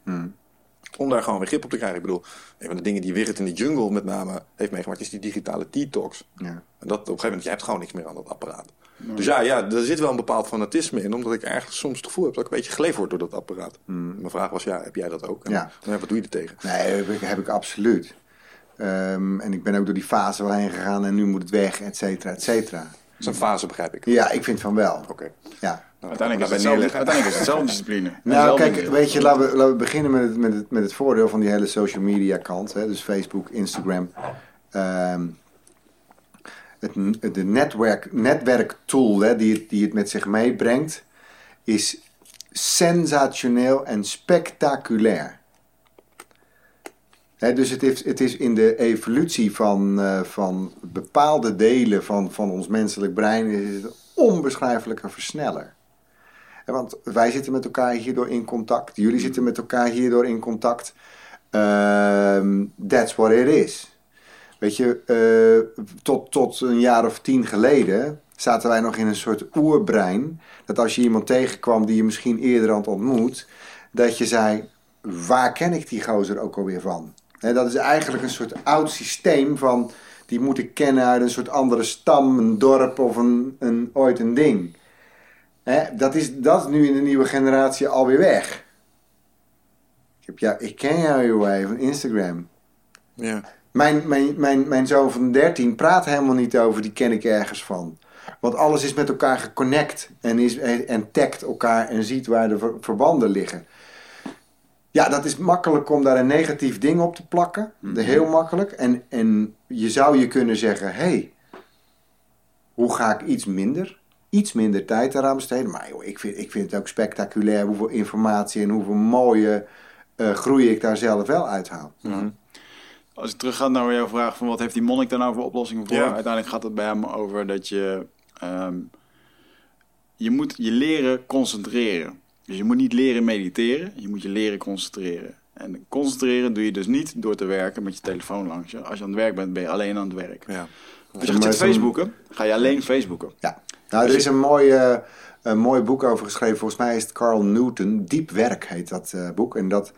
Om daar gewoon weer grip op te krijgen. Ik bedoel, een van de dingen die Wigert in de jungle met name heeft meegemaakt... is die digitale detox. Ja. En dat op een gegeven moment, je hebt gewoon niks meer aan dat apparaat. Dus ja, ja, er zit wel een bepaald fanatisme in, omdat ik ergens soms het gevoel heb dat ik een beetje geleefd word door dat apparaat. Mijn vraag was, ja, heb jij dat ook? En, Ja. ja, wat doe je er tegen? Nee, heb ik, heb ik absoluut. Ehm, en ik ben ook door die fase heen gegaan en nu moet het weg, et cetera, et cetera. Dat is een fase, begrijp ik. Ja, ik vind van wel. Oké. Ja. Nou, Uiteindelijk is, het uiteindelijk is het zelfdiscipline. Nou, kijk, weet je, laten we, laten we beginnen met het, met, het, met het voordeel van die hele social media kant. Hè? Dus Facebook, Instagram. Ehm, het, de netwerk, netwerktool hè, die, het, die het met zich meebrengt, is sensationeel en spectaculair. Hè, dus het is, het is in de evolutie van, eh, van bepaalde delen van, van ons menselijk brein is het een onbeschrijfelijke versneller. Want wij zitten met elkaar hierdoor in contact. Jullie zitten met elkaar hierdoor in contact. Ehm, that's what it is. Weet je, eh, tot, tot een jaar of tien geleden zaten wij nog in een soort oerbrein. Dat als je iemand tegenkwam die je misschien eerder had ontmoet, dat je zei: waar ken ik die gozer ook alweer van? Hè, dat is eigenlijk een soort oud systeem van die moet ik kennen uit een soort andere stam, een dorp of een, een, ooit een ding. Hè, dat, is, dat is nu in de nieuwe generatie alweer weg. Ik, heb jou, ik ken jou, joh, van Instagram. Ja. Mijn, mijn, mijn, mijn zoon van 13 praat helemaal niet over, die ken ik ergens van. Want alles is met elkaar geconnect en, is, en, tagt elkaar en ziet waar de ver- verbanden liggen. Ja, dat is makkelijk om daar een negatief ding op te plakken. De Heel makkelijk. En, en je zou je kunnen zeggen, hé, hey, hoe ga ik iets minder, iets minder tijd eraan besteden? Maar joh, ik, vind, ik vind het ook spectaculair hoeveel informatie en hoeveel mooie eh, groei ik daar zelf wel uithaal. Als ik terugga naar jouw vraag van wat heeft die monnik daar nou voor oplossingen voor? Ja. Uiteindelijk gaat het bij hem over dat je... ehm, je moet je leren concentreren. Dus je moet niet leren mediteren, je moet je leren concentreren. En concentreren doe je dus niet door te werken met je telefoon langs je. Als je aan het werk bent, ben je alleen aan het werk. Ja. Dus je gaat zitten Facebooken, ga je alleen Facebooken. Ja, nou, er is een mooi, een mooi boek over geschreven. Volgens mij is het Carl Newton. Diep werk heet dat eh, boek. En dat,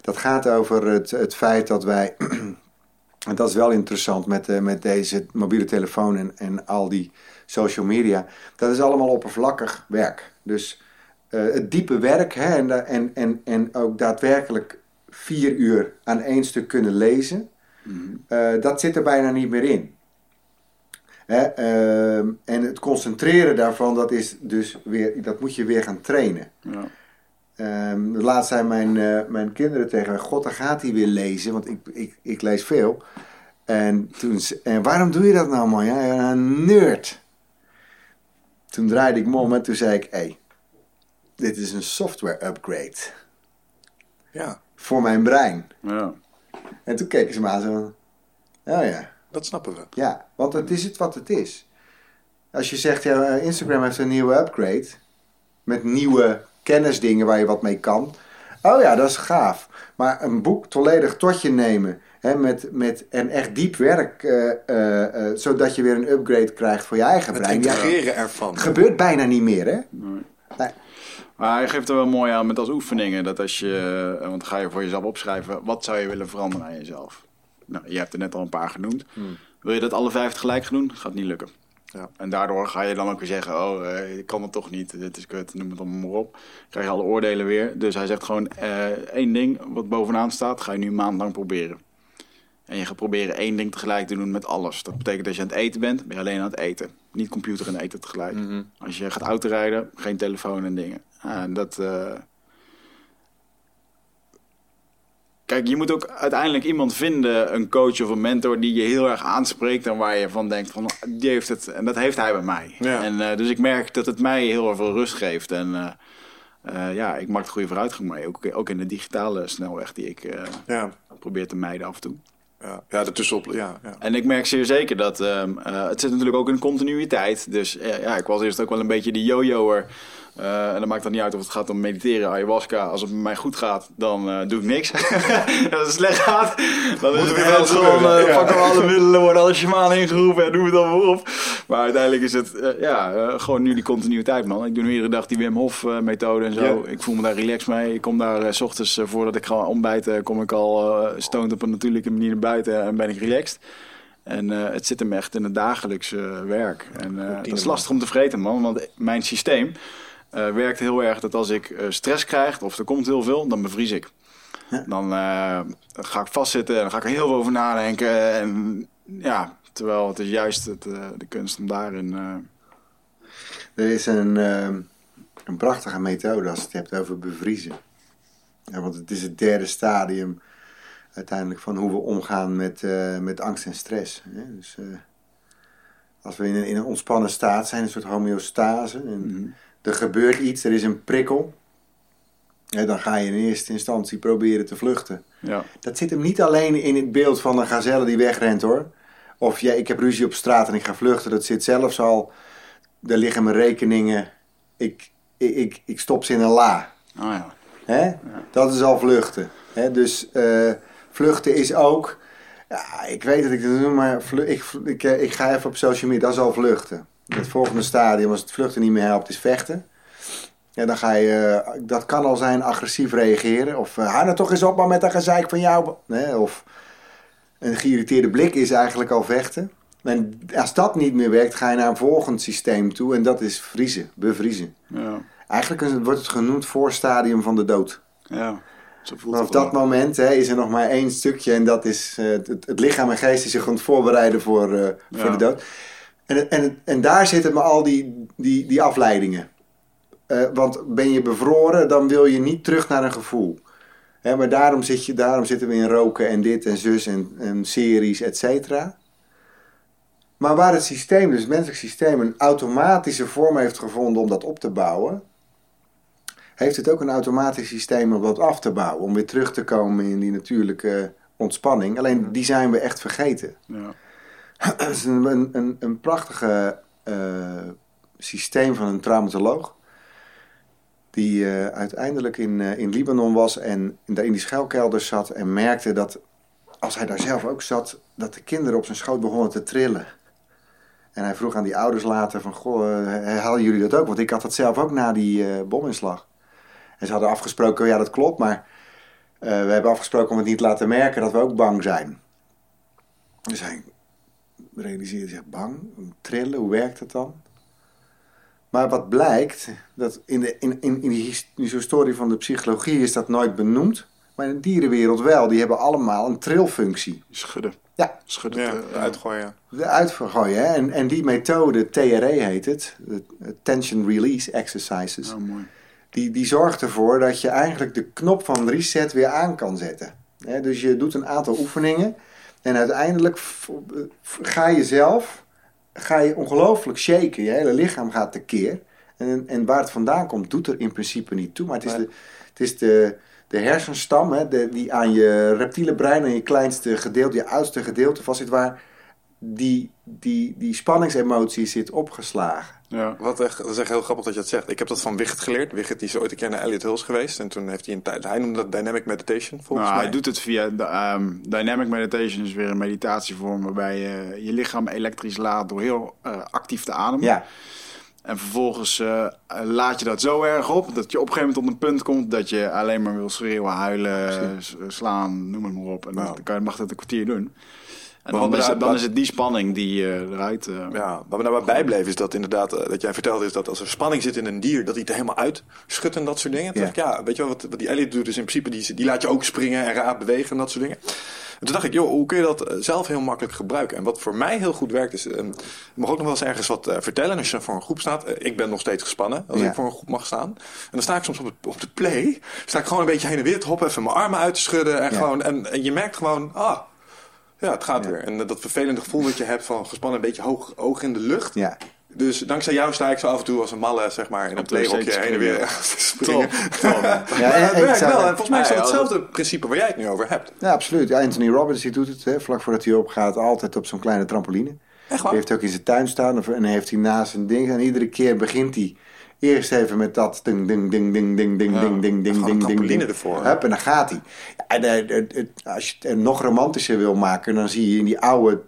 dat gaat over het, het feit dat wij. en dat is wel interessant met, eh, met deze mobiele telefoon en, en al die social media. Dat is allemaal oppervlakkig werk. Dus eh, het diepe werk hè, en, en, en, en ook daadwerkelijk vier uur aan één stuk kunnen lezen. eh, dat zit er bijna niet meer in. Hè, ehm, en het concentreren daarvan, dat, is dus weer, dat moet je weer gaan trainen. Ja. Ehm, laatst zijn mijn, eh, mijn kinderen tegen mij, god, dan gaat hij weer lezen, want ik, ik, ik lees veel. En, toen, ze- en waarom doe je dat nou man? Ja, ja, een nerd. Toen draaide ik me om en toen zei ik, hé, hey, dit is een software upgrade ja, voor mijn brein. Ja. En toen keken ze me aan zo, oh ja, dat snappen we. Ja, want het is het wat het is. Als je zegt, ja, Instagram heeft een nieuwe upgrade. Met nieuwe kennisdingen waar je wat mee kan. Oh ja, dat is gaaf. Maar een boek volledig tot je nemen. Hè, met, met, en echt diep werk. eh, eh, eh, zodat je weer een upgrade krijgt voor je eigen Het brein. Ja, integreren ervan. gebeurt bijna niet meer, hè? Nee. Nee. Maar hij geeft er wel mooi aan met als oefeningen. Dat als je, want dan ga je voor jezelf opschrijven, wat zou je willen veranderen aan jezelf? Nou, je hebt er net al een paar genoemd. Wil je dat alle vijf tegelijk gaan doen? Gaat niet lukken. Ja. En daardoor ga je dan ook weer zeggen, oh, eh, ik kan het toch niet, dit is kut, noem het allemaal maar op. Krijg je alle oordelen weer. Dus hij zegt gewoon eh, één ding wat bovenaan staat, ga je nu een maand lang proberen. En je gaat proberen één ding tegelijk te doen met alles. Dat betekent dat als je aan het eten bent, ben je alleen aan het eten. Niet computer en eten tegelijk. Als je gaat autorijden, geen telefoon en dingen. Ja, en dat... eh, Kijk, je moet ook uiteindelijk iemand vinden, een coach of een mentor, die je heel erg aanspreekt en waar je van denkt van, die heeft het, en dat heeft hij bij mij. Ja. En eh, dus ik merk dat het mij heel erg veel rust geeft en eh, eh, ja, ik maak het goede vooruitgang mee, ook, ook in de digitale snelweg die ik Ja. probeer te mijden af en toe. ja, ja ertussenop. Ja, ja. En ik merk zeer zeker dat ehm, eh, het zit natuurlijk ook in continuïteit. Dus ja, ik was eerst ook wel een beetje die yo-yoer. Eh, en dan maakt het niet uit of het gaat om mediteren, ayahuasca. Als het met mij goed gaat, dan eh, doe ik niks. Als het slecht gaat, dan is het er weer gewoon... eh, ja. pakken we alle middelen, worden alle shamanen ingeroepen en doen we het dan maar op. Maar uiteindelijk is het ja, gewoon nu die continuïteit, man. Ik doe nu iedere dag die Wim Hof eh, methode en zo. Ja. Ik voel me daar relaxed mee. Ik kom daar s ochtends, voordat ik ga ontbijten, kom ik al stoned op een natuurlijke manier naar buiten en ben ik relaxed. En het zit hem echt in het dagelijkse werk. En dat is lastig om te vergeten, man. Want mijn systeem eh, werkt heel erg dat als ik eh, stress krijg of er komt heel veel, dan bevries ik. Dan eh, ga ik vastzitten en dan ga ik er heel veel over nadenken. En ja, terwijl het is juist het, de kunst om daarin... Er is een, eh, een prachtige methode als je het hebt over bevriezen. Ja, want het is het derde stadium uiteindelijk van hoe we omgaan met, met angst en stress. Hè? Dus, als we in een, in een ontspannen staat zijn, een soort homeostase. En Er gebeurt iets, er is een prikkel. Dan ga je in eerste instantie proberen te vluchten. ja. Dat zit hem niet alleen in het beeld van een gazelle die wegrent hoor. Of ja, ik heb ruzie op straat en ik ga vluchten. Dat zit zelfs al. Er liggen mijn rekeningen. Ik, ik, ik, ik stop ze in een la. Oh ja. Hè? Dat is al vluchten. Hè? Dus eh, vluchten is ook. Ja, ik weet dat ik het noem, maar vlu- ik, ik, eh, ik ga even op social media. Dat is al vluchten. Het volgende stadium, als het vluchten niet meer helpt, is vechten. Ja, dan ga je, eh, dat kan al zijn agressief reageren. Of uh, hou nou toch eens op maar met dat gezeik van jou. Nee, of een geïrriteerde blik is eigenlijk al vechten. En als dat niet meer werkt, ga je naar een volgend systeem toe. En dat is vriezen, bevriezen. Ja. Eigenlijk is wordt het genoemd voorstadium van de dood. ja. Zo voelt Vanaf het dat wel. moment hè, is er nog maar één stukje en dat is eh, het, het lichaam en geest die zich aan het voorbereiden voor, eh, voor de dood. En, en, en daar zitten maar al die, die, die afleidingen. Eh, want ben je bevroren, dan wil je niet terug naar een gevoel. Hè, maar daarom, zit je, daarom zitten we in roken en dit en zus en, en series, et cetera. Maar waar het systeem, dus het menselijk systeem, een automatische vorm heeft gevonden om dat op te bouwen, heeft het ook een automatisch systeem om dat af te bouwen. Om weer terug te komen in die natuurlijke ontspanning. Alleen die zijn we echt vergeten. Ja. Het is een, een, een, prachtige eh, systeem van een traumatoloog. Die eh, uiteindelijk in, eh, in Libanon was en daar in die schuilkelder zat. En merkte dat als hij daar zelf ook zat, dat de kinderen op zijn schoot begonnen te trillen. En hij vroeg aan die ouders later van, goh, halen jullie dat ook? Want ik had dat zelf ook na die bominslag. En ze hadden afgesproken, ja dat klopt, maar we hebben afgesproken om het niet te laten merken dat we ook bang zijn. Dus hij realiseerde zich bang, trillen, hoe werkt het dan? Maar wat blijkt, dat in, de, in, in, in die his- die historie van de psychologie is dat nooit benoemd. Maar in de dierenwereld wel, die hebben allemaal een trilfunctie. Schudden. Ja, Schudden. Ja, uitgooien. de uitvergooien. Hè? En, en die methode, TRE heet het, de Tension Release Exercises, Oh, mooi. die, die zorgt ervoor dat je eigenlijk de knop van reset weer aan kan zetten. Hè, dus je doet een aantal oefeningen en uiteindelijk ga je zelf ga je ongelooflijk shaken. Je hele lichaam gaat tekeer. En, en waar het vandaan komt, doet er in principe niet toe. Maar het is de, het is de, de hersenstam hè, de, die aan je reptiele brein, aan je kleinste gedeelte, je oudste gedeelte vastzit, waar die, die, die spanningsemotie zit opgeslagen. Ja. Wat echt, dat is echt heel grappig dat je dat zegt. Ik heb dat van Wigert geleerd. Die is ooit een keer naar Elliot Hills geweest. En toen heeft hij een tijd... Hij noemde dat Dynamic Meditation, volgens Nou, mij. hij doet het via de, ehm, Dynamic Meditation, is weer een meditatievorm waarbij je je lichaam elektrisch laat door heel eh, actief te ademen. Ja, En vervolgens eh, laat je dat zo erg op dat je op een gegeven moment op een punt komt dat je alleen maar wil schreeuwen, huilen, slaan, noem het maar op. En Nou. dan kan je, mag dat een kwartier doen. En dan, is we het, dan is het die spanning die eh, eruit... eh, Ja, wat me daarbij bijbleef is dat inderdaad, eh, dat jij vertelde is dat als er spanning zit in een dier, dat hij het er helemaal uitschudt en dat soort dingen. Toen Ja. dacht ik, ja, weet je wel, wat, wat die Elliot doet is in principe, die, die laat je ook springen en raar bewegen en dat soort dingen. En toen dacht ik, joh, hoe kun je dat zelf heel makkelijk gebruiken? En wat voor mij heel goed werkt is, eh, je mag ook nog wel eens ergens wat vertellen als je voor een groep staat. Ik ben nog steeds gespannen als Ja. ik voor een groep mag staan. En dan sta ik soms op, het, op de play, sta ik gewoon een beetje heen en weer te hoppen, even mijn armen uit te schudden en Ja. gewoon, en, en je merkt gewoon, ah, ja, het gaat Ja. weer. En eh, dat vervelende gevoel dat je hebt van gespannen, een beetje hoog, oog in de lucht. ja. Dus dankzij jou sta ik zo af en toe als een malle, zeg maar, in een playhokje heen en weer springen. te springen. Top. Ja, en- het en ik werkt wel. En volgens mij is dat Ja, ja, hetzelfde principe waar jij het nu over hebt. Ja, absoluut. Ja, Anthony Robbins die doet het, hè, vlak voordat hij opgaat, altijd op zo'n kleine trampoline. Echt Die waar? heeft ook in zijn tuin staan of- en heeft hij naast zijn ding. En iedere keer begint hij eerst even met dat ding, ding, ding, ding, ding, ding, Ja, ding, ding, ding, ding, ding, trampoline ding. ervoor. Hup, en dan gaat hij. En, eh, het- het- als je het nog romantischer wil maken, dan zie je in die oude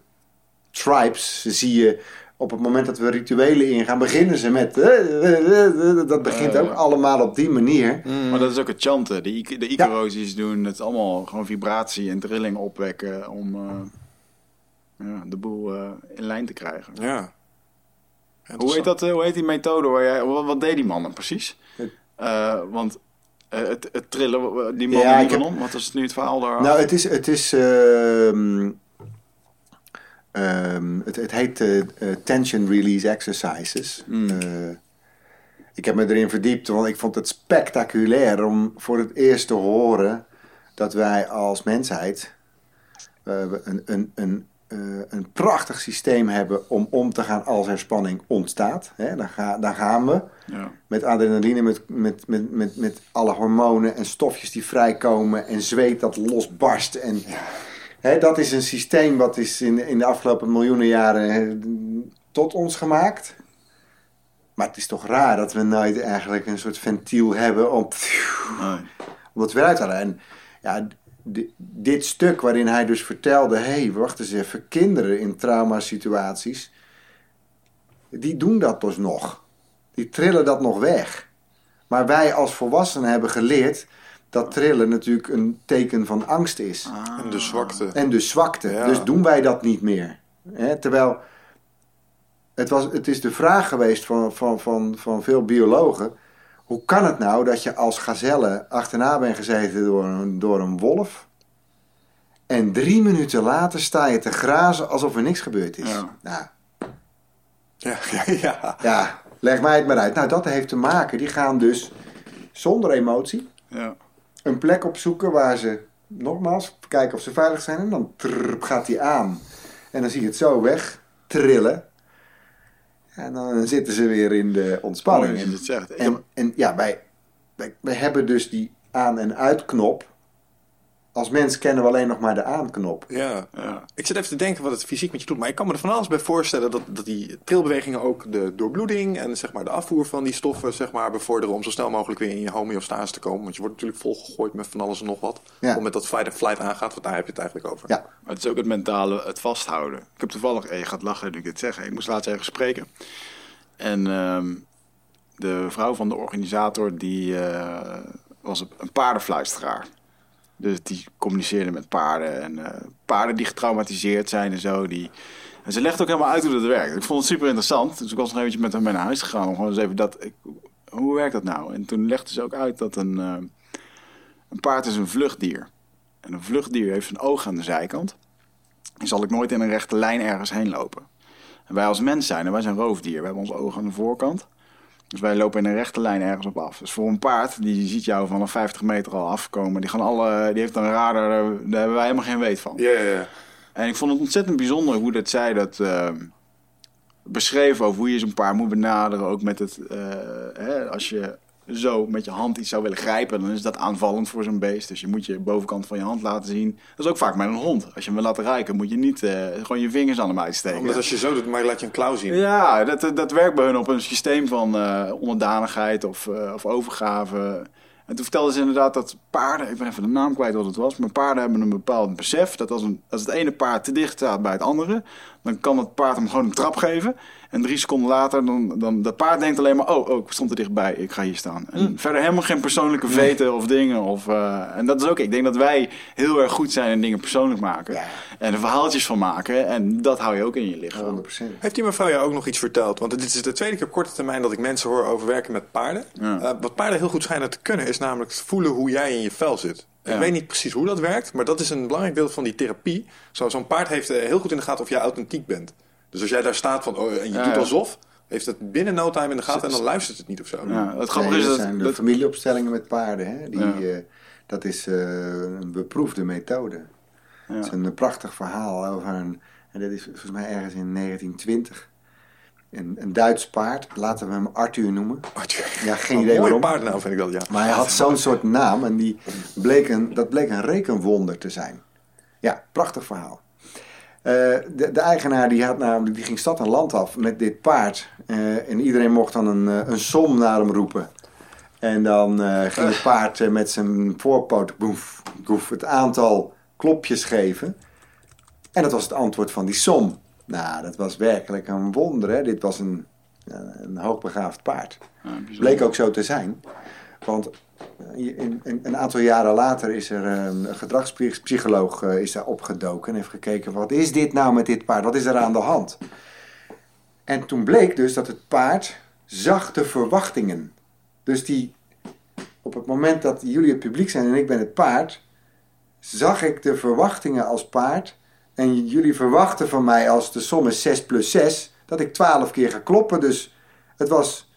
tribes, zie je op het moment dat we rituelen ingaan, beginnen ze met... eh, eh, eh, eh, Dat begint ook allemaal op die manier. Maar dat is ook het chanten. De, de doen, het allemaal gewoon vibratie en trilling opwekken om eh, ja, de boel eh, in lijn te krijgen. Ja. Hoe heet, dat, eh, hoe heet die methode? Waar jij, wat, wat deed die man dan precies? Het- Eh, want eh, het, het trillen, die man Ja, ik heb- Libanon, wat is nu het verhaal daar? Nou, het is. Het, is ehm, ehm, het, het heet Tension Release Exercises. Mm. Eh, ik heb me erin verdiept, want ik vond het spectaculair om voor het eerst te horen dat wij als mensheid eh, een, een, een, een prachtig systeem hebben om om te gaan als er spanning ontstaat. Hè, dan, ga, dan gaan we ja. met adrenaline, met, met, met, met, met alle hormonen en stofjes die vrijkomen en zweet dat losbarst. En, hè, dat is een systeem wat is in, in de afgelopen miljoenen jaren hè, tot ons gemaakt. Maar het is toch raar dat we nooit eigenlijk een soort ventiel hebben om, Nee. om het weer uit te halen. En ja, dit stuk waarin hij dus vertelde: hé, hey, wacht eens even, kinderen in traumasituaties, die doen dat dus nog. Die trillen dat nog weg. Maar wij als volwassenen hebben geleerd dat trillen natuurlijk een teken van angst is. En de zwakte. En dus zwakte. Ja. Dus doen wij dat niet meer. Hè? Terwijl het, was, het is de vraag geweest van, van, van, van veel biologen. Hoe kan het nou dat je als gazelle achterna bent gezeten door een, door een wolf. En drie minuten later sta je te grazen alsof er niks gebeurd is. Ja. Nou, Ja, ja, ja. ja, leg mij het maar uit. Nou, dat heeft te maken. Die gaan dus zonder emotie Ja. een plek opzoeken waar ze, nogmaals, kijken of ze veilig zijn. En dan trrr, gaat die aan. En dan zie je het zo weg trillen. En dan zitten ze weer in de ontspanning. Mooi. Ik En, en ja, wij, wij, wij hebben dus die aan- en uitknop. Als mens kennen we alleen nog maar de aanknop. Ja. Ja. Ik zit even te denken wat het fysiek met je doet. Maar ik kan me er van alles bij voorstellen dat, dat die trilbewegingen ook de doorbloeding en zeg maar, de afvoer van die stoffen zeg maar, bevorderen om zo snel mogelijk weer in je homeostase te komen. Want je wordt natuurlijk volgegooid met van alles en nog wat. Ja. Om met dat fight and flight aangaat, want daar heb je het eigenlijk over. Ja, Maar het is ook het mentale, het vasthouden. Ik heb toevallig, eh, je gaat lachen nu ik dit zeg, ik moest laatst ergens spreken. En ehm, de vrouw van de organisator, die eh, was een- een paardenfluisteraar. Dus die communiceerde met paarden en eh, paarden die getraumatiseerd zijn en zo. Die... En ze legt ook helemaal uit hoe dat werkt. Ik vond het super interessant. Dus ik was nog eventjes met hem naar huis gegaan om gewoon eens even dat... Hoe werkt dat nou? En toen legde ze ook uit dat een, eh, een paard is een vluchtdier. En een vluchtdier heeft een oog aan de zijkant. En zal ik nooit in een rechte lijn ergens heen lopen. En wij als mens zijn, en wij zijn roofdier. We hebben ons oog aan de voorkant. Dus wij lopen in een rechte lijn ergens op af. Dus voor een paard, die ziet jou vanaf 50 meter al afkomen. Die, gaan alle, die heeft een radar, daar hebben wij helemaal geen weet van. Ja. En ik vond het ontzettend bijzonder hoe dat zij dat eh, beschreef over hoe je zo'n paard moet benaderen. Ook met het, eh, hè, als je zo met je hand iets zou willen grijpen, dan is dat aanvallend voor zo'n beest. Dus je moet je bovenkant van je hand laten zien. Dat is ook vaak met een hond. Als je hem wil laten rijken, moet je niet eh, gewoon je vingers aan hem uitsteken. Omdat als je zo doet, maar laat je een klauw zien. Ja, dat, dat werkt bij hun op een systeem van eh, onderdanigheid of, eh, of overgave. En toen vertelden ze inderdaad dat paarden, ik ben even de naam kwijt wat het was, maar paarden hebben een bepaald besef dat als, een, als het ene paard te dicht staat bij het andere, dan kan het paard hem gewoon een trap geven. En drie seconden later, dan, dan dat paard denkt alleen maar, oh, oh, ik stond er dichtbij, ik ga hier staan. En verder helemaal geen persoonlijke veten of dingen. Of, eh, en dat is ook, ik denk dat wij heel erg goed zijn in dingen persoonlijk maken. Ja. En er verhaaltjes van maken. En dat hou je ook in je lichaam. 100%. Heeft die mevrouw jou ook nog iets verteld? Want dit is de tweede keer op korte termijn dat ik mensen hoor over werken met paarden. Ja. Eh, wat paarden heel goed schijnen te kunnen, is namelijk voelen hoe jij in je vel zit. Ja. Ik weet niet precies hoe dat werkt, maar dat is een belangrijk deel van die therapie. Zo- Zo'n paard heeft eh, heel goed in de gaten of jij authentiek bent. Dus als jij daar staat van, oh, en je Ja, doet alsof, heeft het binnen no time in de gaten en dan luistert het niet of zo. Ja, het grappige is dat zijn de dat- familieopstellingen met paarden. Hè? Die, Ja. eh, dat is eh, een beproefde methode. Het is een prachtig verhaal over een... En dat is volgens mij ergens in 1920. een, een Duits paard. Laten we hem Arthur noemen. Arthur. Ja, geen Een idee mooie waarom. paardnaam vind ik dat, ja. Maar hij had zo'n soort naam en die bleek een, dat bleek een rekenwonder te zijn. Ja, prachtig verhaal. Eh, de, de eigenaar die, had namelijk, die ging stad en land af met dit paard. Eh, en iedereen mocht dan een, eh, een som naar hem roepen. En dan ging het paard met zijn voorpoot boef, boef, het aantal klopjes geven. En dat was het antwoord van die som. Nou, dat was werkelijk een wonder. Hè? Dit was een, een hoogbegaafd paard. Ja. Bleek ook zo te zijn. Want eh, een aantal jaren later is er een gedragspsycholoog eh, is daar opgedoken en heeft gekeken: wat is dit nou met dit paard? Wat is er aan de hand? En toen bleek dus dat het paard zag de verwachtingen. Dus die, op het moment dat jullie het publiek zijn en ik ben het paard, zag ik de verwachtingen als paard. En jullie verwachten van mij als de som is 6 plus 6, dat ik 12 keer ga kloppen. Dus het was.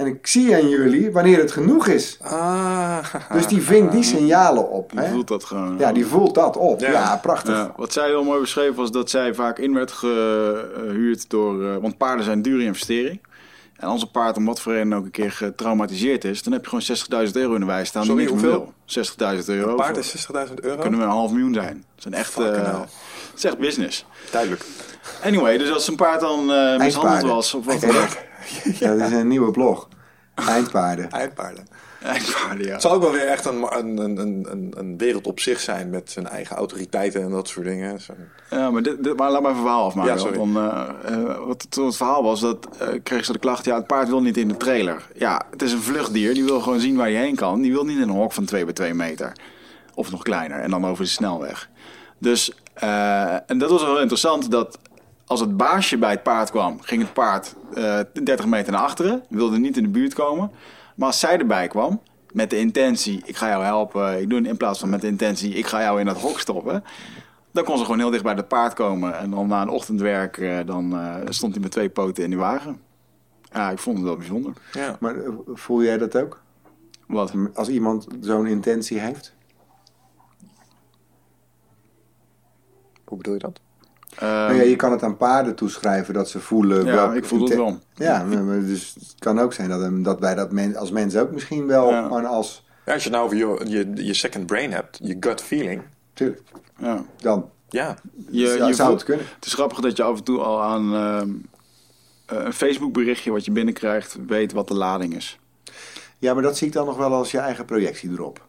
En ik zie aan jullie wanneer het genoeg is. Ah. Dus die vindt die signalen op. Die Hè? voelt dat gewoon. Ja, die voelt dat op. Ja, Ja. prachtig. Ja, wat zij heel mooi beschreef was dat zij vaak in werd gehuurd door... eh, want paarden zijn een dure investering. En als een paard om wat voor reden ook een keer getraumatiseerd is... dan heb je gewoon 60.000 euro in de wei staan. Sorry, hoeveel? wil. 60.000 euro. Een paard is 60.000 euro? kunnen we een half miljoen zijn. Dat is een echt... Eh, het is echt business. Duidelijk. Anyway, dus als een paard dan eh mishandeld was... of wat dan ook. Ja, dat is een nieuwe blog. Eindpaarden. Eindpaarden. Eindpaarden, ja. Het zal ook wel weer echt een, een, een, een, een wereld op zich zijn met zijn eigen autoriteiten en dat soort dingen. Zo- Ja, maar, dit, dit- maar laat maar even verhaal afmaken. Ja, sorry. Want, eh, eh, wat het, het verhaal was, dat eh kreeg ze de klacht... ja, het paard wil niet in de trailer. Ja, het is een vluchtdier. Die wil gewoon zien waar hij heen kan. Die wil niet in een hok van 2 bij 2 meter. Of nog kleiner. En dan over de snelweg. Dus, eh, en dat was wel interessant... dat als het baasje bij het paard kwam... ging het paard eh 30 meter naar achteren. Wilde niet in de buurt komen. Maar als zij erbij kwam... met de intentie, ik ga jou helpen. Ik doe in plaats van met de intentie, ik ga jou in dat hok stoppen... Dan kon ze gewoon heel dicht bij het paard komen. En dan na een ochtendwerk, eh, dan eh, stond hij met twee poten in die wagen. Ja, ik vond het wel bijzonder. Ja. Maar voel jij dat ook? Wat? Als iemand zo'n intentie heeft? Hoe bedoel je dat? Nou ja, je kan het aan paarden toeschrijven dat ze voelen. ja, welk ik voel het wel. Ja, dus het kan ook zijn dat, dat wij dat men, als mensen ook misschien wel Ja. als... Ja, als je nou over je, je, je second brain hebt, je gut feeling. Tuurlijk, Ja. dan Ja, Je, zou- je zou voelt- het kunnen. Het is grappig dat je af en toe al aan ehm, eh, een Facebook berichtje wat je binnenkrijgt, weet wat de lading is. Ja, maar dat zie ik dan nog wel als je eigen projectie erop.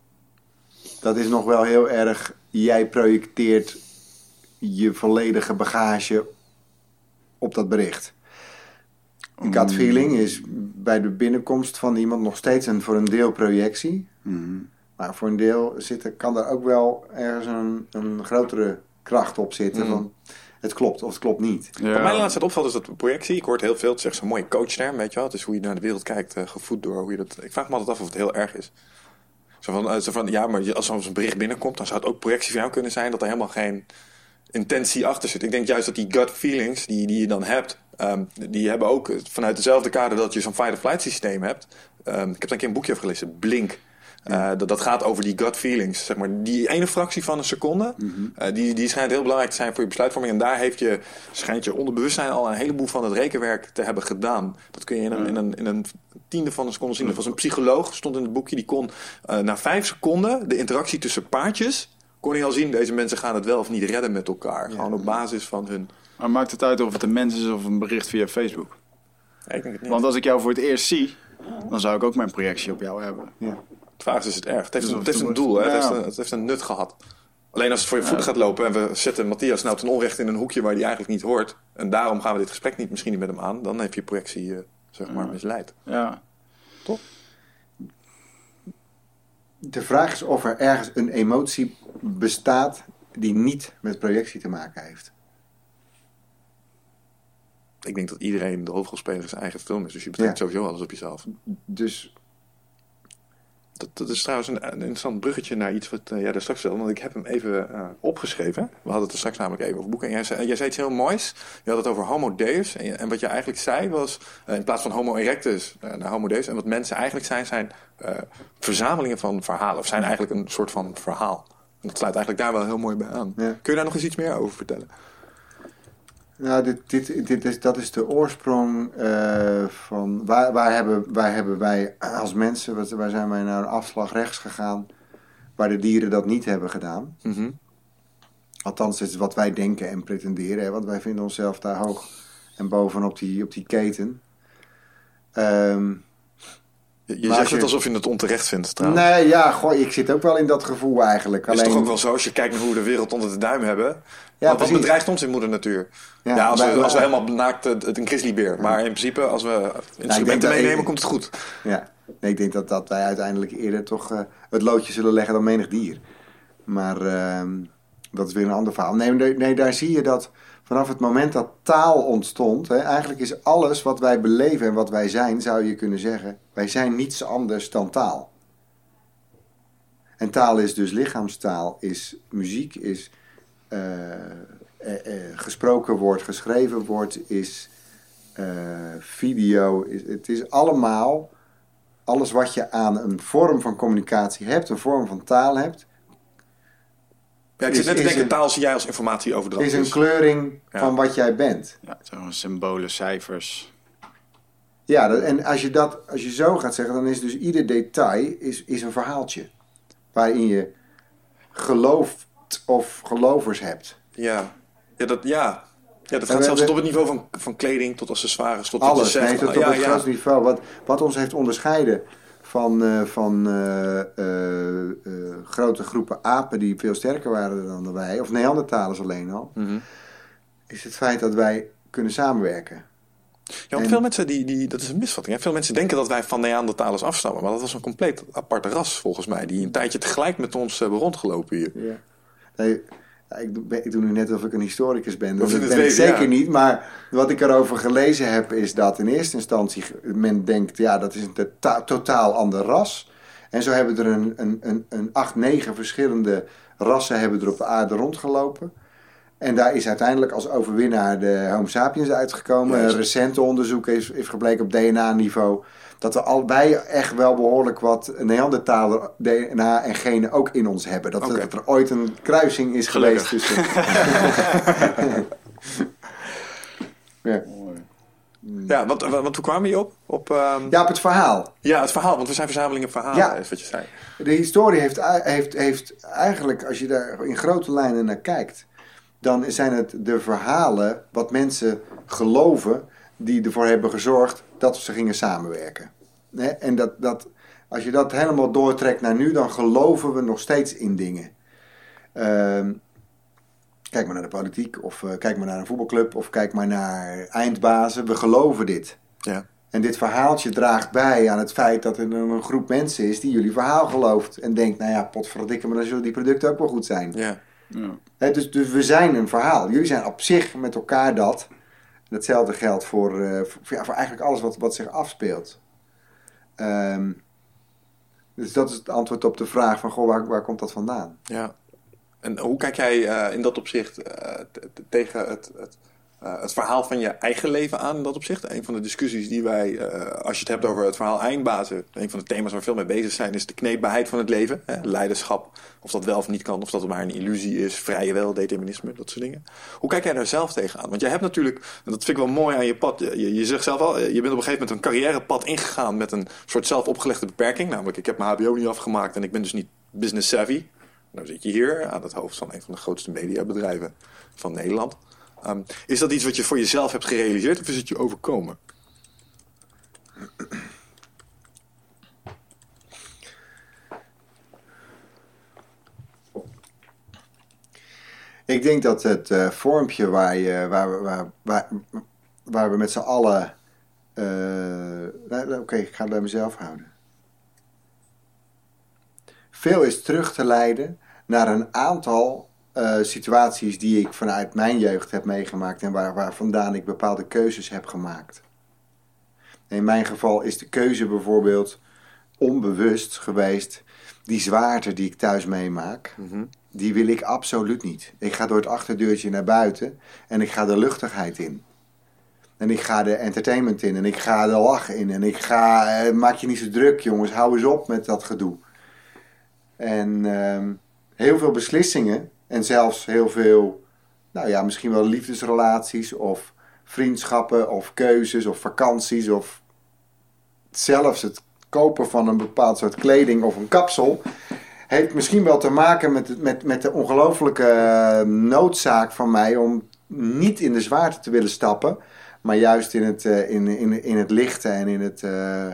Dat is nog wel heel erg. Jij projecteert je volledige bagage op dat bericht. De gut feeling is bij de binnenkomst van iemand nog steeds een, voor een deel projectie. Maar voor een deel zit er, kan er ook wel ergens een, een grotere kracht op zitten. Van het klopt of het klopt niet. Ja. Wat mij de laatste tijd opvalt is dat projectie. Ik hoor het heel veel. Het echt zo'n mooie coachterm, weet je wel. Het is hoe je naar de wereld kijkt, eh, gevoed door hoe je dat... Ik vraag me altijd af of het heel erg is. Zo van, eh, zo van ja, maar als er zo'n bericht binnenkomt, dan zou het ook projectie van jou kunnen zijn dat er helemaal geen intentie achter zit. Ik denk juist dat die gut feelings die, die je dan hebt, ehm, die hebben ook vanuit dezelfde kader dat je zo'n fight-or-flight systeem hebt. Ehm, ik heb daar een keer een boekje over gelezen, Blink. Eh, dat, dat gaat over die gut feelings. Zeg maar, die ene fractie van een seconde, eh, die, die schijnt heel belangrijk te zijn voor je besluitvorming. En daar heeft je, schijnt je onderbewustzijn al een heleboel van het rekenwerk te hebben gedaan. Dat kun je in een, in een, in een tiende van een seconde zien. Er was een psycholoog, stond in het boekje, die kon eh, na vijf seconden de interactie tussen paardjes, kon hij al zien, deze mensen gaan het wel of niet redden met elkaar. Gewoon op basis van hun... Maar maakt het uit of het een mens is of een bericht via Facebook? Ja, ik denk het niet. Want als ik jou voor het eerst zie, dan zou ik ook mijn projectie op jou hebben. Ja. De vraag is, is het erg? Het heeft, Dus een, of het heeft het een doel, hè? Het, heeft een, het heeft een nut gehad. Alleen als het voor je voeten gaat lopen en we zetten Matthias nou ten onrechte in een hoekje waar hij eigenlijk niet hoort, en daarom gaan we dit gesprek niet, misschien niet met hem aan, dan heb je projectie, eh, zeg maar, misleid. Ja. De vraag is of er ergens een emotie bestaat die niet met projectie te maken heeft. Ik denk dat iedereen de hoofdrolspeler zijn eigen film is, dus je betrekt Ja. sowieso alles op jezelf. Dus Dat, dat is trouwens een, een interessant bruggetje naar iets wat eh, jij daar straks stelde. Want ik heb hem even eh, opgeschreven. We hadden het er straks namelijk even over boeken. En jij zei, jij zei iets heel moois. Je had het over homo deus. En, wat je eigenlijk zei was... eh, in plaats van homo erectus naar homo deus. En wat mensen eigenlijk zijn, zijn verzamelingen van verhalen. Of zijn eigenlijk een soort van verhaal. Dat sluit eigenlijk daar wel heel mooi bij aan. Ja. Kun je daar nog eens iets meer over vertellen? Nou, dit, dit, dit is, dat is de oorsprong eh, van waar, waar, hebben, waar hebben wij als mensen, wat- waar zijn wij naar een afslag rechts gegaan, waar de dieren dat niet hebben gedaan. Mhm. Althans, het is wat wij denken en pretenderen, hè, want wij vinden onszelf daar hoog en bovenop die, op die keten. Ehm, Je, Maar zegt het alsof je het onterecht vindt trouwens. nee, ja, goh, ik zit ook wel in dat gevoel eigenlijk. Het is Alleen, toch ook wel zo als je kijkt naar hoe we de wereld onder de duim hebben. Ja, wat, bedreigt ons in moeder natuur? Ja, Ja, als, wij- we, als we helemaal naakt het, het een grizzlybeer. Maar in principe, als we instrumenten dat- meenemen, komt het goed. Ja, nee, ik denk dat, dat wij uiteindelijk eerder toch eh, het loodje zullen leggen dan menig dier. Maar ehm, dat is weer een ander verhaal. Nee, nee, daar zie je dat vanaf het moment dat taal ontstond, hè, eigenlijk is alles wat wij beleven en wat wij zijn, zou je kunnen zeggen, wij zijn niets anders dan taal. En taal is dus lichaamstaal, is muziek, is eh, eh, eh, gesproken woord, geschreven woord, is video. Is, het is allemaal alles wat je aan een vorm van communicatie hebt, een vorm van taal hebt, Ja, ik Is- zit net te denken, een- taal zie jij als informatieoverdracht. is een kleuring Ja. van wat jij bent. Ja, zo'n symbolen, cijfers. Ja, dat, en als je, dat, als je zo gaat zeggen, dan is dus ieder detail is, is een verhaaltje. Waarin je gelooft of gelovers hebt. Ja, ja, dat, ja. ja dat gaat zelfs tot op het niveau van, van kleding, tot accessoires, tot wat je Alles, zegt. nee, tot op ja, het ja. niveau. Wat, wat ons heeft onderscheiden van, eh, van eh, eh, grote groepen apen die veel sterker waren dan wij, of Neandertalers alleen al, Mhm. is het feit dat wij kunnen samenwerken. Ja, want En- veel mensen, die, die, dat is een misvatting. Hè? Veel mensen denken dat wij van Neandertalers afstammen. Maar dat was een compleet aparte ras, volgens mij. Die een tijdje tegelijk met ons hebben rondgelopen hier. Ja. Nee, ik, doe, ik doe nu net alsof ik een historicus ben. Dat Of in ben ik zeker ja. niet. Maar wat ik erover gelezen heb, is dat in eerste instantie men denkt, ja, dat is een tota- totaal ander ras. En zo hebben er een, een, een, een acht, negen verschillende rassen hebben er op de aarde rondgelopen. En daar is uiteindelijk als overwinnaar de Homo sapiens uitgekomen. Een recente onderzoek is, is gebleken op DNA-niveau dat we allebei echt wel behoorlijk wat Neandertaler DNA en genen ook in ons hebben. Dat, er ooit een kruising is Gelukkig. geweest tussen. ja. Ja, want, want hoe kwamen hier op? Op, ehm, ja, op het verhaal. ja, het verhaal. Want we zijn verzamelingen verhalen, Ja. is wat je zei. De historie heeft, heeft, heeft eigenlijk, als je daar in grote lijnen naar kijkt, dan zijn het de verhalen wat mensen geloven die ervoor hebben gezorgd dat ze gingen samenwerken. Hè? En dat, dat, als je dat helemaal doortrekt naar nu, dan geloven we nog steeds in dingen. Ehm, kijk maar naar de politiek, of eh, kijk maar naar een voetbalclub, of kijk maar naar eindbazen. We geloven dit. Ja. En dit verhaaltje draagt bij aan het feit dat er een groep mensen is die jullie verhaal gelooft. En denkt, nou ja, potverdikke, maar dan zullen die producten ook wel goed zijn. Ja. Ja. Hè, dus, dus we zijn een verhaal. Jullie zijn op zich met elkaar dat. Hetzelfde geldt voor, eh, voor, ja, voor eigenlijk alles wat, wat zich afspeelt. Ehm, dus dat is het antwoord op de vraag van, goh, waar, waar komt dat vandaan? Ja. En hoe kijk jij eh, in dat opzicht eh, tegen het, het, eh, het verhaal van je eigen leven aan in dat opzicht? Een van de discussies die wij, eh, als je het hebt over het verhaal eindbazen, een van de thema's waar veel mee bezig zijn, is de kneedbaarheid van het leven. Hè? Leiderschap, of dat wel of niet kan, of dat het maar een illusie is, vrije wil, determinisme, dat soort dingen. Hoe kijk jij daar zelf tegenaan? Want jij hebt natuurlijk, en dat vind ik wel mooi aan je pad, je, zegt zelf al, je bent op een gegeven moment een carrièrepad ingegaan met een soort zelf opgelegde beperking. Namelijk, ik heb mijn HBO niet afgemaakt en ik ben dus niet business savvy. Nou zit je hier aan het hoofd van een van de grootste mediabedrijven van Nederland. Ehm, is dat iets wat je voor jezelf hebt gerealiseerd of is het je overkomen? Ik denk dat het eh, vormpje waar, je, waar, we- waar, waar, we met z'n allen. eh, Oké, ik ga het bij mezelf houden. Veel is terug te leiden naar een aantal eh, situaties die ik vanuit mijn jeugd heb meegemaakt en waar, waar vandaan ik bepaalde keuzes heb gemaakt. In mijn geval is de keuze bijvoorbeeld onbewust geweest. Die zwaarte die ik thuis meemaak, die wil ik absoluut niet. Ik ga door het achterdeurtje naar buiten en ik ga de luchtigheid in. En ik ga de entertainment in en ik ga de lach in. En ik ga, eh, maak je niet zo druk jongens, hou eens op met dat gedoe. En ehm, heel veel beslissingen en zelfs heel veel nou ja, misschien wel liefdesrelaties of vriendschappen of keuzes of vakanties of zelfs het kopen van een bepaald soort kleding of een kapsel heeft misschien wel te maken met, met, met de ongelofelijke eh, noodzaak van mij om niet in de zwaarte te willen stappen, maar juist in het, uh, in, in, in het lichte en in het. Uh,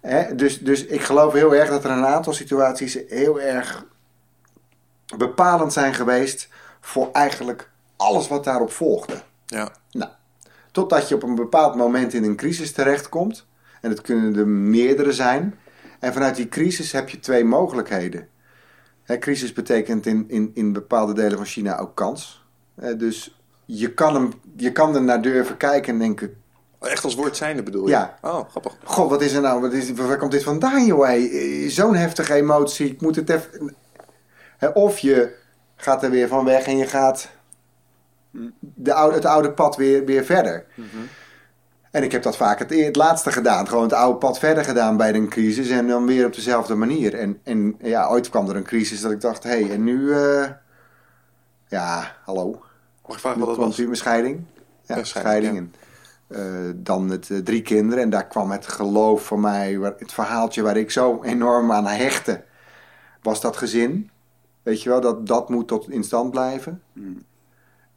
hè? Dus, dus ik geloof heel erg dat er een aantal situaties heel erg bepalend zijn geweest voor eigenlijk alles wat daarop volgde. Ja. Nou, totdat je op een bepaald moment in een crisis terechtkomt. En het kunnen er meerdere zijn. En vanuit die crisis heb je twee mogelijkheden. Hè, crisis betekent in, in, in bepaalde delen van China ook kans. Dus je kan, hem, je kan er naar durven kijken en denken... Echt als woord zijnde bedoel je? Ja. Oh, grappig. God, wat is er nou? Wat is, waar komt dit vandaan, joh? Zo'n heftige emotie. Ik moet het even... Of je gaat er weer van weg en je gaat de oude, het oude pad weer, weer verder. En ik heb dat vaak het, het laatste gedaan. Gewoon het oude pad verder gedaan bij een crisis. En dan weer op dezelfde manier. En, en ja, ooit kwam er een crisis dat ik dacht... Hé, hey, en nu... eh, ja, hallo. Mag ik vragen wat dat was? mijn scheiding. Ja, Ja, scheiding. En, eh, dan met eh, drie kinderen. En daar kwam het geloof van mij... waar- Het verhaaltje waar ik zo enorm aan hechtte... Was dat gezin. Weet je wel, dat, dat moet tot in stand blijven.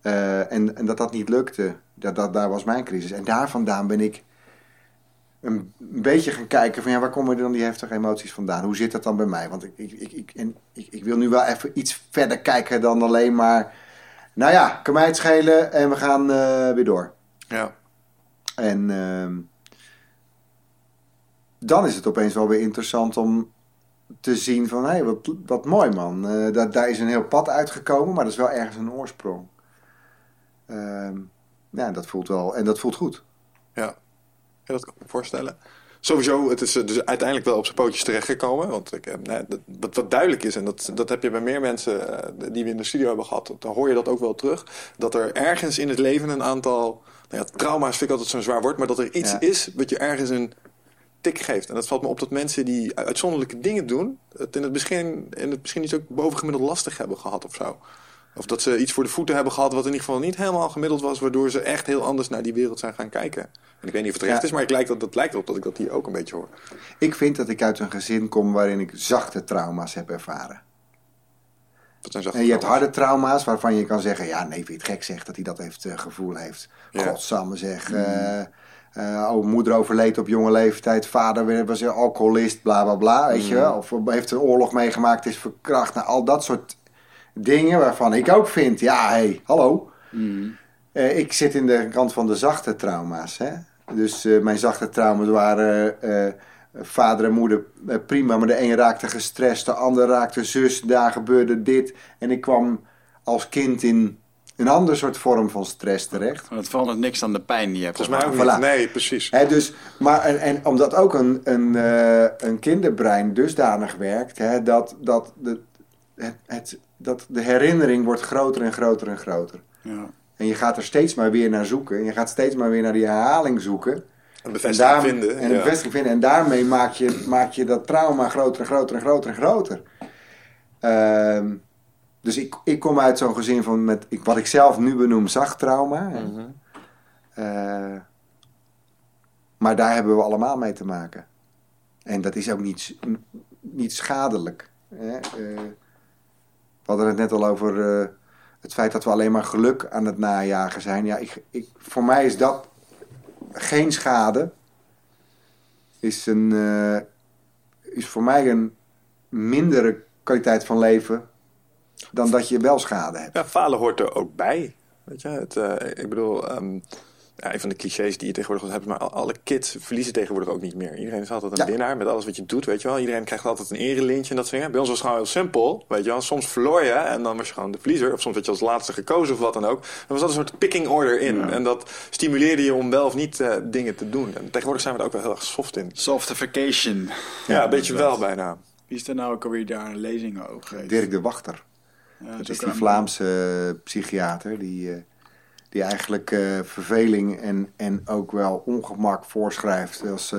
Eh, en, en dat dat niet lukte, dat, dat, daar was mijn crisis. En daar vandaan ben ik een, een beetje gaan kijken van ja, waar komen dan die heftige emoties vandaan? Hoe zit dat dan bij mij? Want ik, ik, ik, ik, en ik, ik wil nu wel even iets verder kijken dan alleen maar, nou ja, kan mij het schelen en we gaan eh, weer door. Ja. En ehm, dan is het opeens wel weer interessant om te zien van, hé, hey, wat, wat mooi man. Eh, dat, daar is een heel pad uitgekomen, maar dat is wel ergens een oorsprong. Ehm, ja, dat voelt wel, en dat voelt goed. Ja. ja, dat kan ik me voorstellen. Sowieso, het is eh, dus uiteindelijk wel op zijn pootjes terechtgekomen. Want ik, eh, nou, dat, wat, duidelijk is, en dat, dat heb je bij meer mensen die we in de studio hebben gehad, dan hoor je dat ook wel terug. Dat er ergens in het leven een aantal. Nou ja, trauma's vind ik altijd zo'n zwaar woord, maar dat er iets Ja. is wat je ergens een tik geeft. En dat valt me op dat mensen die uitzonderlijke dingen doen, het in het begin, in het misschien iets ook bovengemiddeld lastig hebben gehad of zo. Of dat ze iets voor de voeten hebben gehad wat in ieder geval niet helemaal gemiddeld was, waardoor ze echt heel anders naar die wereld zijn gaan kijken. En ik weet niet of het terecht Ja. is, maar ik lijkt dat, dat lijkt erop dat ik dat hier ook een beetje hoor. Ik vind dat ik uit een gezin kom waarin ik zachte trauma's heb ervaren. Dat zijn zachte En je hebt trauma's. harde trauma's waarvan je kan zeggen... ja, nee, vind je het gek zeg dat hij dat heeft, eh, gevoel heeft. Ja. Godsamme zeg. eh, eh, oh, moeder overleed op jonge leeftijd. Vader was een alcoholist, bla bla bla. Weet je wel? Of heeft een oorlog meegemaakt, is verkracht. Nou, al dat soort dingen waarvan ik ook vind... ja, hé, hey, hallo. Eh, ik zit in de kant van de zachte trauma's. Hè? Dus eh, mijn zachte trauma's waren eh, vader en moeder eh, prima, maar de een raakte gestrest, de ander raakte zus, daar gebeurde dit. En ik kwam als kind in een ander soort vorm van stress terecht. Maar het verandert niks aan de pijn die je hebt. Volgens mij ook Voilà. niet. Nee, precies. Hè, dus, maar, en, en omdat ook een, een, eh, een kinderbrein dusdanig werkt, hè, dat, dat, de, het, het, dat de herinnering wordt groter en groter en groter. Ja. En je gaat er steeds maar weer naar zoeken. En je gaat steeds maar weer naar die herhaling zoeken. Een En, bevestiging daar- vinden. en een ja. bevestiging vinden. En daarmee maak je, maak je dat trauma groter en groter en groter en groter. Ehm, dus ik, ik kom uit zo'n gezin van met ik, wat ik zelf nu benoem zacht trauma. Mhm. Eh, maar daar hebben we allemaal mee te maken. En dat is ook niet, niet schadelijk. Hè? Eh, we hadden het net al over eh, het feit dat we alleen maar geluk aan het najagen zijn. Ja, ik, ik, voor mij is dat geen schade. Is, een, is voor mij een mindere kwaliteit van leven dan dat je wel schade hebt. Ja, falen hoort er ook bij. Weet je, het, eh, ik bedoel, ehm, ja, een van de clichés die je tegenwoordig hebt, maar al- alle kids verliezen tegenwoordig ook niet meer. Iedereen is altijd een Ja. winnaar met alles wat je doet, weet je wel. Iedereen krijgt altijd een erelintje en dat soort dingen. Bij ons was het gewoon heel simpel, weet je wel. Soms verloor je en dan was je gewoon de verliezer. Of soms werd je als laatste gekozen of wat dan ook. Er was altijd een soort picking order in. En dat stimuleerde je om wel of niet eh, dingen te doen. En tegenwoordig zijn we er ook wel heel erg soft in. Softification. Ja, een beetje wel bijna. Wie is er nou ook alweer daar een lezing over gegeven? Dirk de Wachter. Ja, Dat is die Vlaamse eh, psychiater die, eh, die eigenlijk eh, verveling en, en ook wel ongemak voorschrijft als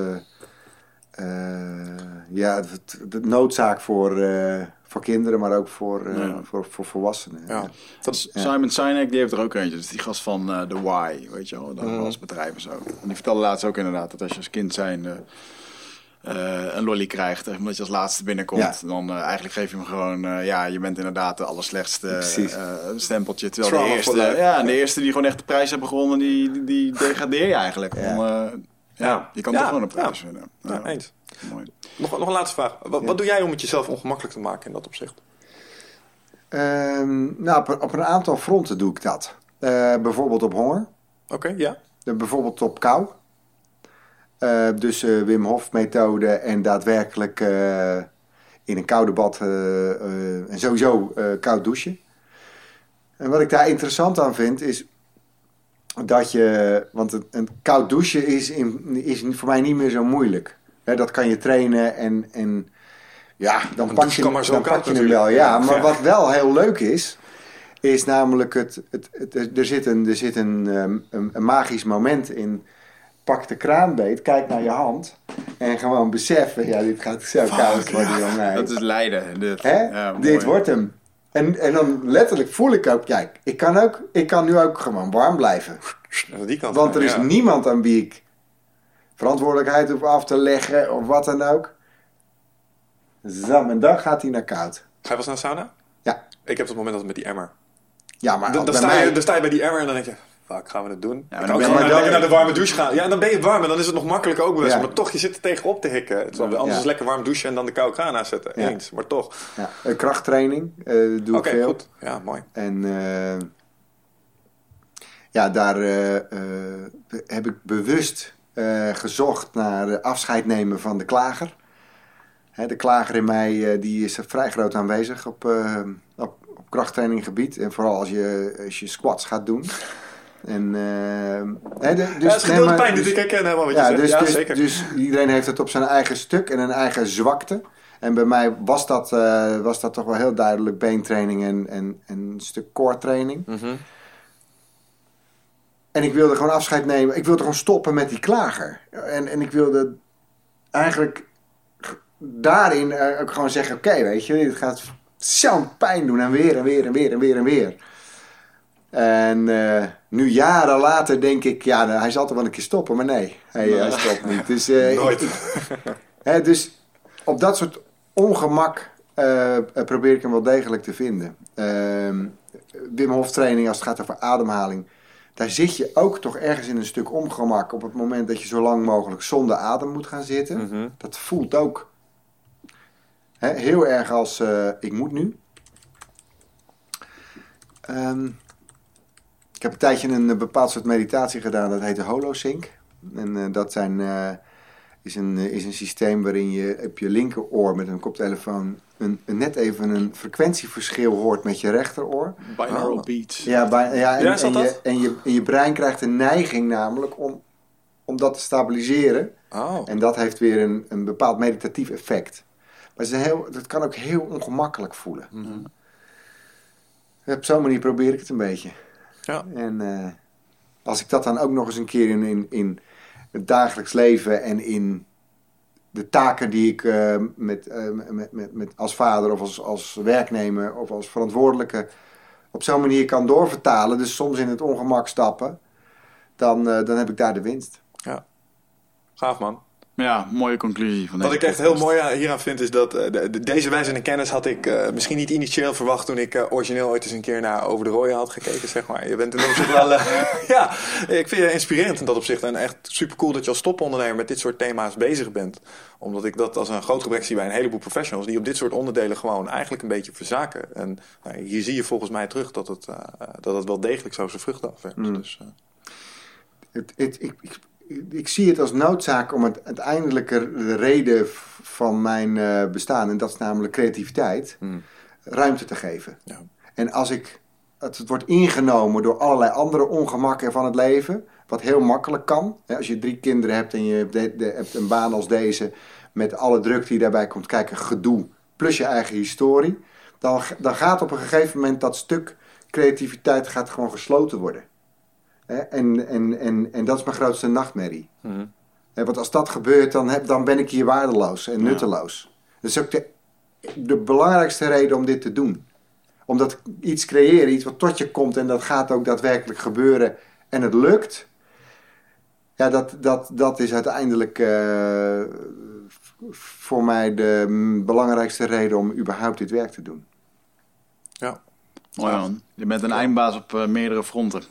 ja, het- de noodzaak voor, Voor kinderen, maar ook voor, voor, voor volwassenen. Ja. Dat is, Simon Sinek, die heeft er ook eentje. Is die gast van eh The Why, weet je wel. Dat Mhm. als bedrijf en zo. En die vertelde laatst ook inderdaad dat als je als kind zijn een lolly krijgt, eh, omdat je als laatste binnenkomt, Ja. dan eh, eigenlijk geef je hem gewoon, eh, ja, je bent inderdaad de allerslechtste eh, stempeltje. Terwijl de eerste, ja, de eerste die gewoon echt de prijs hebben gewonnen, die, die, die degradeer je eigenlijk. Ja. Om, eh, ja, je kan Ja, toch gewoon een prijs ja. winnen. ja, Ja, eens. mooi. Nog, nog een laatste vraag. Wat, wat doe jij om het jezelf ongemakkelijk te maken in dat opzicht? Ehm, nou, op, op een aantal fronten doe ik dat. Eh, bijvoorbeeld op honger. Oké, ja. Eh, bijvoorbeeld op kou. Eh, dus eh, Wim Hof methode en daadwerkelijk eh, in een koude bad en sowieso koud douchen. En wat ik daar interessant aan vind is dat je, want een, een koud douchen is, in, is voor mij niet meer zo moeilijk. Dat kan je trainen en, en ja, dan pak je, kan maar zo dan pak je hem wel. Ja, maar Ja. wat wel heel leuk is, is namelijk het, het, het- er zit, een, er zit een, ehm, een, een magisch moment in. Pak de kraanbeet, kijk naar je hand en gewoon beseffen, ja, dit gaat zo koud worden, jongen. Dat is lijden. Dit, Hè? Ja, mooi. dit wordt hem. En, en dan letterlijk voel ik ook, kijk, ik kan, ook, ik kan nu ook gewoon warm blijven. Die kant. Want er is ja. niemand aan wie ik verantwoordelijkheid hoef af te leggen of wat dan ook. Zam, en dan gaat hij naar koud. Ga je wel naar de sauna? Ja. Ik heb dat moment altijd met die emmer. Ja, maar Dan, sta je, mij- dan sta je bij die emmer en dan denk je... Fuck, gaan we het doen? maar Ja, dan dan ben je- naar de warme douche gaan. Ja, dan ben je warm en dan is het nog makkelijker ook best. Ja. Maar toch, je zit er tegenop te hikken. Het is wel- Anders Ja. is lekker warm douchen en dan de koude kraan aanzetten. Ja. Eens, maar toch. ja, een krachttraining eh, doe ik veel. goed. Ja, mooi. En eh, ja, daar eh, eh, heb ik bewust eh, gezocht naar eh, afscheid nemen van de klager. Hè, de klager in mij eh, die is vrij groot aanwezig op, eh, op, op krachttraininggebied. En vooral als je, als je squats gaat doen. En, eh, hè, de- dus, ja, het is nee, gedeelde maar- pijn, dus dus- ik herken helemaal wat je ja, zegt. dus, ja, dus, zeker. dus iedereen heeft het op zijn eigen stuk en een eigen zwakte. En bij mij was dat, eh, was dat toch wel heel duidelijk beentraining en, en, en een stuk core training. Mhm. En ik wilde gewoon afscheid nemen. Ik wilde gewoon stoppen met die klager. En, en ik wilde eigenlijk daarin eh, ook gewoon zeggen: Oké, weet je, dit gaat zo'n pijn doen. En weer en weer en weer en weer en weer. En eh, nu jaren later denk ik: Ja, nou, hij zal toch wel een keer stoppen. Maar nee, hij, hij stopt niet. Dus, eh, Nooit. Hè, dus op dat soort ongemak eh, eh, probeer ik hem wel degelijk te vinden. Ehm, Wim Hof training als het gaat over ademhaling. Daar zit je ook toch ergens in een stuk ongemak op het moment dat je zo lang mogelijk zonder adem moet gaan zitten. Mhm. Dat voelt ook hè, heel erg als eh, ik moet nu. Ehm, ik heb een tijdje een, eh, bepaald soort meditatie gedaan, dat heet Holosync. En eh, dat zijn, eh, is, een, is een systeem waarin je op je linkeroor met een koptelefoon een, een net even een frequentieverschil hoort met je rechteroor. Binaural Oh. beats. Ja, bij, ja, en, Ja, en, je, en, je, en je brein krijgt een neiging namelijk om, om dat te stabiliseren. Oh. En dat heeft weer een, een bepaald meditatief effect. Maar het is heel, dat kan ook heel ongemakkelijk voelen. Mhm. Op zo'n manier probeer ik het een beetje. Ja. En eh, als ik dat dan ook nog eens een keer in, in, in het dagelijks leven en in de taken die ik eh, met, eh, met, met, met als vader of als, als werknemer of als verantwoordelijke op zo'n manier kan doorvertalen, dus soms in het ongemak stappen, dan, dan heb ik daar de winst. Gaaf man. Ja, mooie conclusie van Wat ik echt heel mooi aan- hieraan vind is dat eh, de- de- deze wijze en kennis had ik eh, misschien niet initieel verwacht toen ik eh, origineel ooit eens een keer naar Over de Rooien had gekeken, zeg maar. Je bent in opzicht wel, ja, ik vind je inspirerend in dat opzicht en echt super cool dat je als topondernemer met dit soort thema's bezig bent. Omdat ik dat als een groot gebrek zie bij een heleboel professionals die op dit soort onderdelen gewoon eigenlijk een beetje verzaken. En nou, hier zie je volgens mij terug dat het, dat het wel degelijk zo zijn vruchten afwerpt. Mm. Dus, Het, het, ik, ik, ik zie het als noodzaak om het uiteindelijke de reden van mijn eh, bestaan, en dat is namelijk creativiteit, Hmm. ruimte te geven. ja. En als ik het, het wordt ingenomen door allerlei andere ongemakken van het leven, wat heel makkelijk kan. Hè, als je drie kinderen hebt en je hebt, de- de- hebt een baan als deze, met alle druk die daarbij komt kijken, gedoe, plus je eigen historie, dan, dan gaat op een gegeven moment dat stuk creativiteit gaat gewoon gesloten worden. En, en, en, en dat is mijn grootste nachtmerrie. Mhm. Want als dat gebeurt, dan, heb, dan ben ik hier waardeloos en nutteloos. Dat is ook de de belangrijkste reden om dit te doen. Omdat iets creëren, iets wat tot je komt en dat gaat ook daadwerkelijk gebeuren en het lukt. Ja, dat, dat, dat is uiteindelijk eh, voor mij de belangrijkste reden om überhaupt dit werk te doen. Ja. Mooi man. Je bent een eindbaas op eh, meerdere fronten.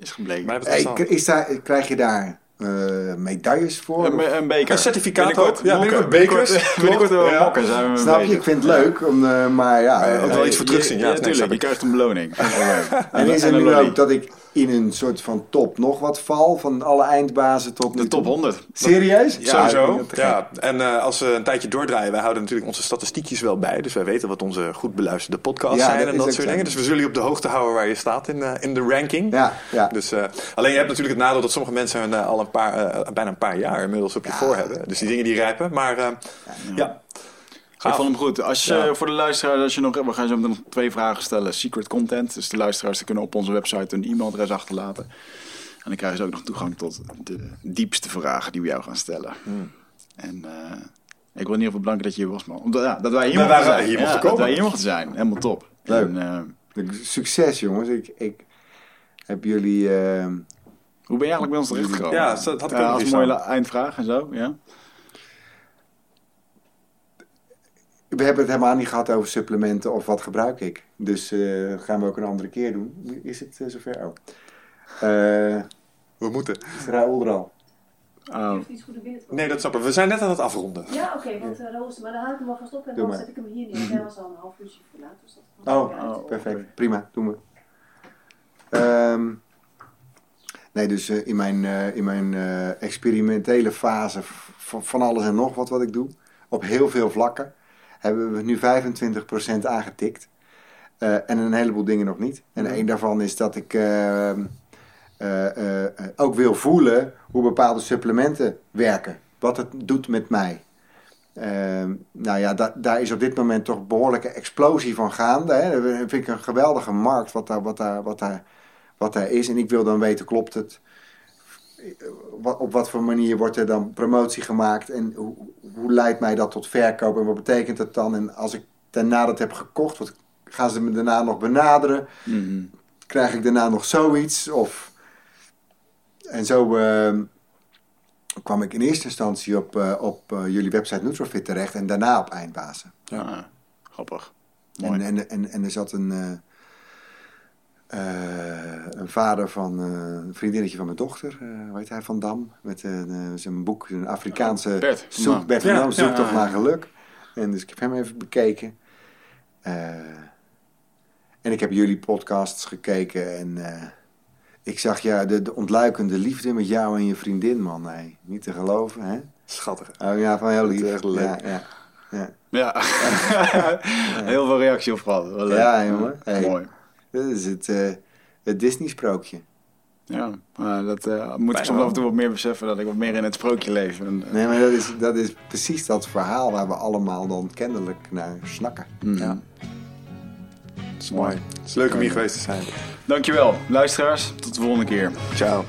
Is gebleken. Hey, is daar, krijg je daar eh, medailles voor? Een, een beker. Een certificaat Binnenkort ook. Ja, binnenkort bekers. Binnenkort wel Ja. mokken zijn we Snap je? Ik vind het leuk, om, eh, maar ja. Ja, ook eh, wel iets voor terugzien. Ja, natuurlijk. Je ik. krijgt een beloning. Leuk. En is en er een nu ook dat ik in een soort van top nog wat val? Van alle eindbazen tot De top toe? 100. Serieus? Ja, Sowieso. Ja, en eh, als we een tijdje doordraaien, wij houden natuurlijk onze statistiekjes wel bij. Dus wij weten wat onze goed beluisterde podcasts Ja, zijn en dat soort dingen. Dus we zullen je op de hoogte houden waar je staat in, eh, in de ranking. Ja, ja. Dus, eh, alleen je hebt natuurlijk het nadeel dat sommige mensen al een paar, eh, bijna een paar jaar inmiddels op je voor hebben. Dus die dingen die rijpen. Maar eh, ja, Ik vond hem goed. Als je, Ja. voor de luisteraars, als je nog, we gaan zo meteen nog twee vragen stellen. Secret content. Dus de luisteraars die kunnen op onze website een e-mailadres achterlaten. En dan krijgen ze ook nog toegang tot de diepste vragen die we jou gaan stellen. Hmm. En eh, ik wil in ieder geval bedanken dat je hier was, man. Omdat, ja, dat wij hier mochten zijn. hier Ja, mochten dat komen. wij hier mochten zijn. Helemaal top. Leuk. En, eh, Succes jongens. Ik, ik heb jullie... eh, hoe ben je eigenlijk bij ons terechtgekomen? Ja, dat had ik Ja, nog als mooie la- eindvraag en zo, ja. We hebben het helemaal niet gehad over supplementen of wat gebruik ik. Dus eh, dat gaan we ook een andere keer doen. Is het eh, zover? Oh. Eh we moeten. is Raoul er al? Oh. Iets komen. Nee, dat snappen we. We zijn net aan het afronden. Ja, oké, want uh, Roos, maar dan haal ik hem alvast op en Doe dan maar. zet ik hem hier neer. Hij was al een half uurtje voor laat, dus dat Oh, oh. Perfect, prima, doen we. Ehm, nee, dus eh, in mijn, eh, in mijn eh, experimentele fase van, van alles en nog wat wat ik doe, op heel veel vlakken, hebben we nu 25% aangetikt. Eh, en een heleboel dingen nog niet. En één daarvan is dat ik ehm, eh, eh, ook wil voelen hoe bepaalde supplementen werken. Wat het doet met mij. Ehm, nou ja, da- daar is op dit moment toch een behoorlijke explosie van gaande. Hè. Dat vind ik een geweldige markt wat daar, wat, daar, wat, daar, wat daar is. En ik wil dan weten, klopt het? Op wat voor manier wordt er dan promotie gemaakt? En hoe, hoe leidt mij dat tot verkoop? En wat betekent dat dan? En als ik daarna dat heb gekocht, wat, gaan ze me daarna nog benaderen? Mhm. Krijg ik daarna nog zoiets? Of... En zo ehm, kwam ik in eerste instantie op, eh, op eh, jullie website Nutrofit terecht en daarna op Eindbazen. Ah, grappig. En, en, en, en er zat een, eh, een vader van eh, een vriendinnetje van mijn dochter, eh hoe heet hij, Van Dam, met eh, eh, zijn boek, een Afrikaanse Bert zoek. Bert van Ja, Dam, ja, zoektocht ja, ja. naar geluk. En dus ik heb hem even bekeken. Eh, en ik heb jullie podcasts gekeken en eh, ik zag ja, de, de ontluikende liefde met jou en je vriendin, man. Nee, niet te geloven, hè? Schattig. Oh ja, van heel lief. Echt leuk. Ja, ja, ja. Ja. Heel veel reactie op gehad. Ja, jongen. Hey. Mooi. Dat is het, eh, het Disney-sprookje. Ja, maar dat eh, moet ik soms af en toe wat meer beseffen dat ik wat meer in het sprookje leef. En, eh, Nee, maar dat is, dat is precies dat verhaal waar we allemaal dan kennelijk naar snakken. mhm. Ja. Dat is mooi. Het is leuk om hier geweest te zijn. Dankjewel, luisteraars. Tot de volgende keer. Ciao.